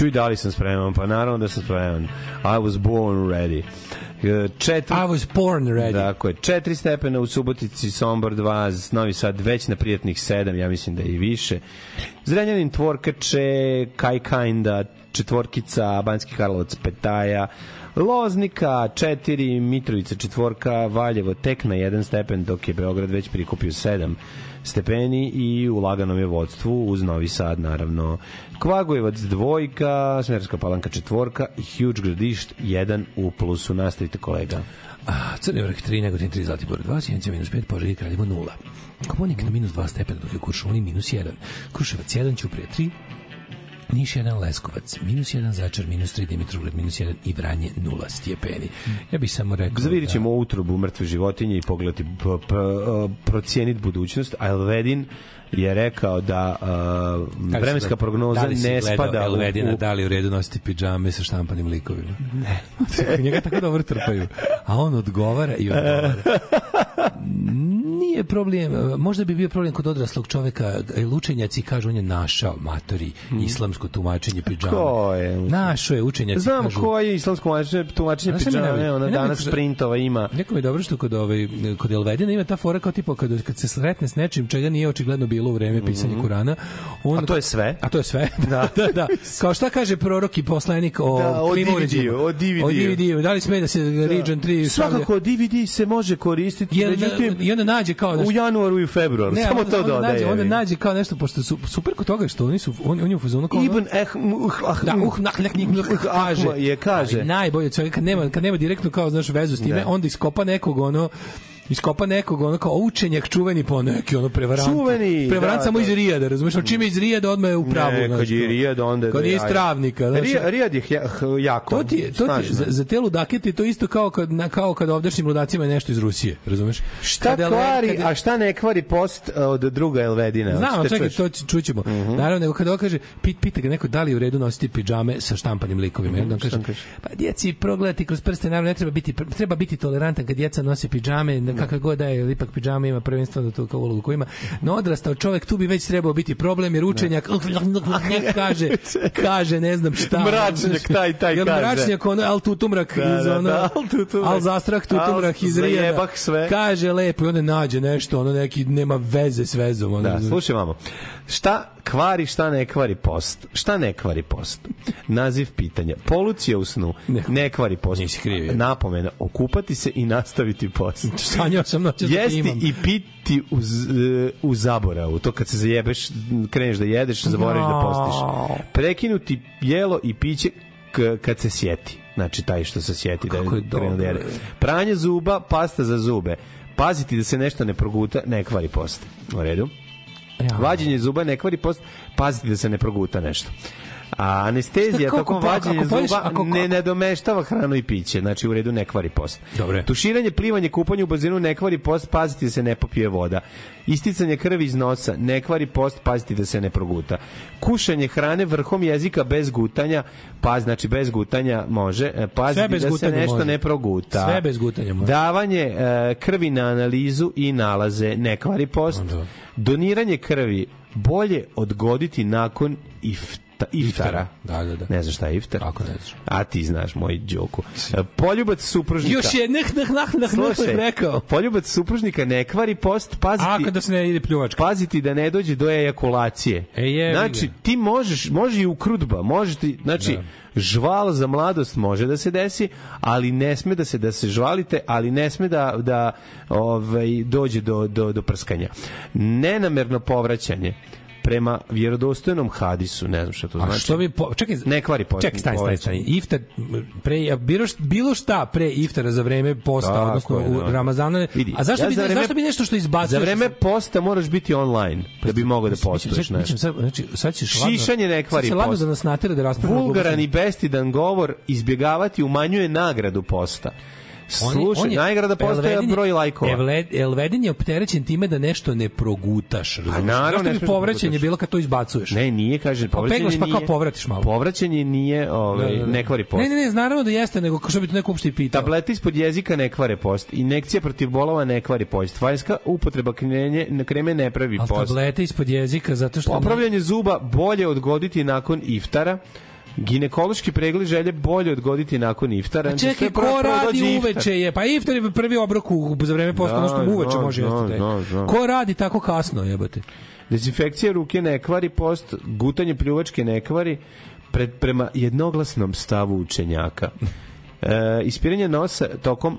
Čuj, da li sam spreman? Pa naravno da sam spreman. I was born ready. E, Četiri, I was born ready. Tako je. Četiri stepena u Subotici, Sombor 2, Novi Sad već na prijatnih sedam, ja mislim da i više. Zrenjanin Tvorkače, Kajkajnda, četvorkica, Banjski Karlovac, Petaja, Loznika 4, Mitrovica četvorka, Valjevo tek na jedan stepen, dok je Beograd već prikupio 7 stepeni i u laganom je vodstvu uz Novi Sad naravno. Kvagojevac dvojka, Smerska palanka četvorka i Huge Gradišt 1 u plusu. Nastavite kolega. A, Crni vrh 3, Negotin 3, Zlatibor 2, Sjenica minus 5, Požegi Kraljevo 0. Koponik na minus 2 stepena, dok je Kuršuni minus 1. Kruševac 1, Ćuprije 3, Niš 1, Leskovac, minus 1, Začar, minus 3, Dimitrovgrad, minus 1 i Vranje 0 stepeni. Ja bih samo rekao Zavidit ćemo utrobu mrtve životinje i pogledati, p, p, procijeniti budućnost, a Elvedin je rekao da uh, vremenska prognoza da li ne spada u, Elvedina, u da li u redu nositi pidžame sa štampanim likovima? Ne. Njega tako dobro trpaju. A on odgovara i odgovara. Nije problem, možda bi bio problem kod odraslog čoveka, učenjaci kažu on je našao matori islamsko tumačenje pidžama. Ko je? Našao je učenjaci Znam kažu. ko je islamsko tumačenje, pidžame, najbolje? ona Meni danas najbolje- sprintova ima. Neko mi je dobro što kod ovaj kod Elvedina ima ta fora kao tipa kad kad se sretne s nečim čega nije očigledno bilo u vreme pisanja Kurana, on Mhm. A to je sve? A to je sve. Da, da, da. Kao šta kaže prorok i poslanik o Da, o DVD-u, o DVD-u. O DVD-u. Da li sme da se Region 3 Svakako DVD se može koristiti, Jel, međutim I onda nađe kao u januaru i u februaru, Ne, samo onda, to onda dodaje. Nađe, onda nađe kao nešto, pošto su super kod toga što oni su, on, on je u fazonu kao... Ibn eh, uh, ah, Da, uh, nah, nah, nah, kaže. je kaže. Najbolje svega, kad nema, kad nema direktno kao, znaš, vezu s time, Da. onda iskopa nekog, ono, iskopa nekog ono kao učenjak čuveni po neki ono prevarant. Čuveni, Prevarant da, samo da. iz Rijada, razumeš? A čime iz Rijada odmah je u pravu. Ne, znaš, kad je. Rijad, onda Kad je iz jaja. Travnika. znaš. Rija- Rijad je jako. To ti je, to ti za, za te ludake ti to isto kao kad, na, kao kad ovdašnjim ludacima je nešto iz Rusije, razumeš? Šta Kad Elve- kvari, kad je- a šta ne kvari post uh, od druga Elvedina? Znam, Hoćete čekaj, to će- čućemo. Naravno, nego kada on kaže, pit, pita ga neko da li je u redu nositi pidžame sa štampanim likovima. Mm -hmm. kaže, pa djeci progledati kroz prste, naravno, ne treba biti, treba biti tolerantan kad djeca nose pidžame, da. Kakve god da je, ipak pidžame ima prvenstveno to kao ulogu koju ima. No odrastao čovjek, tu bi već trebao biti problem, jer učenjak kaže, kaže, ne znam šta. Mračnjak, taj, taj kaže. Mračnjak, ono, al tutumrak Da, iz da, ono, da, al tutumrak. al zastrah tutumrak Al iz Rijeda. Kaže lepo i onda nađe nešto, ono neki, nema veze s vezom. Ono, Da, slušaj mamo. Šta kvari, šta ne kvari post? Šta ne kvari post? Naziv pitanja. Polucija u snu. Ne, kvari post. Nisi kriv, je. Napomena. Okupati se i nastaviti post. Sanjao sam noćas da te Jesti imam. i piti u, e, u zaboravu. To kad se zajebeš, kreneš da jedeš, zaboraviš da postiš. Prekinuti jelo i piće kad se sjeti. Znači, taj što se sjeti da Kako je je krenuo da jede. je. Pranje zuba, pasta za zube. Paziti da se nešto ne proguta, ne kvari post. U redu? Vađenje zuba ne kvari post, paziti da se ne proguta nešto. A anestezija tokom pa- vađenja zuba ako- ne nadomeštava hranu i piće, znači u redu ne kvari post. Dobre. Tuširanje, plivanje, kupanje u bazenu ne kvari post, paziti da se ne popije voda. Isticanje krvi iz nosa ne kvari post, paziti da se ne proguta. Kušanje hrane vrhom jezika bez gutanja, pa znači bez gutanja može, e, bez da se nešto može. ne proguta. Sve bez gutanja može. Davanje e, krvi na analizu i nalaze ne kvari post. Doniranje krvi bolje odgoditi nakon ifta, iftara. Da, da, da. Ne znaš šta je iftar? Kako ne znaš? A ti znaš, moj Đoku. E, Poljubac supružnika. Još je nek, nek, nek, nek, nek, rekao. poljubac supružnika ne kvari post, paziti, A kada se ne ide pljuvačka. paziti da ne dođe do ejakulacije. E, jebi znači, ti možeš, može i u krudba, može ti, znači, žval za mladost može da se desi, ali ne sme da se da se žvalite, ali ne sme da da ovaj dođe do do do prskanja. Nenamerno povraćanje prema vjerodostojnom hadisu, ne znam šta to A znači. što bi po, čekaj, ne kvari post. Čekaj, stani, stani, stani. Iftar pre bilo šta, bilo šta pre iftara za vreme posta, Tako odnosno je, u da. Ramazana. Vidi, a zašto ja bi za vreme- zašto bi nešto što izbacuješ? Za vreme posta moraš biti online da bi mogao da postuješ nešto. sad, znači, sad ćeš Šišanje ne kvari sad post. da nas natera da raspravimo. Vulgaran i bestidan govor izbjegavati umanjuje nagradu posta. Slušaj, nagrada postaje Elvedin je- broj lajkova. Elved- Elvedin je opterećen time da nešto ne progutaš. razumeš? naravno, Zašto ne bi da povraćanje bilo kad to izbacuješ? Ne, nije, kaže, povraćanje peglaš pa kao nije. povratiš malo. Povraćanje nije, ovaj, Da, da, da. ne kvari post. Ne, ne, ne, naravno da jeste, nego što bi to neko uopšte i pitao. Tablete ispod jezika ne kvare post. Inekcija protiv bolova ne kvari post. Vanjska upotreba kreme, kreme ne pravi Ali post. tablete ispod jezika, zato što... Popravljanje zuba bolje odgoditi nakon iftara. Ginekološki pregled želje bolje odgoditi nakon iftara. Pa Znači, čekaj, ko radi uveče je? Pa iftar je prvi obrok u, za vreme posta, Da, što uveče da, može da, jesti. da, da. Ko radi tako kasno, jebote? Dezinfekcija ruke ne kvari post, gutanje pljuvačke ne kvari, pred, prema jednoglasnom stavu učenjaka. E, ispiranje nosa tokom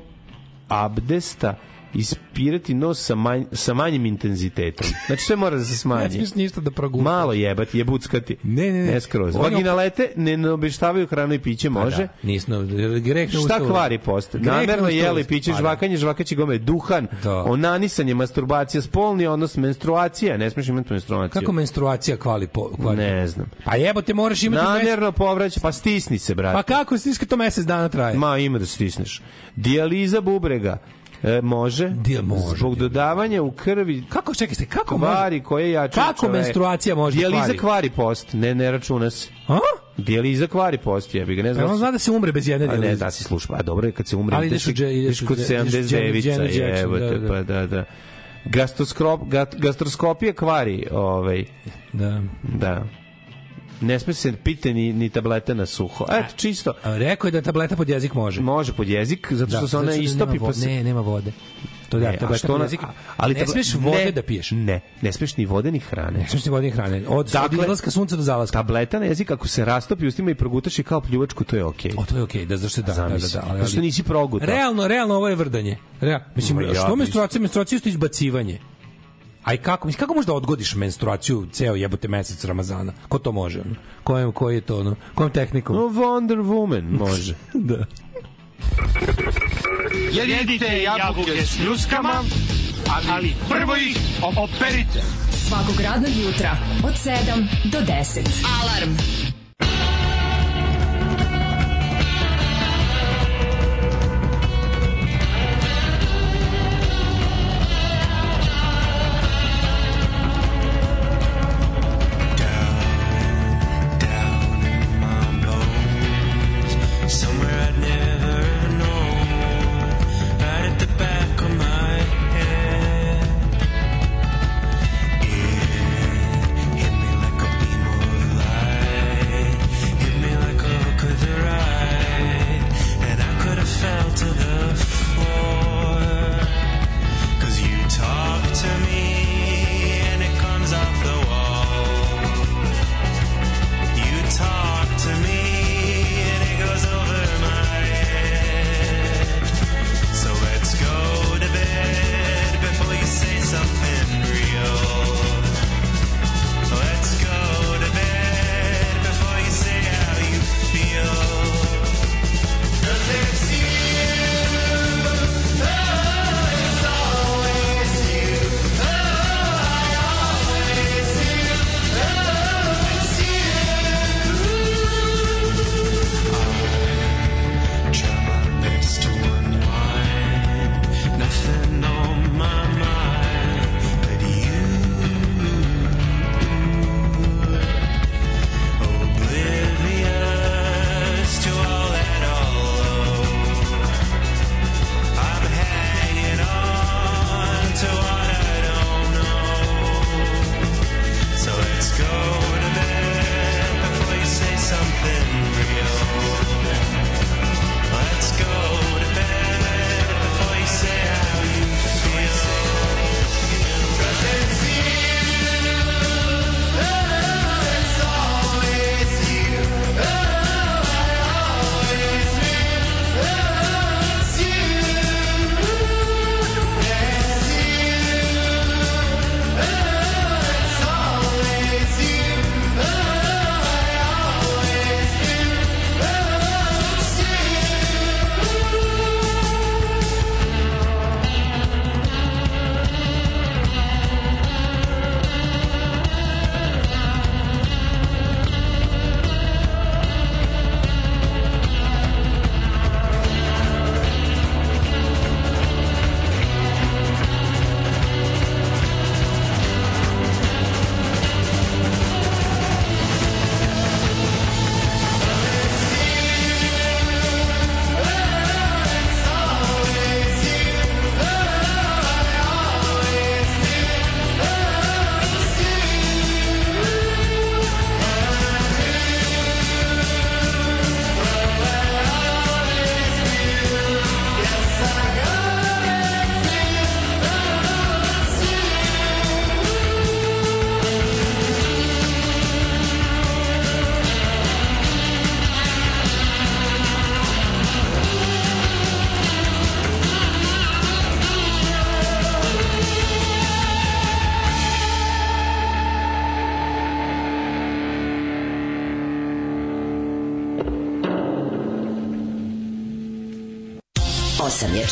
abdesta ispirati nos sa, manj, sa manjim intenzitetom. Znači sve mora da se Ne smanji. smiješ ništa da progutaš. Malo jebati, jebuckati. Ne, ne, ne. Ne skroz. Vaginalete ne naobeštavaju hranu i piće, može. Da, nismo, greh na Šta ustavu. kvari post? Greh na Namerno jeli piće, Pa da. žvakanje, žvakaći gome, duhan, Da. onanisanje, masturbacija, spolni odnos, menstruacija, ne smiješ imati menstruaciju. Kako menstruacija kvali po kvali? Ne znam. Pa jebote, moraš imati mesec. Namjerno povrać, pa stisni se, brate. Pa kako stiska to mesec dana traje? Ma, ima da stisneš. Dijaliza bubrega. E, može. Dija- može, Zbog dodavanja u krvi Kako čekaj se, kako kvari može? koje jačaju Kako čoveka. menstruacija može da Dijaliza kvari? kvari post, ne, ne računa se. A? Dijaliza kvari post, jebi ga, ne Pa znam. on zna da se umre bez jedne A ne, dijalize. da si slušao, a dobro je kad se umre. Ali ideš ideš ideš kod dže- 79 Janet Jackson, jebote, da, da. pa da, da. Gastroskop, gastroskopija kvari, ovaj, Da. da. Ne sme se pite ni, ni tablete na suho. Eto, čisto. A rekao je da tableta pod jezik može. Može pod jezik, zato što Da, se ona istopi nema pa se... Ne, nema vode. To da, Ne, tableta što ona- jezik. ali ne smeš vode ne, da piješ. Ne, ne smeš ni vode ni hrane. Ne smeš ni vode ni hrane. Od, od Dakle, izlaska sunca do zalaska. Tableta na jezik, ako se rastopi ustima i progutaš je kao pljuvačku, to je okej. O, to je okej, da zašto da, da, da, Zamisli. da, ali, Zato što nisi progutao. Realno, realno ovo je vrdanje. Real, mislim, Ma, ja što menstruacija? Menstruacija je isto izbacivanje. A i kako, mislim, kako možda odgodiš menstruaciju ceo jebote mesec Ramazana? Ko to može? Ono? Kojom, koji je to, ono? Kojom tehnikom? No, Wonder Woman može. da. Jedite jabuke s ljuskama, ali prvo ih operite. Svakog radnog jutra od 7 do 10. Alarm.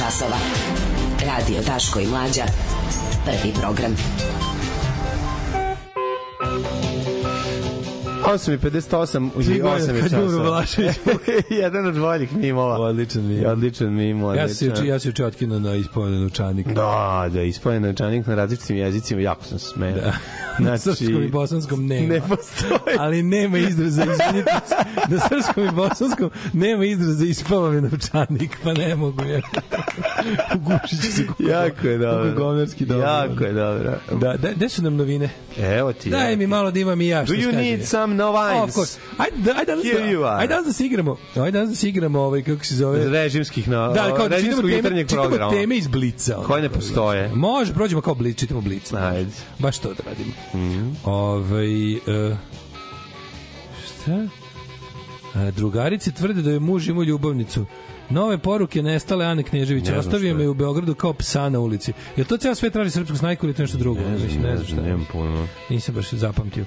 Časova. Radio Daško i Mlađa. Prvi program. 8 i 58 i Tri 8 godine je kad je umro časova. Balašević. Jedan od boljih mimova. Odličan mi. Odličan mim, odličan. Ja se juče ja se juče otkinuo na ispoljen novčanik. Da, da, ispojen novčanik na različitim jezicima, jako sam smeo. Da. Na srpskom i bosanskom nema. Ne postoji. Ali nema izraza, izvinite se. Na srpskom i bosanskom nema izraza ispava mi novčanik, pa ne mogu je. Ugušit se kako, Jako je dobro. kako govnarski dobro. Jako je dobro. Da, da, gde su nam novine? Evo ti. Daj mi malo da imam i ja što Do you skaže. need some novines? Of course. Ajde, da- ajde danas, da, ajde danas da se igramo. Ajde danas da se igramo ovaj, kako se zove. režimskih na Da, kao da čitamo režimskog teme, jutarnjeg čitamo programa. teme iz Blica. ono. Koje ne postoje. Može, prođemo kao Blic, čitamo Blic. Ajde. Baš to da radimo. Mhm. Ovaj e, šta? E, drugarice tvrde da je muž imao ljubavnicu. Nove poruke nestale Ane Knežević. Ne Ostavio šta me u Beogradu kao psa na ulici. Je to ceo sve traži srpsku snajku ili to nešto drugo? Ne znam, ne znam šta znam, je. nemam pojma. Nisam baš zapamtio.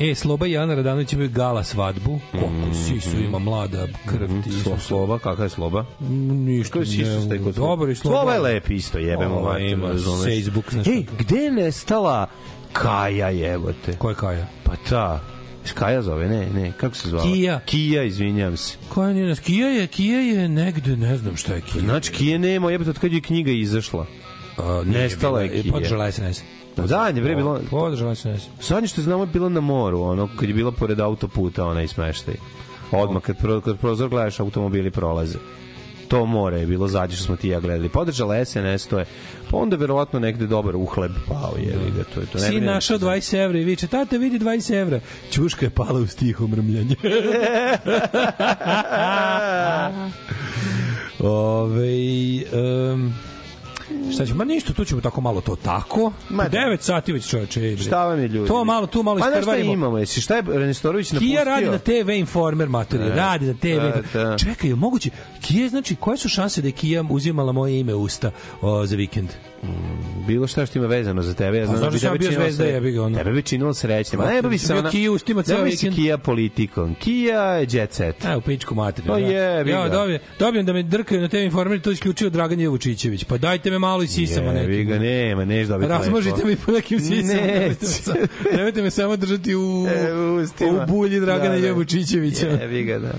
E, Sloba i Ana Radanović imaju gala svadbu. Koliko sisu ima mlada krv ti. Mhm. Slo, sloba, kakva je sloba? Ništa. Ko je sisu taj kod Dobar Sloba. Sloba je lep isto, jebemo Ova ima? Facebook, Ej, gde je nestala Kaja jebote? Ko je Kaja? Pa ta. Kaja zove, ne, ne, kako se zvala? Kija. Kija, izvinjam se. Koja nije nas? Kija je, Kija je negde, ne znam šta je Kija. Znači, Kije nema, jebote, od kad je knjiga izašla. A, Nestala je Kija. Podržala SNS. Zadnje, bre, bilo... Podržala SNS. Zadnje što znamo je bilo na moru, ono, kad je bila pored autoputa, onaj smeštaj. Odmah, kad, pro, kad prozor gledaš, automobili prolaze. To more je bilo zadnje što smo ti i ja gledali. Podržala SNS, to je, pa onda verovatno negde dobar uhleb pao, je li ga, to je to. Ne Sin našao se za- 20 evra i viče, tate vidi 20 evra. Ćuška je pala u stiho mrmljanje. Ove, um, šta ćemo? Ma ništa, tu ćemo tako malo to tako. Ma da. 9 sati već čoveče. Šta vam je ljudi? To malo, tu malo Pa znaš šta iskrvarimo. imamo? Jesi, šta je Renestorović napustio? Kija radi na TV Informer, mater, E, radi na TV. e, da. Čekaj, moguće? Kija, znači, koje su šanse da je Kija uzimala moje ime usta o, za vikend? Bilo šta što ima vezano za tebe. Ja znam zašto da bi tebe bio činilo zvezda, sre- jebi ga, ono. Tebe bi činilo srećnim. Pa, Ne bi se ona... Kija ustima ceo bi vikend. Kija politikom. Kija je jet set. A, u pičku materiju. Pa da. jebi ja, ga. dobijem, dobijem da me drkaju na TV Informer, to je isključio Dragan Jevučićević. Pa dajte me malo i sisama Jebi nekim. ga, nema, neš dobiti Razmožite mi po nekim sisama. Nemojte me, samo, nemojte me samo držati u, E, u bulji Dragana Da, da. Jevučićevića. Jebi ga, da.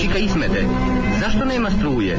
Čika Ismete, zašto nema struje?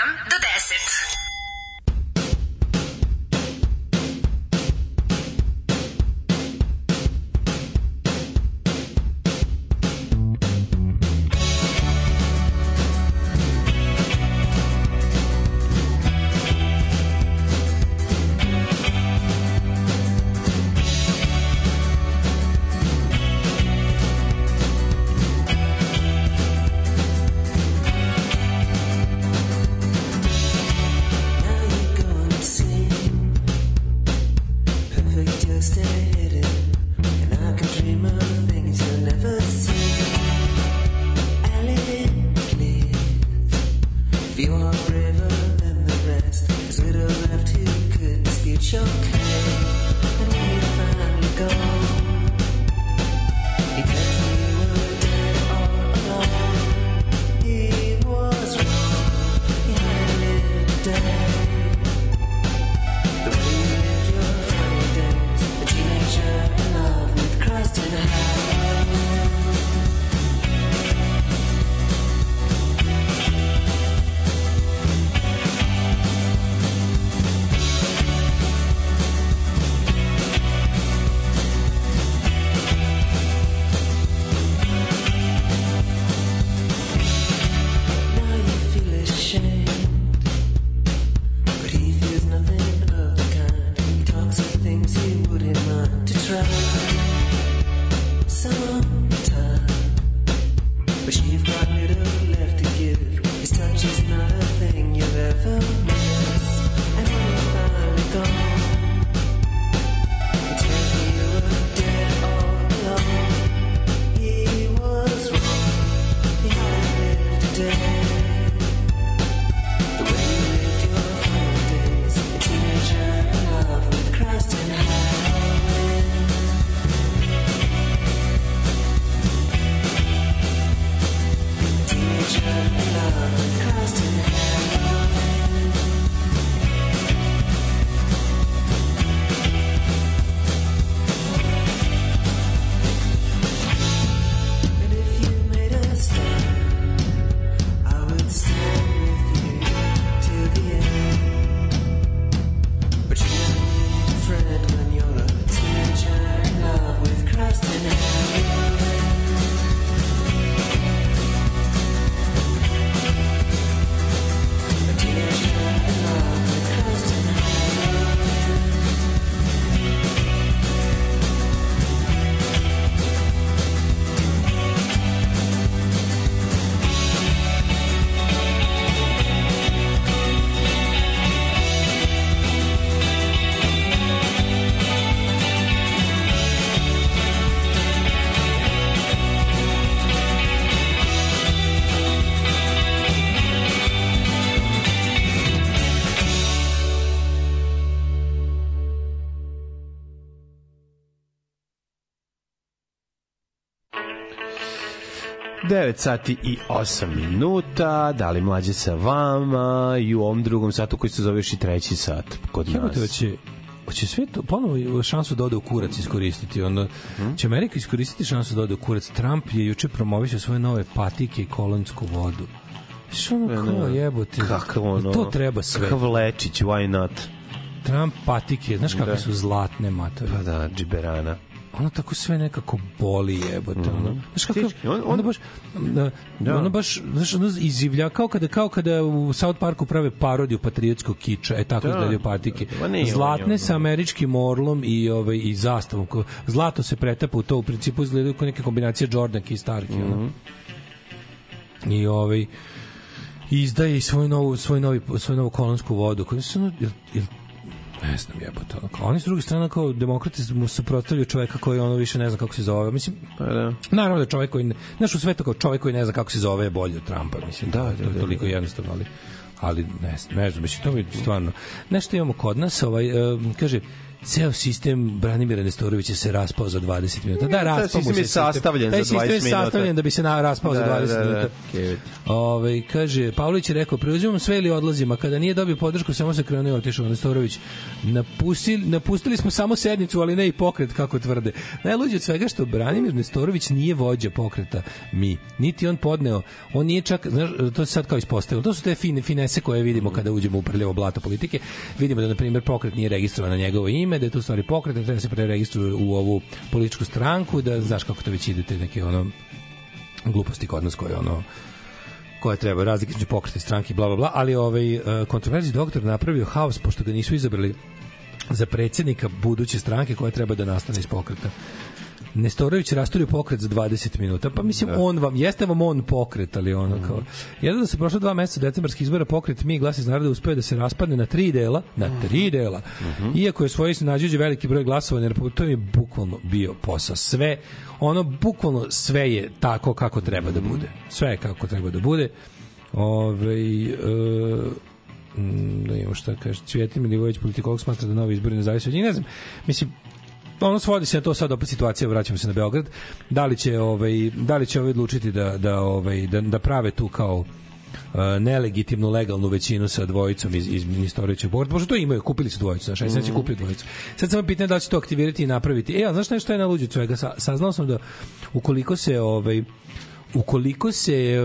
9 sati i 8 minuta, da li mlađe sa vama i u ovom drugom satu koji se zoveš i treći sat kod Jebote, nas. Hoće, hoće sve to ponovo šansu da ode u kurac iskoristiti. Onda hmm? će Amerika iskoristiti šansu da ode u kurac. Trump je juče promovisao svoje nove patike i kolonsku vodu. Što ono e, kao jebote? Kakav ono? To treba sve. Kakav lečić, why not? Trump patike, znaš kakve da. su zlatne matove? Pa da, džiberana ono tako sve nekako boli jebote ono. Znaš kako on- on- ono baš da, Da. ono baš znaš ono izivlja kao kada kao kada u South Parku prave parodiju patriotskog kiča e tako Da. izgledaju patike nije on zlatne je sa ono. američkim orlom i ovaj i zastavom Ko- zlato se pretapa u to u principu izgledaju kao neke kombinacije Jordanke i Starke Mhm. ono. i ovaj izdaje i svoju novu svoj novi svoju novu kolonsku vodu koju su ono, jel, jel ne znam jebote, kao, oni s druge strane kao demokrati mu suprotstavljaju čoveka koji ono više ne zna kako se zove. Mislim, Pa da. naravno da čovek koji, ne, znaš u svetu kao čovek koji ne zna kako se zove je bolji od Trumpa, mislim, da, to je toliko jednostavno, ali ali ne, znam, ne znam, mislim, to mi stvarno, nešto imamo kod nas, ovaj, um, kaže, ceo sistem Branimira Nestorovića se raspao za 20 minuta. Da, raspao mu sistem se je sastavljen Taj za 20 sistem je minuta. sastavljen da bi se na, raspao za Da, 20 da, da, minuta. kevet. Ove, kaže, Pavlović je rekao, preuzimam sve ili odlazim, a kada nije dobio podršku, samo se krenuo i otišao Nestorović. Napustili, napustili smo samo sednicu, ali ne i pokret, kako tvrde. Najluđe od svega što Branimir Nestorović nije vođa pokreta mi. Niti on podneo, on nije čak, znaš, to se sad kao ispostavilo. To su te fine, finese koje vidimo kada uđemo u prljavo blato politike. Vidimo da, na primjer, pokret nije registrovan na njegovo ime, da je to stvari pokret, da treba se preregistruje u ovu političku stranku, da znaš kako to već ide, te neke ono gluposti kod nas koje ono koje treba razlike između pokreta stranke bla bla bla, ali ovaj uh, kontroverzni doktor napravio haos pošto ga nisu izabrali za predsjednika buduće stranke koja treba da nastane iz pokreta. Nestorović rasturio pokret za 20 minuta. Pa mislim, on vam, jeste vam on pokret, ali ono kao... Jedno da se prošlo dva meseca decembarskih izbora pokret Mi glas iz naroda uspeo da se raspadne na tri dela, na tri dela, iako je svoje nađuđe veliki broj glasova, jer to je bukvalno bio posao. Sve, ono, bukvalno sve je tako kako treba da bude. Sve je kako treba da bude. Ove, e, mm, da imamo šta kaže Cvjetin Milivojević politikolog smatra da novi izbori ne zavise od njih? Ne znam. Mislim ono svodi se na to sad opet situacija vraćamo se na Beograd da li će ovaj da li će ovaj odlučiti da da ovaj da, da prave tu kao uh, nelegitimnu legalnu većinu sa dvojicom iz iz Ministorovića borda. Možda to imaju, kupili su dvojicu, znaš, sad će kupili dvojicu. Sad samo pitanje da li će to aktivirati i napraviti. E, a znaš nešto je na luđu svega? Sa, saznao sam da ukoliko se ovaj ukoliko se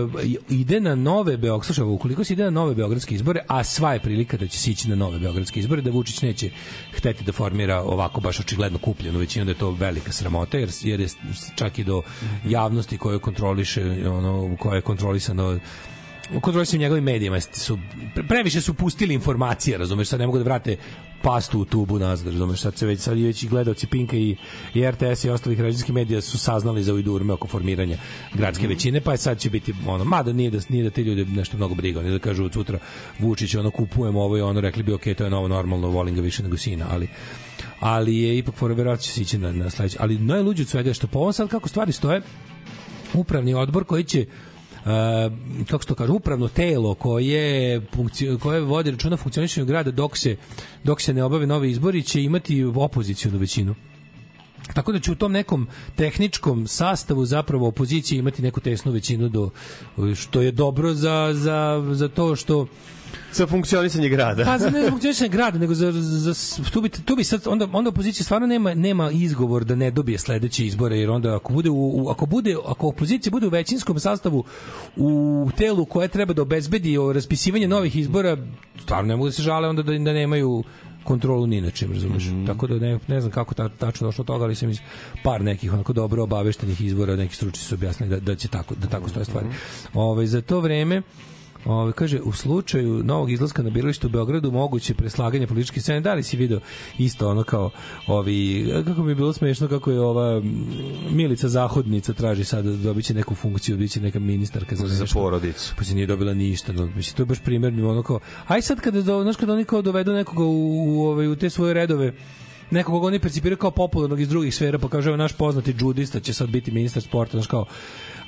ide na nove Beograd, slušaj, ukoliko se ide na nove beogradske izbore, a sva je prilika da će se ići na nove beogradske izbore, da Vučić neće hteti da formira ovako baš očigledno kupljenu većinu, da je to velika sramota, jer, jer je čak i do javnosti koju kontroliše, ono, koja je kontrolisano kontrolisaju njegovim medijima su pre- previše su pustili informacije, razumeš, sad ne mogu da vrate pastu u tubu nazad, razumeš, sad se već sad već i gledaoci Pinka i, i RTS i ostalih građanskih medija su saznali za ujdurme oko formiranja gradske većine, pa je sad će biti ono, mada nije da nije da te ljude nešto mnogo briga, oni da kažu od sutra Vučić ono kupujemo ovo i ono rekli bi ok, to je novo normalno, volim ga više nego sina, ali ali je ipak for verovatno će se ići na, na sledeće. Ali najluđe od svega je što po ovom sad kako stvari stoje, upravni odbor koji će kako se to kaže, upravno telo koje, koje vodi računa funkcionisanju grada dok se, dok se ne obave novi izbori će imati opozicijonu većinu. Tako da će u tom nekom tehničkom sastavu zapravo opozicija imati neku tesnu većinu do što je dobro za, za, za to što Za funkcionisanje grada. Pa za ne funkcionisanje grada, nego za, za, tu, bi, tu bi sad, onda, onda opozicija stvarno nema, nema izgovor da ne dobije sledeće izbore, jer onda ako bude, u, u- ako bude, ako opozicija bude u većinskom sastavu u telu koje treba da obezbedi o raspisivanje novih izbora, stvarno ne mogu da se žale onda da, da nemaju kontrolu ni na čim, razumeš? Tako da ne, ne znam kako ta, tačno došlo do toga, ali sam iz par nekih onako dobro obaveštenih izbora, neki stručni su objasnili da, da će tako, da tako stoje stvari. Ove, za to vreme Ove, kaže, u slučaju novog izlaska na biralište u Beogradu moguće preslaganje političke scene. Da li si video isto ono kao ovi, kako mi je bilo smešno kako je ova Milica Zahodnica traži sad da dobit će neku funkciju, bit će neka ministarka za, Za nešto. porodicu. Pa se nije dobila ništa. No, mislim, to je baš primjerno ono kao, aj sad kada, znaš, kada oni kao dovedu nekoga u, u, ovaj, u te svoje redove, nekog koga oni percipiraju kao popularnog iz drugih sfera, pa kaže, naš poznati džudista će sad biti ministar sporta, znaš kao,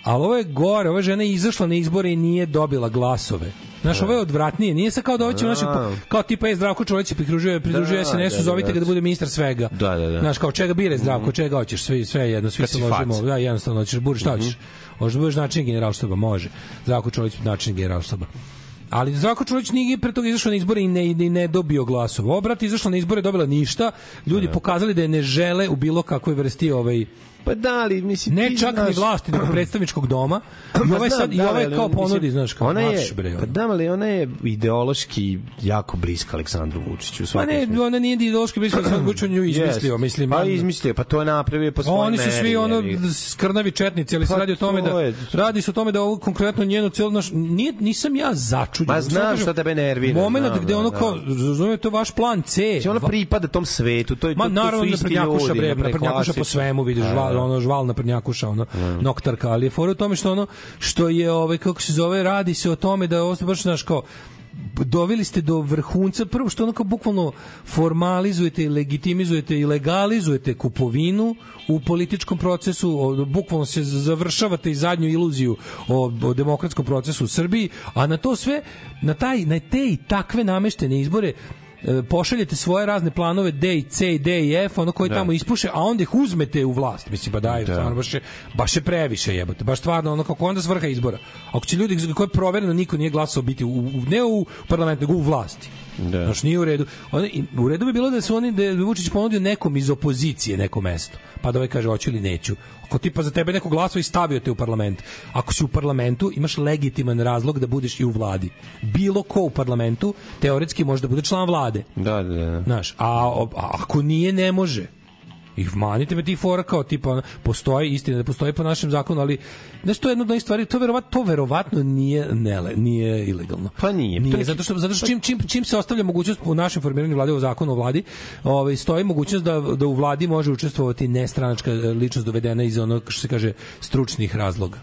ali ovo je gore, ova žena je izašla na izbore i nije dobila glasove. Znaš, ovo je odvratnije. Nije se kao da hoće, znaš, Da. kao tipa je Zdravko Čolić se pridružuje, pridružuje Da, SNS-u, da, zovite da, ga da da. bude ministar svega. Da, da, da. Znaš, kao čega bire Zdravko, čega hoćeš, sve, sve jedno, svi se ložimo. Da, jednostavno, hoćeš da budeš, šta hoćeš? Možeš da budeš način generalštaba, može. Zdravko Čolić način generalštaba. Ali Zdravko Čolić nije pre toga izašao na izbore i ne, i ne dobio glasova. Ova brat izašla na izbore, dobila ništa. Ljudi pokazali da je ne žele u bilo kakvoj vrsti ovaj Pa da, ali mislim... ne čak ni znaš- vlasti, nego predstavničkog doma. I Pa ovaj znam, sad, i da, ovaj kao mislim, ponudi, znaš, kao ona je, marš, bre. Pa da, ali ona je ideološki jako bliska Aleksandru Vučiću. Pa ne, smislu. ona nije ideološki bliska, sam Vučić on nju izmislio, Jest. mislim. Pa izmislio, pa to je napravio po svojoj Oni su svi ono skrnavi četnici, ali se Pa radi o tome da to radi se o tome da ovo konkretno njeno celo naš nije nisam ja začuđen. Ma znam kažem, šta tebe nervira, Momenat gde da, ono da. kao razumete to vaš plan C. Znači, ona pripada tom svetu, to je Ma to, naravno su isti ljudi, bre, na na prednjakuša po klasično. svemu vidiš, Da, ono žval na prednjakuša, ono noktarka, ali je fora u tome što ono što je ovaj kako se zove radi se o tome da ovo baš znaš kao doveli ste do vrhunca prvo što onako bukvalno formalizujete i legitimizujete i legalizujete kupovinu u političkom procesu, bukvalno se završavate i zadnju iluziju o, o demokratskom procesu u Srbiji, a na to sve, na, taj, na te i takve nameštene izbore pošaljete svoje razne planove D i C i D i F, ono koji Da. tamo ispuše, a onda ih uzmete u vlast. Mislim, pa daj, Da. stvarno, baš je, baš je previše jebote. Baš stvarno, ono kako onda svrha izbora. Ako će ljudi za koje je provereno niko nije glasao biti u, u, ne u parlamentu, nego u vlasti. Da. Znaš, nije u redu. Oni, i u redu bi bilo da su oni, da je Vučić ponudio nekom iz opozicije neko mesto. Pa da ovaj kaže, hoću ili neću. Ako tipa za tebe neko glasao i stavio te u parlament. Ako si u parlamentu, imaš legitiman razlog da budeš i u vladi. Bilo ko u parlamentu, teoretski može da bude član vlade. Da, da, da. Znaš, a, a ako nije, ne može. I manite me ti fora kao tipa postoji istina da postoji po našem zakonu, ali znaš to je jedna od onih stvari, to verovatno to verovatno nije nele, nije ilegalno. Pa nije. Nije, To je- zato što zato što čim, čim, čim se ostavlja mogućnost u našem formiranju vlade u zakonu o vladi, ovaj stoji mogućnost da da u vladi može učestvovati nestranačka ličnost dovedena iz onog što se kaže stručnih razloga.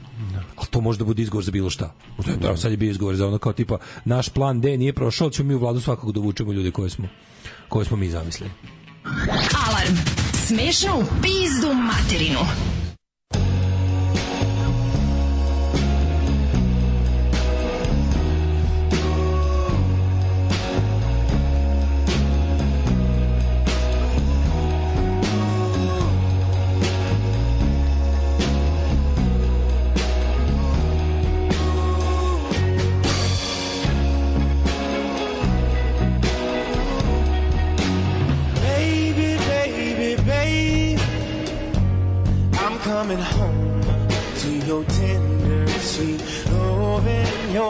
Ali to može da bude izgovor za bilo šta. Da. Sad je bio izgovor za ono kao tipa naš plan D nije prošao, ćemo mi u vladu svakako da vučemo ljude koje smo koje smo mi zamislili. Alarm. Smešno u pizdu materinu.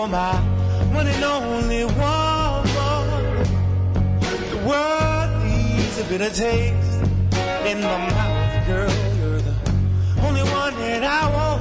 My one and only one. The world needs a bitter taste in my mouth, girl. You're the only one that I want.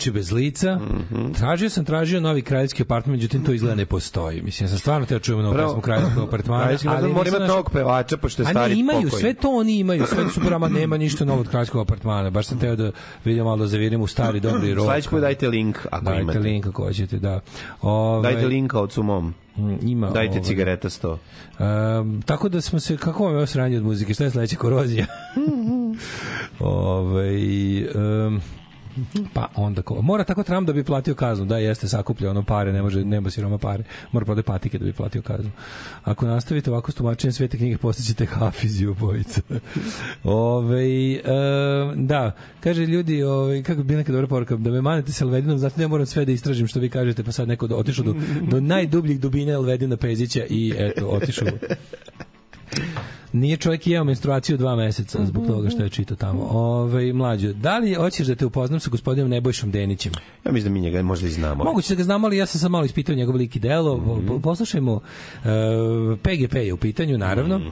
Oči bez lica. Mhm. Tražio sam, tražio novi kraljevski apartman, međutim to izgleda ne postoji. Mislim, ja sam stvarno teo čujemo novu Bravo. pesmu kraljevskog apartmana. Kraljevski apartman mora imati novog pevača, pošto je A stari ne, imaju, pokojni. sve to oni imaju, sve to super, ama nema ništa novog kraljevskog apartmana. Baš sam teo da vidim malo da zavirim u stari dobri rok. Sledeći put dajte link ako Dajte imate. link ako hoćete, da. Ove, Dajte linka od sumom. Ima. Dajte ovaj, cigareta 100. Um, tako da smo se, kako vam je ovo sranje od muzike? Šta je sledeća korozija? Ove, um, pa onda ko, mora tako Trump da bi platio kaznu. Da jeste sakuplja ono pare ne može nema siroma pare. Mora prodaje patike da bi platio kaznu. Ako nastavite ovako s tumačenjem svete knjige postaćete hafiz i obojica. Ove, um, da kaže ljudi ovaj kako bi neka dobra poruka? Da me manete sa Elvedinom zato da ja moram sve da istražim što vi kažete pa sad neko do, otišao do, do najdubljih dubina Elvedina Pezića i eto otišao Nije čovjek jeo menstruaciju dva meseca zbog toga što je čitao tamo. Ove, mlađo, da li hoćeš da te upoznam sa gospodinom Nebojšom Denićem? Ja mislim da mi njega možda i znamo. Moguće da ga znamo, ali ja sam sad malo ispitao njegov lik i delo. Mm Poslušajmo, uh, PGP je u pitanju, naravno. Uh,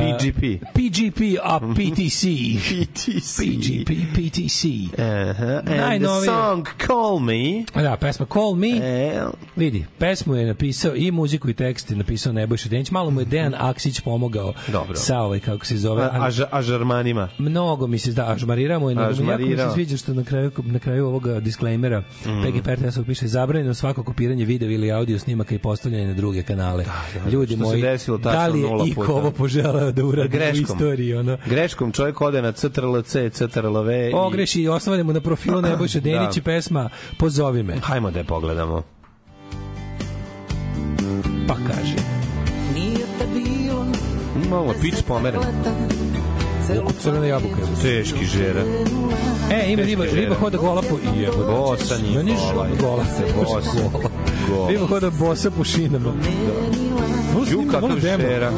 PGP. PGP, a PTC. PTC. PGP, PTC. Uh-huh. And the Najnovije. song Call Me. Da, pesma Call Me. E, Vidi, pesmu je napisao i muziku i tekst je napisao Nebojša Denić. Malo mu je Dejan Aksić pomogao pomogao Dobro. sa ovaj, kako se zove. A, a, ža- a žarmanima? Mnogo mi se da ažmariramo i nego mi jako mi se Ažmarirao. sviđa što na kraju na kraju ovoga disklejmera mm. PGP RTS-ov piše zabranjeno svako kopiranje video ili audio snimaka i postavljanje na druge kanale. da. Ljudi Što se moji, desilo tačno da li je iko puta. ovo poželeo da uradi u Greškom. istoriji? Ono? Greškom čovjek ode na CTRL-C, CTRL-V i... Ogreši i mu na profilu Nebojša Denić Da. i pesma Pozovi me. Hajmo da je pogledamo. Pa kaže. Malo pič pomeren. Vuku crvena jabuka. Teški žera. E, ima riba, riba hoda gola po... Jebo, Bosa njih Meni gola. je gola. Bosa. Gola. Riba hoda bosa po šinama. Da. Ju, kakav žera.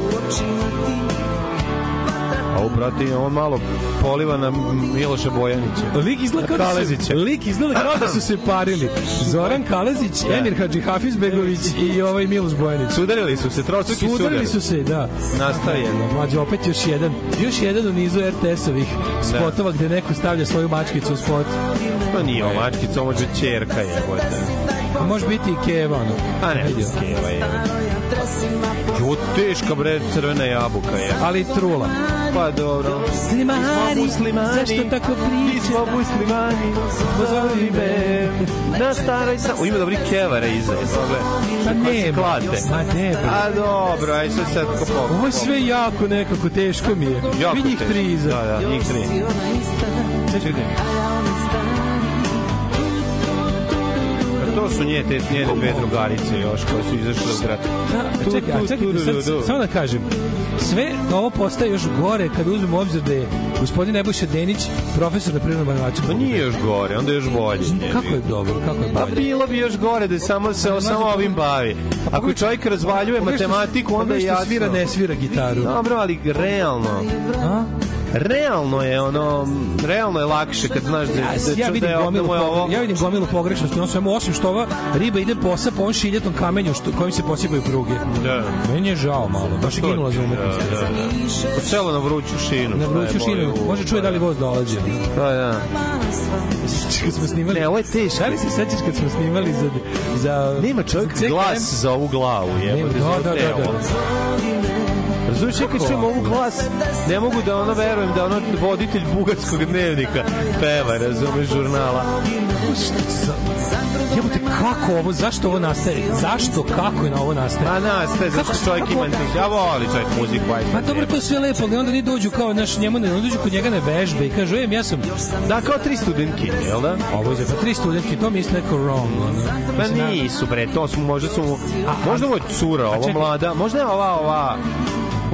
A brate, on malo poliva na Miloša Bojanića. Lik izgleda kao da su, lik izgleda kao da su se parili. Zoran Kalezić, Da. Emir Hadži Hafizbegović i ovaj Miloš Bojanić. Sudarili su se, trostruki Sudarili sudari. su se, da. Nastavljeno. Mlađe, opet još jedan, još jedan u nizu RTS-ovih spotova gde neko stavlja svoju mačkicu u spot. To nije ovo mačkica, ovo je čerka je. Može biti i Keva, ono. A ne. Keva je. Jo, teška bre, crvena jabuka je. Ali trula. Pa dobro. Slimani, muslimani, zašto tako priča? Mi smo muslimani, pozovi me. Na staroj sam... U ima dobri kevara iza. Pa ne, klate. Ma ne, bre. A dobro, aj sad sad ko pokupom. Ovo je sve jako nekako, teško mi je. Jako Vi njih teško. tri iza. Da, da, njih tri. Čekaj. To su nje, te, njene dve drugarice još koje su izašle u grad. A, čekaj, a čekaj, sad, samo da kažem, sve ovo postaje još gore kad uzmemo u obzir da je gospodin Nebojša Denić profesor na prirodnom načinu. Pa nije još gore, onda je još bolje. Kako je dobro, kako je Pa bolje? bilo bi još gore da samo se samo ovim bavi. Ako čovjek razvaljuje Pogledaj što- matematiku, onda je jasno. svira, ne svira gitaru. Dobro, ali realno. A? Realno je ono, realno je lakše kad znaš da, Ja, da, ja da, vidim je gomilu, da je ovo... ja vidim gomilu pogrešnosti, on svemu osim što ova riba ide posa po ovom šiljetom kamenju što, kojim se posipaju pruge. Da. Meni je žao malo, baš je ginula za umetnost. Da, da, da. Selo na vruću šinu. Na vruću šinu, može čuje da li voz dolazi. Da, da. Kad smo snimali... Ne, ovo je teško. Da li se sećaš kad smo snimali za... za Nema čovjek za glas za ovu glavu, jebote, da, da, da, telo. da. Ja kad čujem ovu glas, ne mogu da ono verujem da ono voditelj bugarskog dnevnika peva, razumeš, žurnala. Jebote, kako ovo, zašto ovo nastaje? Zašto, kako je na ovo nastaje? A nastaje, zašto Kako- čovjek ima... kako- Ja voli čovjek muziku, ajde. Pa dobro, to sve lepo, ali onda ni dođu kao naš njemu ne dođu kod njega na vežbe i kažu, ej, ja sam Da, kao tri studentkinje, jel da? ovo je pa tri studentke, to mi je neko wrong. Ono. Pa nisu, bre, to su, možda su, možda ovo je cura, ovo čekaj. mlada, možda je ova, ova,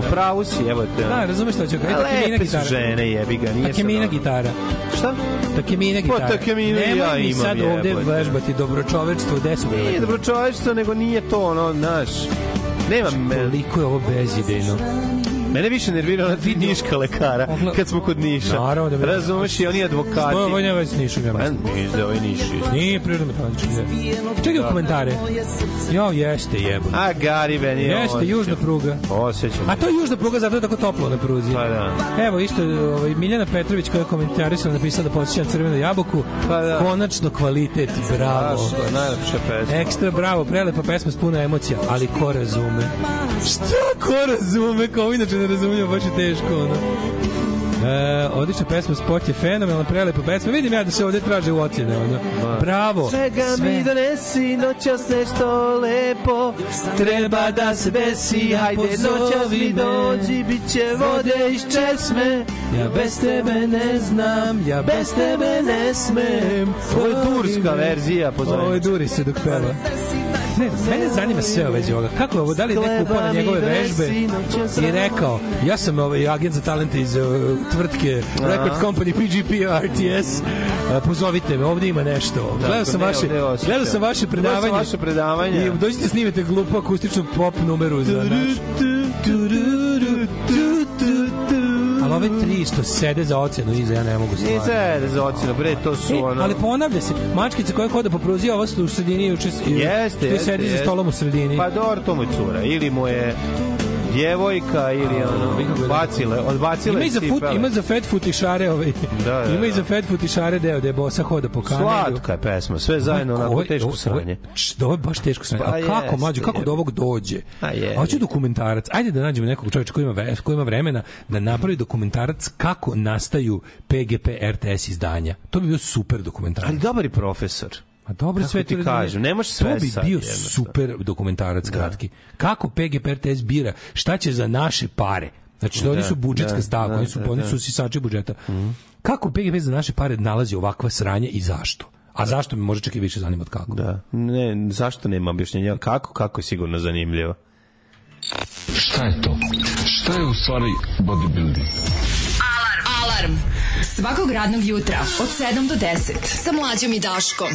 u pravu si, evo te. Da, razumeš što ću kažem. A Takemina lepe su gitara. žene, jebi ga, nije Takemina ono. gitara. Šta? Takemina Pa gitara. Takeminu i Nemoj ja mi imam, sad ovde jebote. vežbati dobročovečstvo, gde su Nije bile? dobro čovječstvo, nego nije to, ono, znaš, nema me, Koliko je ovo bezidejno. Mene više nervira ona ti niška lekara, kad smo kod Niša. Naravno da me- Razumeš i oni advokati. Ovo veze s nišom, ja mislim. da ovaj Niš. je. Nije prirodno metalnički. Čekaj u komentare. Jo, jeste jebo. A, Gari, meni je Jeste, južna pruga. Osjećam. A to je južna pruga, zato je tako toplo na pruzi. Pa da. Evo isto ovaj, Miljana Petrović koja je komentarisala napisala da posjeća na crvenu jabuku. Pa da. Konačno kvalitet, bravo. Baš, to je najlepša pesma. Ekstra bravo, prelepa pesma s puno emocija, ali ko razume? Šta ko razume? Kao inače ne razumije, baš je teško, ono. E, odlična pesma, spot je fenomenalna, prelepa pesma. Vidim ja da se ovde traže u ocjene, ono. Bravo. Čega mi donesi noćas nešto lepo Treba da se desi, hajde noćas mi dođi Bit će vode iz česme Ja bez tebe ne znam, ja bez tebe ne smem. Ovo je turska verzija, pozovem. Ovo je duri se dok peva. Ne, mene zanima sve ove vezi ovoga. Kako je ovo, da li je neko upao na njegove vežbe i rekao, ja sam ovaj agent za talente iz uh, tvrtke Record Company PGP RTS, uh, pozovite me, ovde ima nešto. Gledao sam vaše, gledao sam vaše predavanje. vaše predavanje. I dođite snimite glupu akustičnu pop numeru za naš. Ali ove tri što sede za ocenu iza, ja ne mogu Nije stvarno. za za ocenu, bre, to su E, ono... ali ponavlja se, mačkica koja hoda po pruzi, ova su u sredini juče Jeste, tu jeste. sedi za jeste. stolom u sredini. Pa dobro, to mu je cura. Ili mu je... djevojka ili ono, bacile, odbacile Ima i za, fut, ima za fat futišare ovaj. Da, da, ima i da. za fat futišare deo gde bosa hoda po kamelju. Slatka je pesma, sve zajedno ovo je- teško sranje. Ovo je baš teško sranje. Pa A kako, mlađo, kako je. do ovog dođe? A je. Hoću dokumentarac. Ajde da nađemo nekog čovječa koji ima, koji ima vremena da napravi dokumentarac kako nastaju PGP RTS izdanja. To bi bio super dokumentarac. Ali dobar je profesor. A dobro, Kako sve ti to- kažem, ne možeš sve To bi sad bio jednostavno. super dokumentarac kratki. Kako PGP RTS bira šta će za naše pare? Znači, to oni Da, su budžetska da, stavka, da, oni su, da, oni da. su sisači budžeta. Kako PGP za naše pare nalazi ovakva sranje i zašto? A zašto me može čak i više zanimati kako? Da. Ne, zašto nema objašnjenja? Kako? Kako je sigurno zanimljivo? Šta je to? Šta je u stvari bodybuilding? Alarm. Alarm. Svakog radnog jutra od 7 do 10 sa mlađom i Daškom.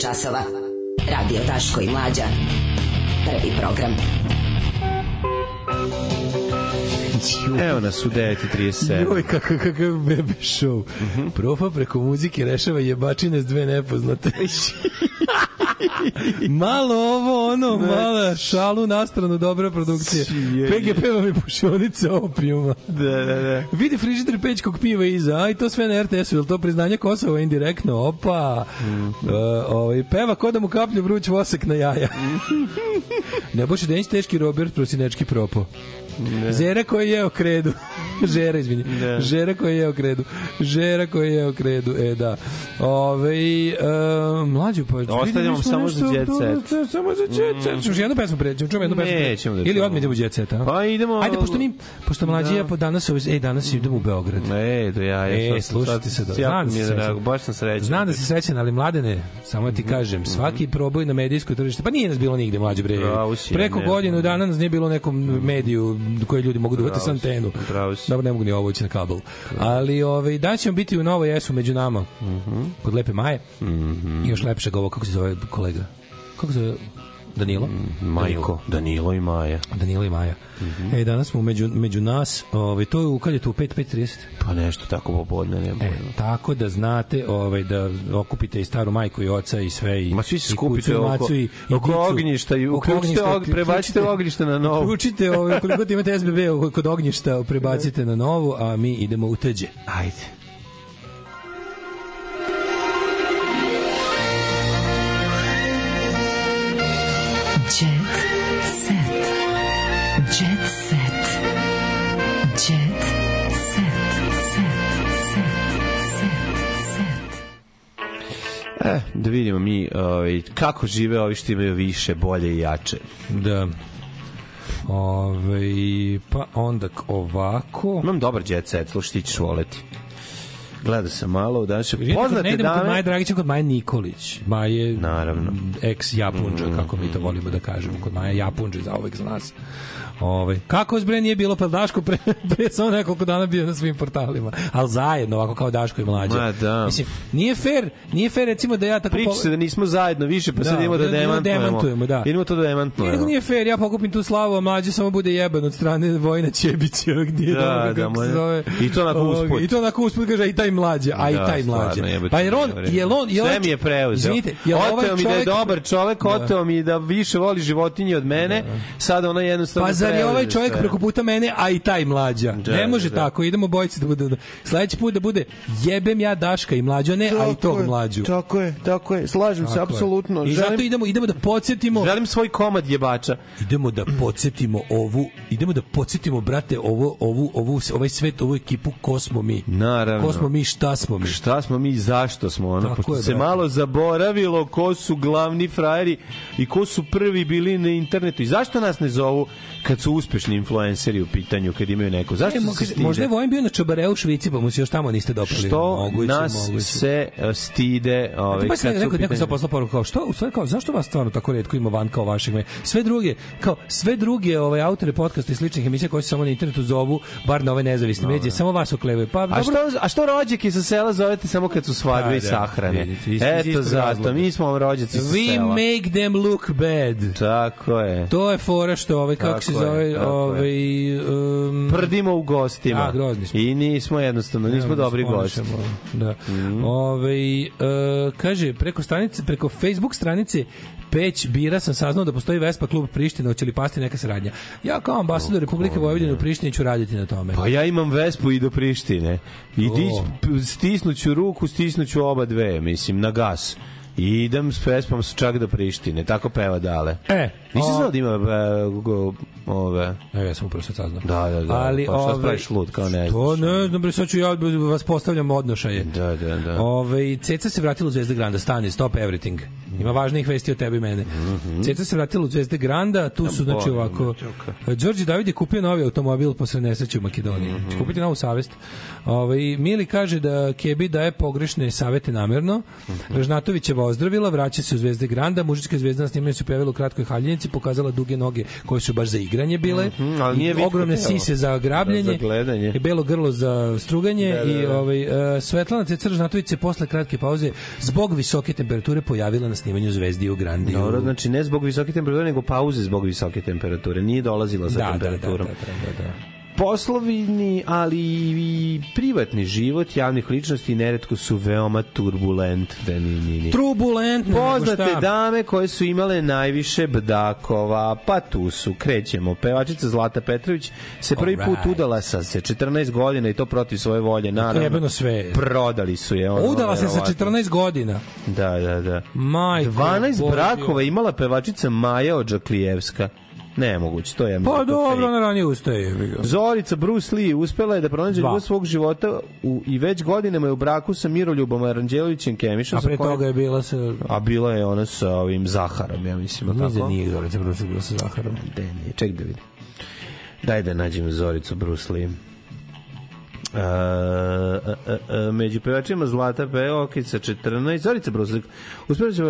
Je časova. Radio Daško i Mlađa. Prvi program. Evo nas u 9.37. Joj, kakav, kakav bebe show. Profa preko muzike rešava jebačine s dve nepoznate. malo ovo, ono, mala šalu na stranu, dobra produkcija. PGP vam je pušionice opijuma. Da, da, da. Vidi frižider pečkog piva iza, aj to sve na RTS-u, je to priznanje Kosova indirektno? Opa! Uh, ovaj, peva ko da mu kaplju vruć vosak na jaja. Nebojša Denić teški Robert prosinečki propo. Žera koji je o kredu. Žera, izvini. Da. Žera koji je o kredu. Žera koji je o kredu. E, da. Ove, uh, mlađu, pa... Ostavljamo mi smo samo za Jet Set. Samo za jet set. Čuš jednu pesmu pre, čujemo jednu pesmu. Nećemo da Ili odmah idemo u jet set, a? Pa idemo... Ajde, pošto mi, pošto mlađi ja po danas, ej, danas idemo u Beograd. E, do ja. E, slušajte se da. Znam da si srećan. Baš sam srećan. Znam da si srećan, ali mladene, samo Mhm. ti kažem, svaki proboj na medijsko tržište, pa nije nas bilo nigde mlađe bre. Preko ne. godinu dana nas nije bilo u nekom mediju koje ljudi mogu da uvate sa antenu. Dobro, ne mogu ni ovo ući na kabel. Ali ovaj, dan ćemo biti u Novoj Esu među nama, Mhm. kod Lepe Maje. I još lepšeg ovo, kako se zove kolega? Kako se zove? Danilo? Majko, Danilo i Maja. Danilo i Maja. Mhm. E, danas smo među, među nas, ovaj, to je u kad je to u 5, 5.30? Pa nešto tako popodne, ne E, tako da znate ovaj da okupite i staru majku i oca i sve i Ma svi se skupite oko, macu i, i oko dicu. ognjišta i uključite, og, prebacite ognjište na novu. Uključite, ovaj, koliko imate SBB kod ognjišta, prebacite na novu, a mi idemo u teđe. Ajde. E, da vidimo mi ovaj, kako žive ovi što imaju više, bolje i jače. Da. Ove, pa onda ovako... Imam dobar jet set, slušaj, ti ćeš voleti. Gledao sam malo, je Vidite, kod- ne poznate idemo kod Maje dame. Dragića, kod Maje Nikolić. Maje, Naravno. ex Japunđa, kako mi to volimo da kažemo. Kod Maje Japunđa za uvek za nas. Ove, kako zbre nije bilo pa Daško pre, pre samo nekoliko dana bio na svim portalima. Ali zajedno, ovako kao Daško i mlađa. Ma da. Mislim, nije fair, nije fair recimo da ja tako... Priča se da nismo zajedno više, pa Da, sad idemo da, da- da demantujemo. demantujemo, da. Idemo to da Nije, demantujemo. nego nije fair, ja pokupim tu slavu, a mlađe samo bude jeban od strane Vojna Ćebića, gdje Da, da, se zove. i to onako Ovoga, usput. I to onako usput kaže, i taj mlađe, a i Da, taj stvarno, mlađe. Pa jer on, je on, je Sve mi je preuzeo. Izvinite, je ovaj oteo mi da je čovjek- dobar čovek, Da. oteo mi da više voli životinje od mene, sada ona jednostavno Pa zar je ovaj čovjek preko puta mene, a i taj mlađa? Da, ne može tako, idemo bojice da bude. Sledeći put da bude jebem ja Daška i mlađu, a ne, a i tog mlađu. Tako je, tako je. Slažem se, Tako je. apsolutno. I zato idemo, idemo da podsjetimo Želim svoj komad jebača. idemo da podsjetimo ovu idemo da podsjetimo brate ovo ovu ovu ovaj svet ovu ekipu ko smo mi Naravno. ko smo mi šta smo mi Šta smo mi, zašto smo, ono, Tako pošto je, se brate. malo zaboravilo ko su glavni frajeri i ko su prvi bili na internetu i zašto nas ne zovu kad su uspešni influenceri u pitanju, kad imaju neko, zašto E, se stide? možda je Vojin bio na Čabareu u Švici, pa mu se još tamo niste dopali. što Moguće, nas moguće. se uh, stide A to baš kad neko, neko, pitanju- poslao poruku kao što u stvari kao zašto vas stvarno tako retko ima van kao vašeg me sve druge kao sve druge ovaj autore podcasta i sličnih emisija koje se samo na internetu zovu bar na ove nezavisne medije samo vas oklevaju pa A dobro što, a što rođake sa sela zovete samo kad su svadbe Pa, i da, sahrane? vidite, Eto zato, mi smo vam rođaci sa we sela. make them look bad Tako je. to je fora što ovaj kako se zove je. ovaj um, Prdimo u gostima. A, grozni smo. I nismo jednostavno, nismo Evo, dobri sponišemo. gosti. Da. Ovaj, e, kaže, preko stranice, preko Facebook stranice Peć Bira sam saznao da postoji Vespa klub Priština, hoće li pasti neka saradnja. Ja kao ambasador Republike Vojvodine u Prištini ću raditi na tome. Pa ja imam Vespu i do Prištine. I O. dić, p- stisnuću ruku, stisnuću oba dve, mislim, na gas. I idem s Vespom čak do Prištine. Tako peva dale. E, Nisam o- znao da ima go- ove... Evo, ja sam upravo sad saznao. Da, da, da. Ali, pa šta ovaj, spraviš lud, kao ne To znaš. ne znam, bre, sad ću ja vas postavljam odnošaje. Da, da, da. Ove, Ceca se vratila u Zvezde Granda, stani, stop everything. Ima važnijih vesti od tebe i mene. Ceca se vratila u Zvezde Granda, tu su, znači, ovako... Đorđe David je kupio novi automobil posle nesreće u Makedoniji. Će kupiti novu savest. Ove, Mili kaže da Kebi daje pogrešne savete namerno. Ražnatović je ozdravila, vraća se u Zvezde Granda, mužička zvezda na snimanju se pojavila u kratkoj haljinici slici pokazala duge noge koje su baš za igranje bile, ali i nije vitko ogromne telo. sise za grabljenje, Da, za gledanje. i belo grlo za struganje Da, da, i da. ovaj, uh, Svetlana Cecar Žnatović se posle kratke pauze zbog visoke temperature pojavila na snimanju Zvezdi u Grandiju. Dobro, znači ne zbog visoke temperature, nego pauze zbog visoke temperature. Nije dolazila sa da, da, da, da, temperaturom. da, da, da. Poslovni, ali i privatni život javnih ličnosti neretko su veoma turbulentni. Turbulentne, nego Poznate šta? dame koje su imale najviše bdakova, pa tu su, krećemo. Pevačica Zlata Petrović se prvi put Alright. udala sa se 14 godina i to protiv svoje volje, naravno. jebeno sve. Prodali su je. Ono, Udala se sa verovatno. 14 godina. Da, da, da. Majko 12 Božja. brakova imala pevačica Maja Odžaklijevska. Nemoguće, to je... Pa dobro, ona ranije ustaje. Zorica Bruce Lee uspela je da pronađe ljubav svog života u, i već godinama je u braku sa Miroljubom Aranđelovićem Kemišom. A pre kojim- toga je bila sa... A bila je ona sa ovim Zaharom, ja mislim. Mislim da nije Zorica Bruce bila sa Zaharom. De, nije, ček da vidim. Daj da nađem Zoricu Bruce Lee. Uh, uh, uh, uh, među pevačima Zlata Peokica 14 Zorica Bruslik uspjela će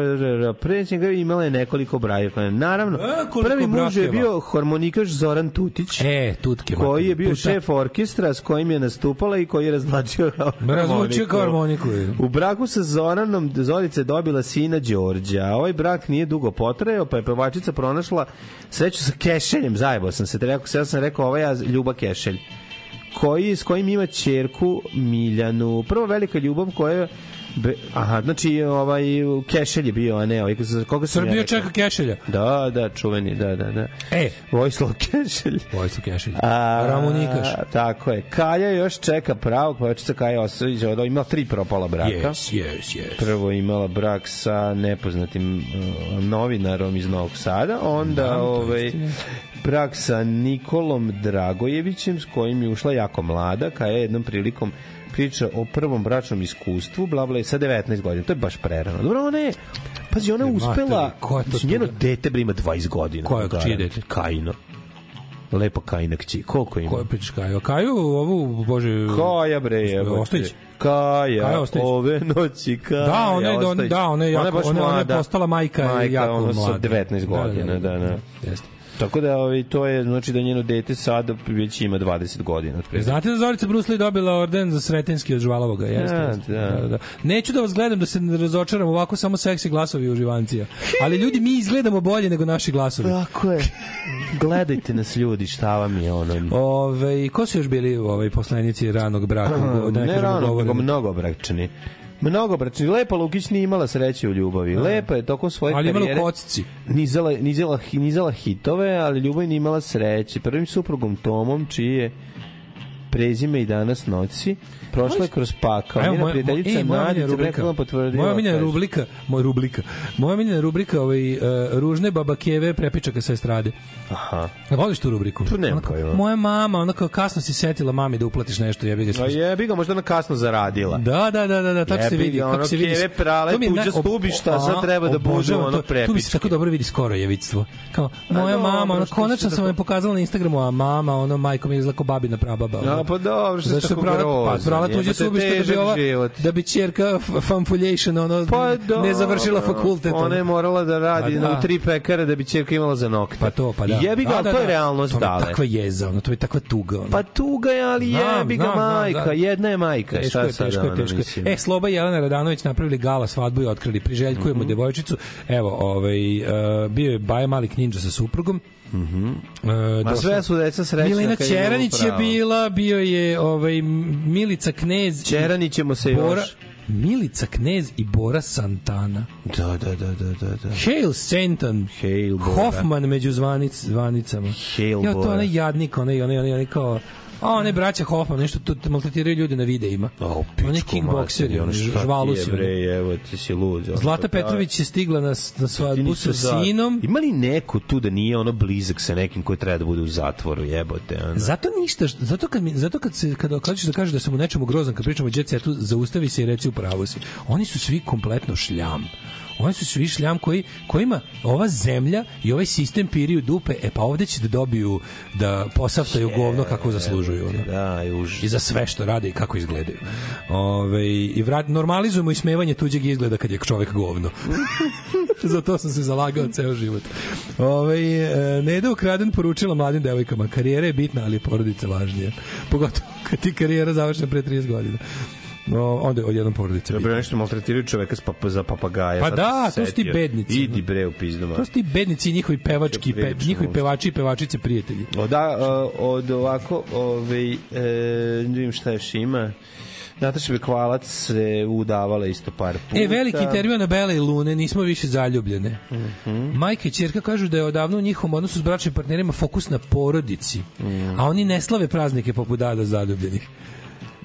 pre njega imala je nekoliko brajeva naravno E, prvi muž je bio harmonikaš Zoran Tutić E, tutke. koji je bio Tuta. šef orkestra s kojim je nastupala i koji je razvlačio kao harmoniku. u braku sa Zoranom Zorica je dobila sina Đorđa. a Ovaj brak nije dugo potrajao, pa je pevačica pronašla sreću sa Kešeljem. Zajebao sam se, te rekao, ja sam rekao, ovaj ja Ljuba Kešelj koji, s kojim ima ćerku Miljanu. Prva velika ljubav koja Be, aha, znači ovaj Kešelj je bio, a ne, ovaj, koga sam ja Srbija rekao? čeka Kešelja. Da, da, čuveni, da, da, da. E, Vojislav Kešelj. Vojislav Kešelj. A, Ramonikaš. Tako je. Kaja još čeka pravog, pevačica Kaja Osović, ona ima tri propala braka. Yes, yes, yes. Prvo imala brak sa nepoznatim uh, novinarom iz Novog Sada, onda Da, ovaj brak sa Nikolom Dragojevićem s kojim je ušla jako mlada, Kaja je jednom prilikom priča o prvom bračnom iskustvu, bla bla, sa 19 godina. To je baš prerano. Dobro, ona je Pazi, ona je Mater, uspela, je njeno dete bre ima 20 godina. Ko je, Garant. čije dete? Kajino. Lepo Kajina kći. Koliko ima? Ko je pričaš Kaju? Kaju, ovu, bože... Kaja bre, evo. Ostojić? Kaja, Kaja Ostojić. ove noći Kaja. Da, ona je, da, ona je, jako, baš ona, ona je postala majka, Majka, jako ono mlada. sa 19 godina, da, da. Jeste. Tako da ovaj, to je, znači da njeno dete sada već ima 20 godina. otprilike. Znate da Zorica Bruce Lee dobila orden za Sretenski od Žvalovoga? Jeste, Da, jeste. da. Neću da vas gledam da se ne razočaram ovako samo seksi glasovi uživancija. Ali ljudi, mi izgledamo bolje nego naši glasovi. Tako je. Gledajte nas ljudi, šta vam je ono. Ove, ko su još bili ovaj poslanici ranog braka? Da ne kažemo rano, nego mnogo bračni. Mnogo bračni. Lepa Lukić nije imala sreće u ljubavi. Lepa je tokom svoje Ali imala u karijere. kocci. Nizala, nizala, nizala hitove, ali ljubav nije imala sreće. Prvim suprugom Tomom, čiji je prezime i danas noći, prošla je kroz pakao. Evo, moja- prijateljica Nadica rubrika. Brekova potvrdila. Moja omiljena kaže. rubrika, moja rubrika. Moja omiljena rubrika ovaj uh, ružne babakeve prepičaka sa estrade. Aha. Voliš tu rubriku? Tu pojma. Moja mama, ona kao kasno si setila mami da uplatiš nešto, jebi ga. A jebi ga, možda ona kasno zaradila. Da, da, da, da, da, tako se vidi, kako se vidi. keve prale, tuđa stubišta, sad treba da budu ono to. Tu mi se prepičke. tako dobro vidi skoro jevictvo. Kao, moja mama, ona konačno sam je pokazala na Instagramu, a mama, ono, majko mi je izlako babina prababa. Ja, pa dobro, što Zato tako prala, Prala tuđe subište da bi ova, život. da bi čerka f- fanfuljation, ono, Pa ne završila fakultet. Ona je morala da radi Pa da. u tri pekare da bi ćerka imala za nokte. Pa to, pa da. Jebi ga, Da, da, to je da. realnost To je dale. takva jeza, ono, to je takva tuga. Ono. Pa tuga je, ali jebi ga majka. da. Jedna je majka. Teško je, teško je, teško je. E, Sloba i Jelena Radanović napravili gala svadbu i otkrili. Priželjkujemo Mhm. devojčicu. Evo, ovaj, uh, bio je Baja Malik Ninja sa suprugom. Mhm. Uh, Ma sve su deca srećna. Milena Ćeranić je bila, bio je ovaj, Milica Knez. i Ćeranić ćemo se Bora, još. Milica Knez i Bora Santana. Da, da, da, da, da. da. Hail Stanton. Hail Bora. Hoffman među zvanic, zvanicama. Hail ja, to Bora. onaj jadnik, onaj, onaj, onaj, onaj kao A one braća Hoffman, nešto tu maltretiraju ljude na videima. O, Oni pičku kickbokseri, ono oni žvalusi. bre, evo, ti si lud. ono, Zlata. Petrović je stigla na, na svadbu sa za- sinom. Ima li neko tu da nije ono blizak sa nekim koji treba da bude u zatvoru, jebote? Ono? Zato ništa, zato kad mi, zato kad se kada hoćeš da kažeš da sam u nečemu grozan kad pričamo o Jet Setu, zaustavi se i reci u pravu si. Oni su svi kompletno šljam. Oni su svi šljam koji, kojima ova zemlja i ovaj sistem piri u dupe, e pa ovde će da dobiju da posaftaju govno kako zaslužuju. Ono. Da, i už. I za sve što rade i kako izgledaju. Ove, I vrat, normalizujemo ismevanje tuđeg izgleda kad je čovek govno. Za to sam se zalagao ceo život. Ove, e, Neda ukraden poručila mladim devojkama. Karijera je bitna, ali porodica važnija. Pogotovo kad ti karijera završena pre 30 godina. No, onda je odjednom porodica. Dobro, nešto maltretiraju čoveka s papa, za papagaja. Pa da, to su ti bednici. Idi bre u pizdu. To su ti bednici njihovi pevački, pe, njihovi pevači i pevačice prijatelji. Od, da, od ovako, ovaj, e, da vidim šta još ima. Nataša Bekvalac se udavala isto par puta. E, veliki intervju na Bele i Lune, nismo više zaljubljene. Mhm. Majka i čerka kažu da je odavno u njihovom odnosu s bračnim partnerima fokus na porodici, Mhm. a oni ne slave praznike poput dada zaljubljenih.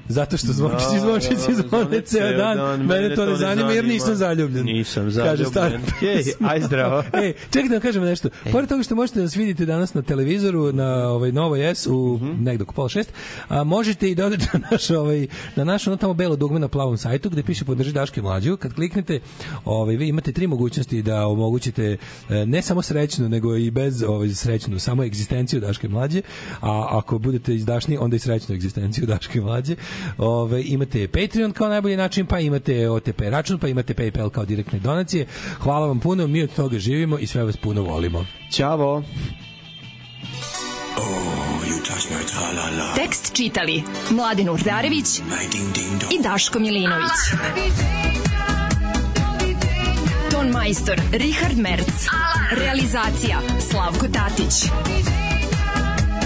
Zato što zvončići Da, zvončići da, zvone zvone ceo dan, dan, mene to ne zanima jer nisam zaljubljen. Nisam Kaže zaljubljen. Hej, pesma. aj zdravo. e, čekaj da vam kažem nešto. Pored toga što možete da nas vidite danas na televizoru, na ovaj Novo S u Mhm. negde oko pola šest, a možete i da odete na naš, ovaj, na naš ono tamo belo dugme na plavom sajtu gde piše podrži Daške mlađu. Kad kliknete, ovaj, vi imate tri mogućnosti da omogućite e, ne samo srećnu, nego i bez ovaj, srećnu, samo egzistenciju Daške mlađe, a ako budete izdašni, onda i srećnu egzistenciju Daške mlađe. Ovaj, imate Patreon kao najbolji način, pa imate OTP račun, pa imate PayPal kao direktne donacije. Hvala vam puno, mi od toga živimo i sve vas puno volimo. Ćavo. Tekst čitali Mladin Urdarević i Daško Milinović. Ton majstor Richard Merc. Realizacija Slavko Tatić.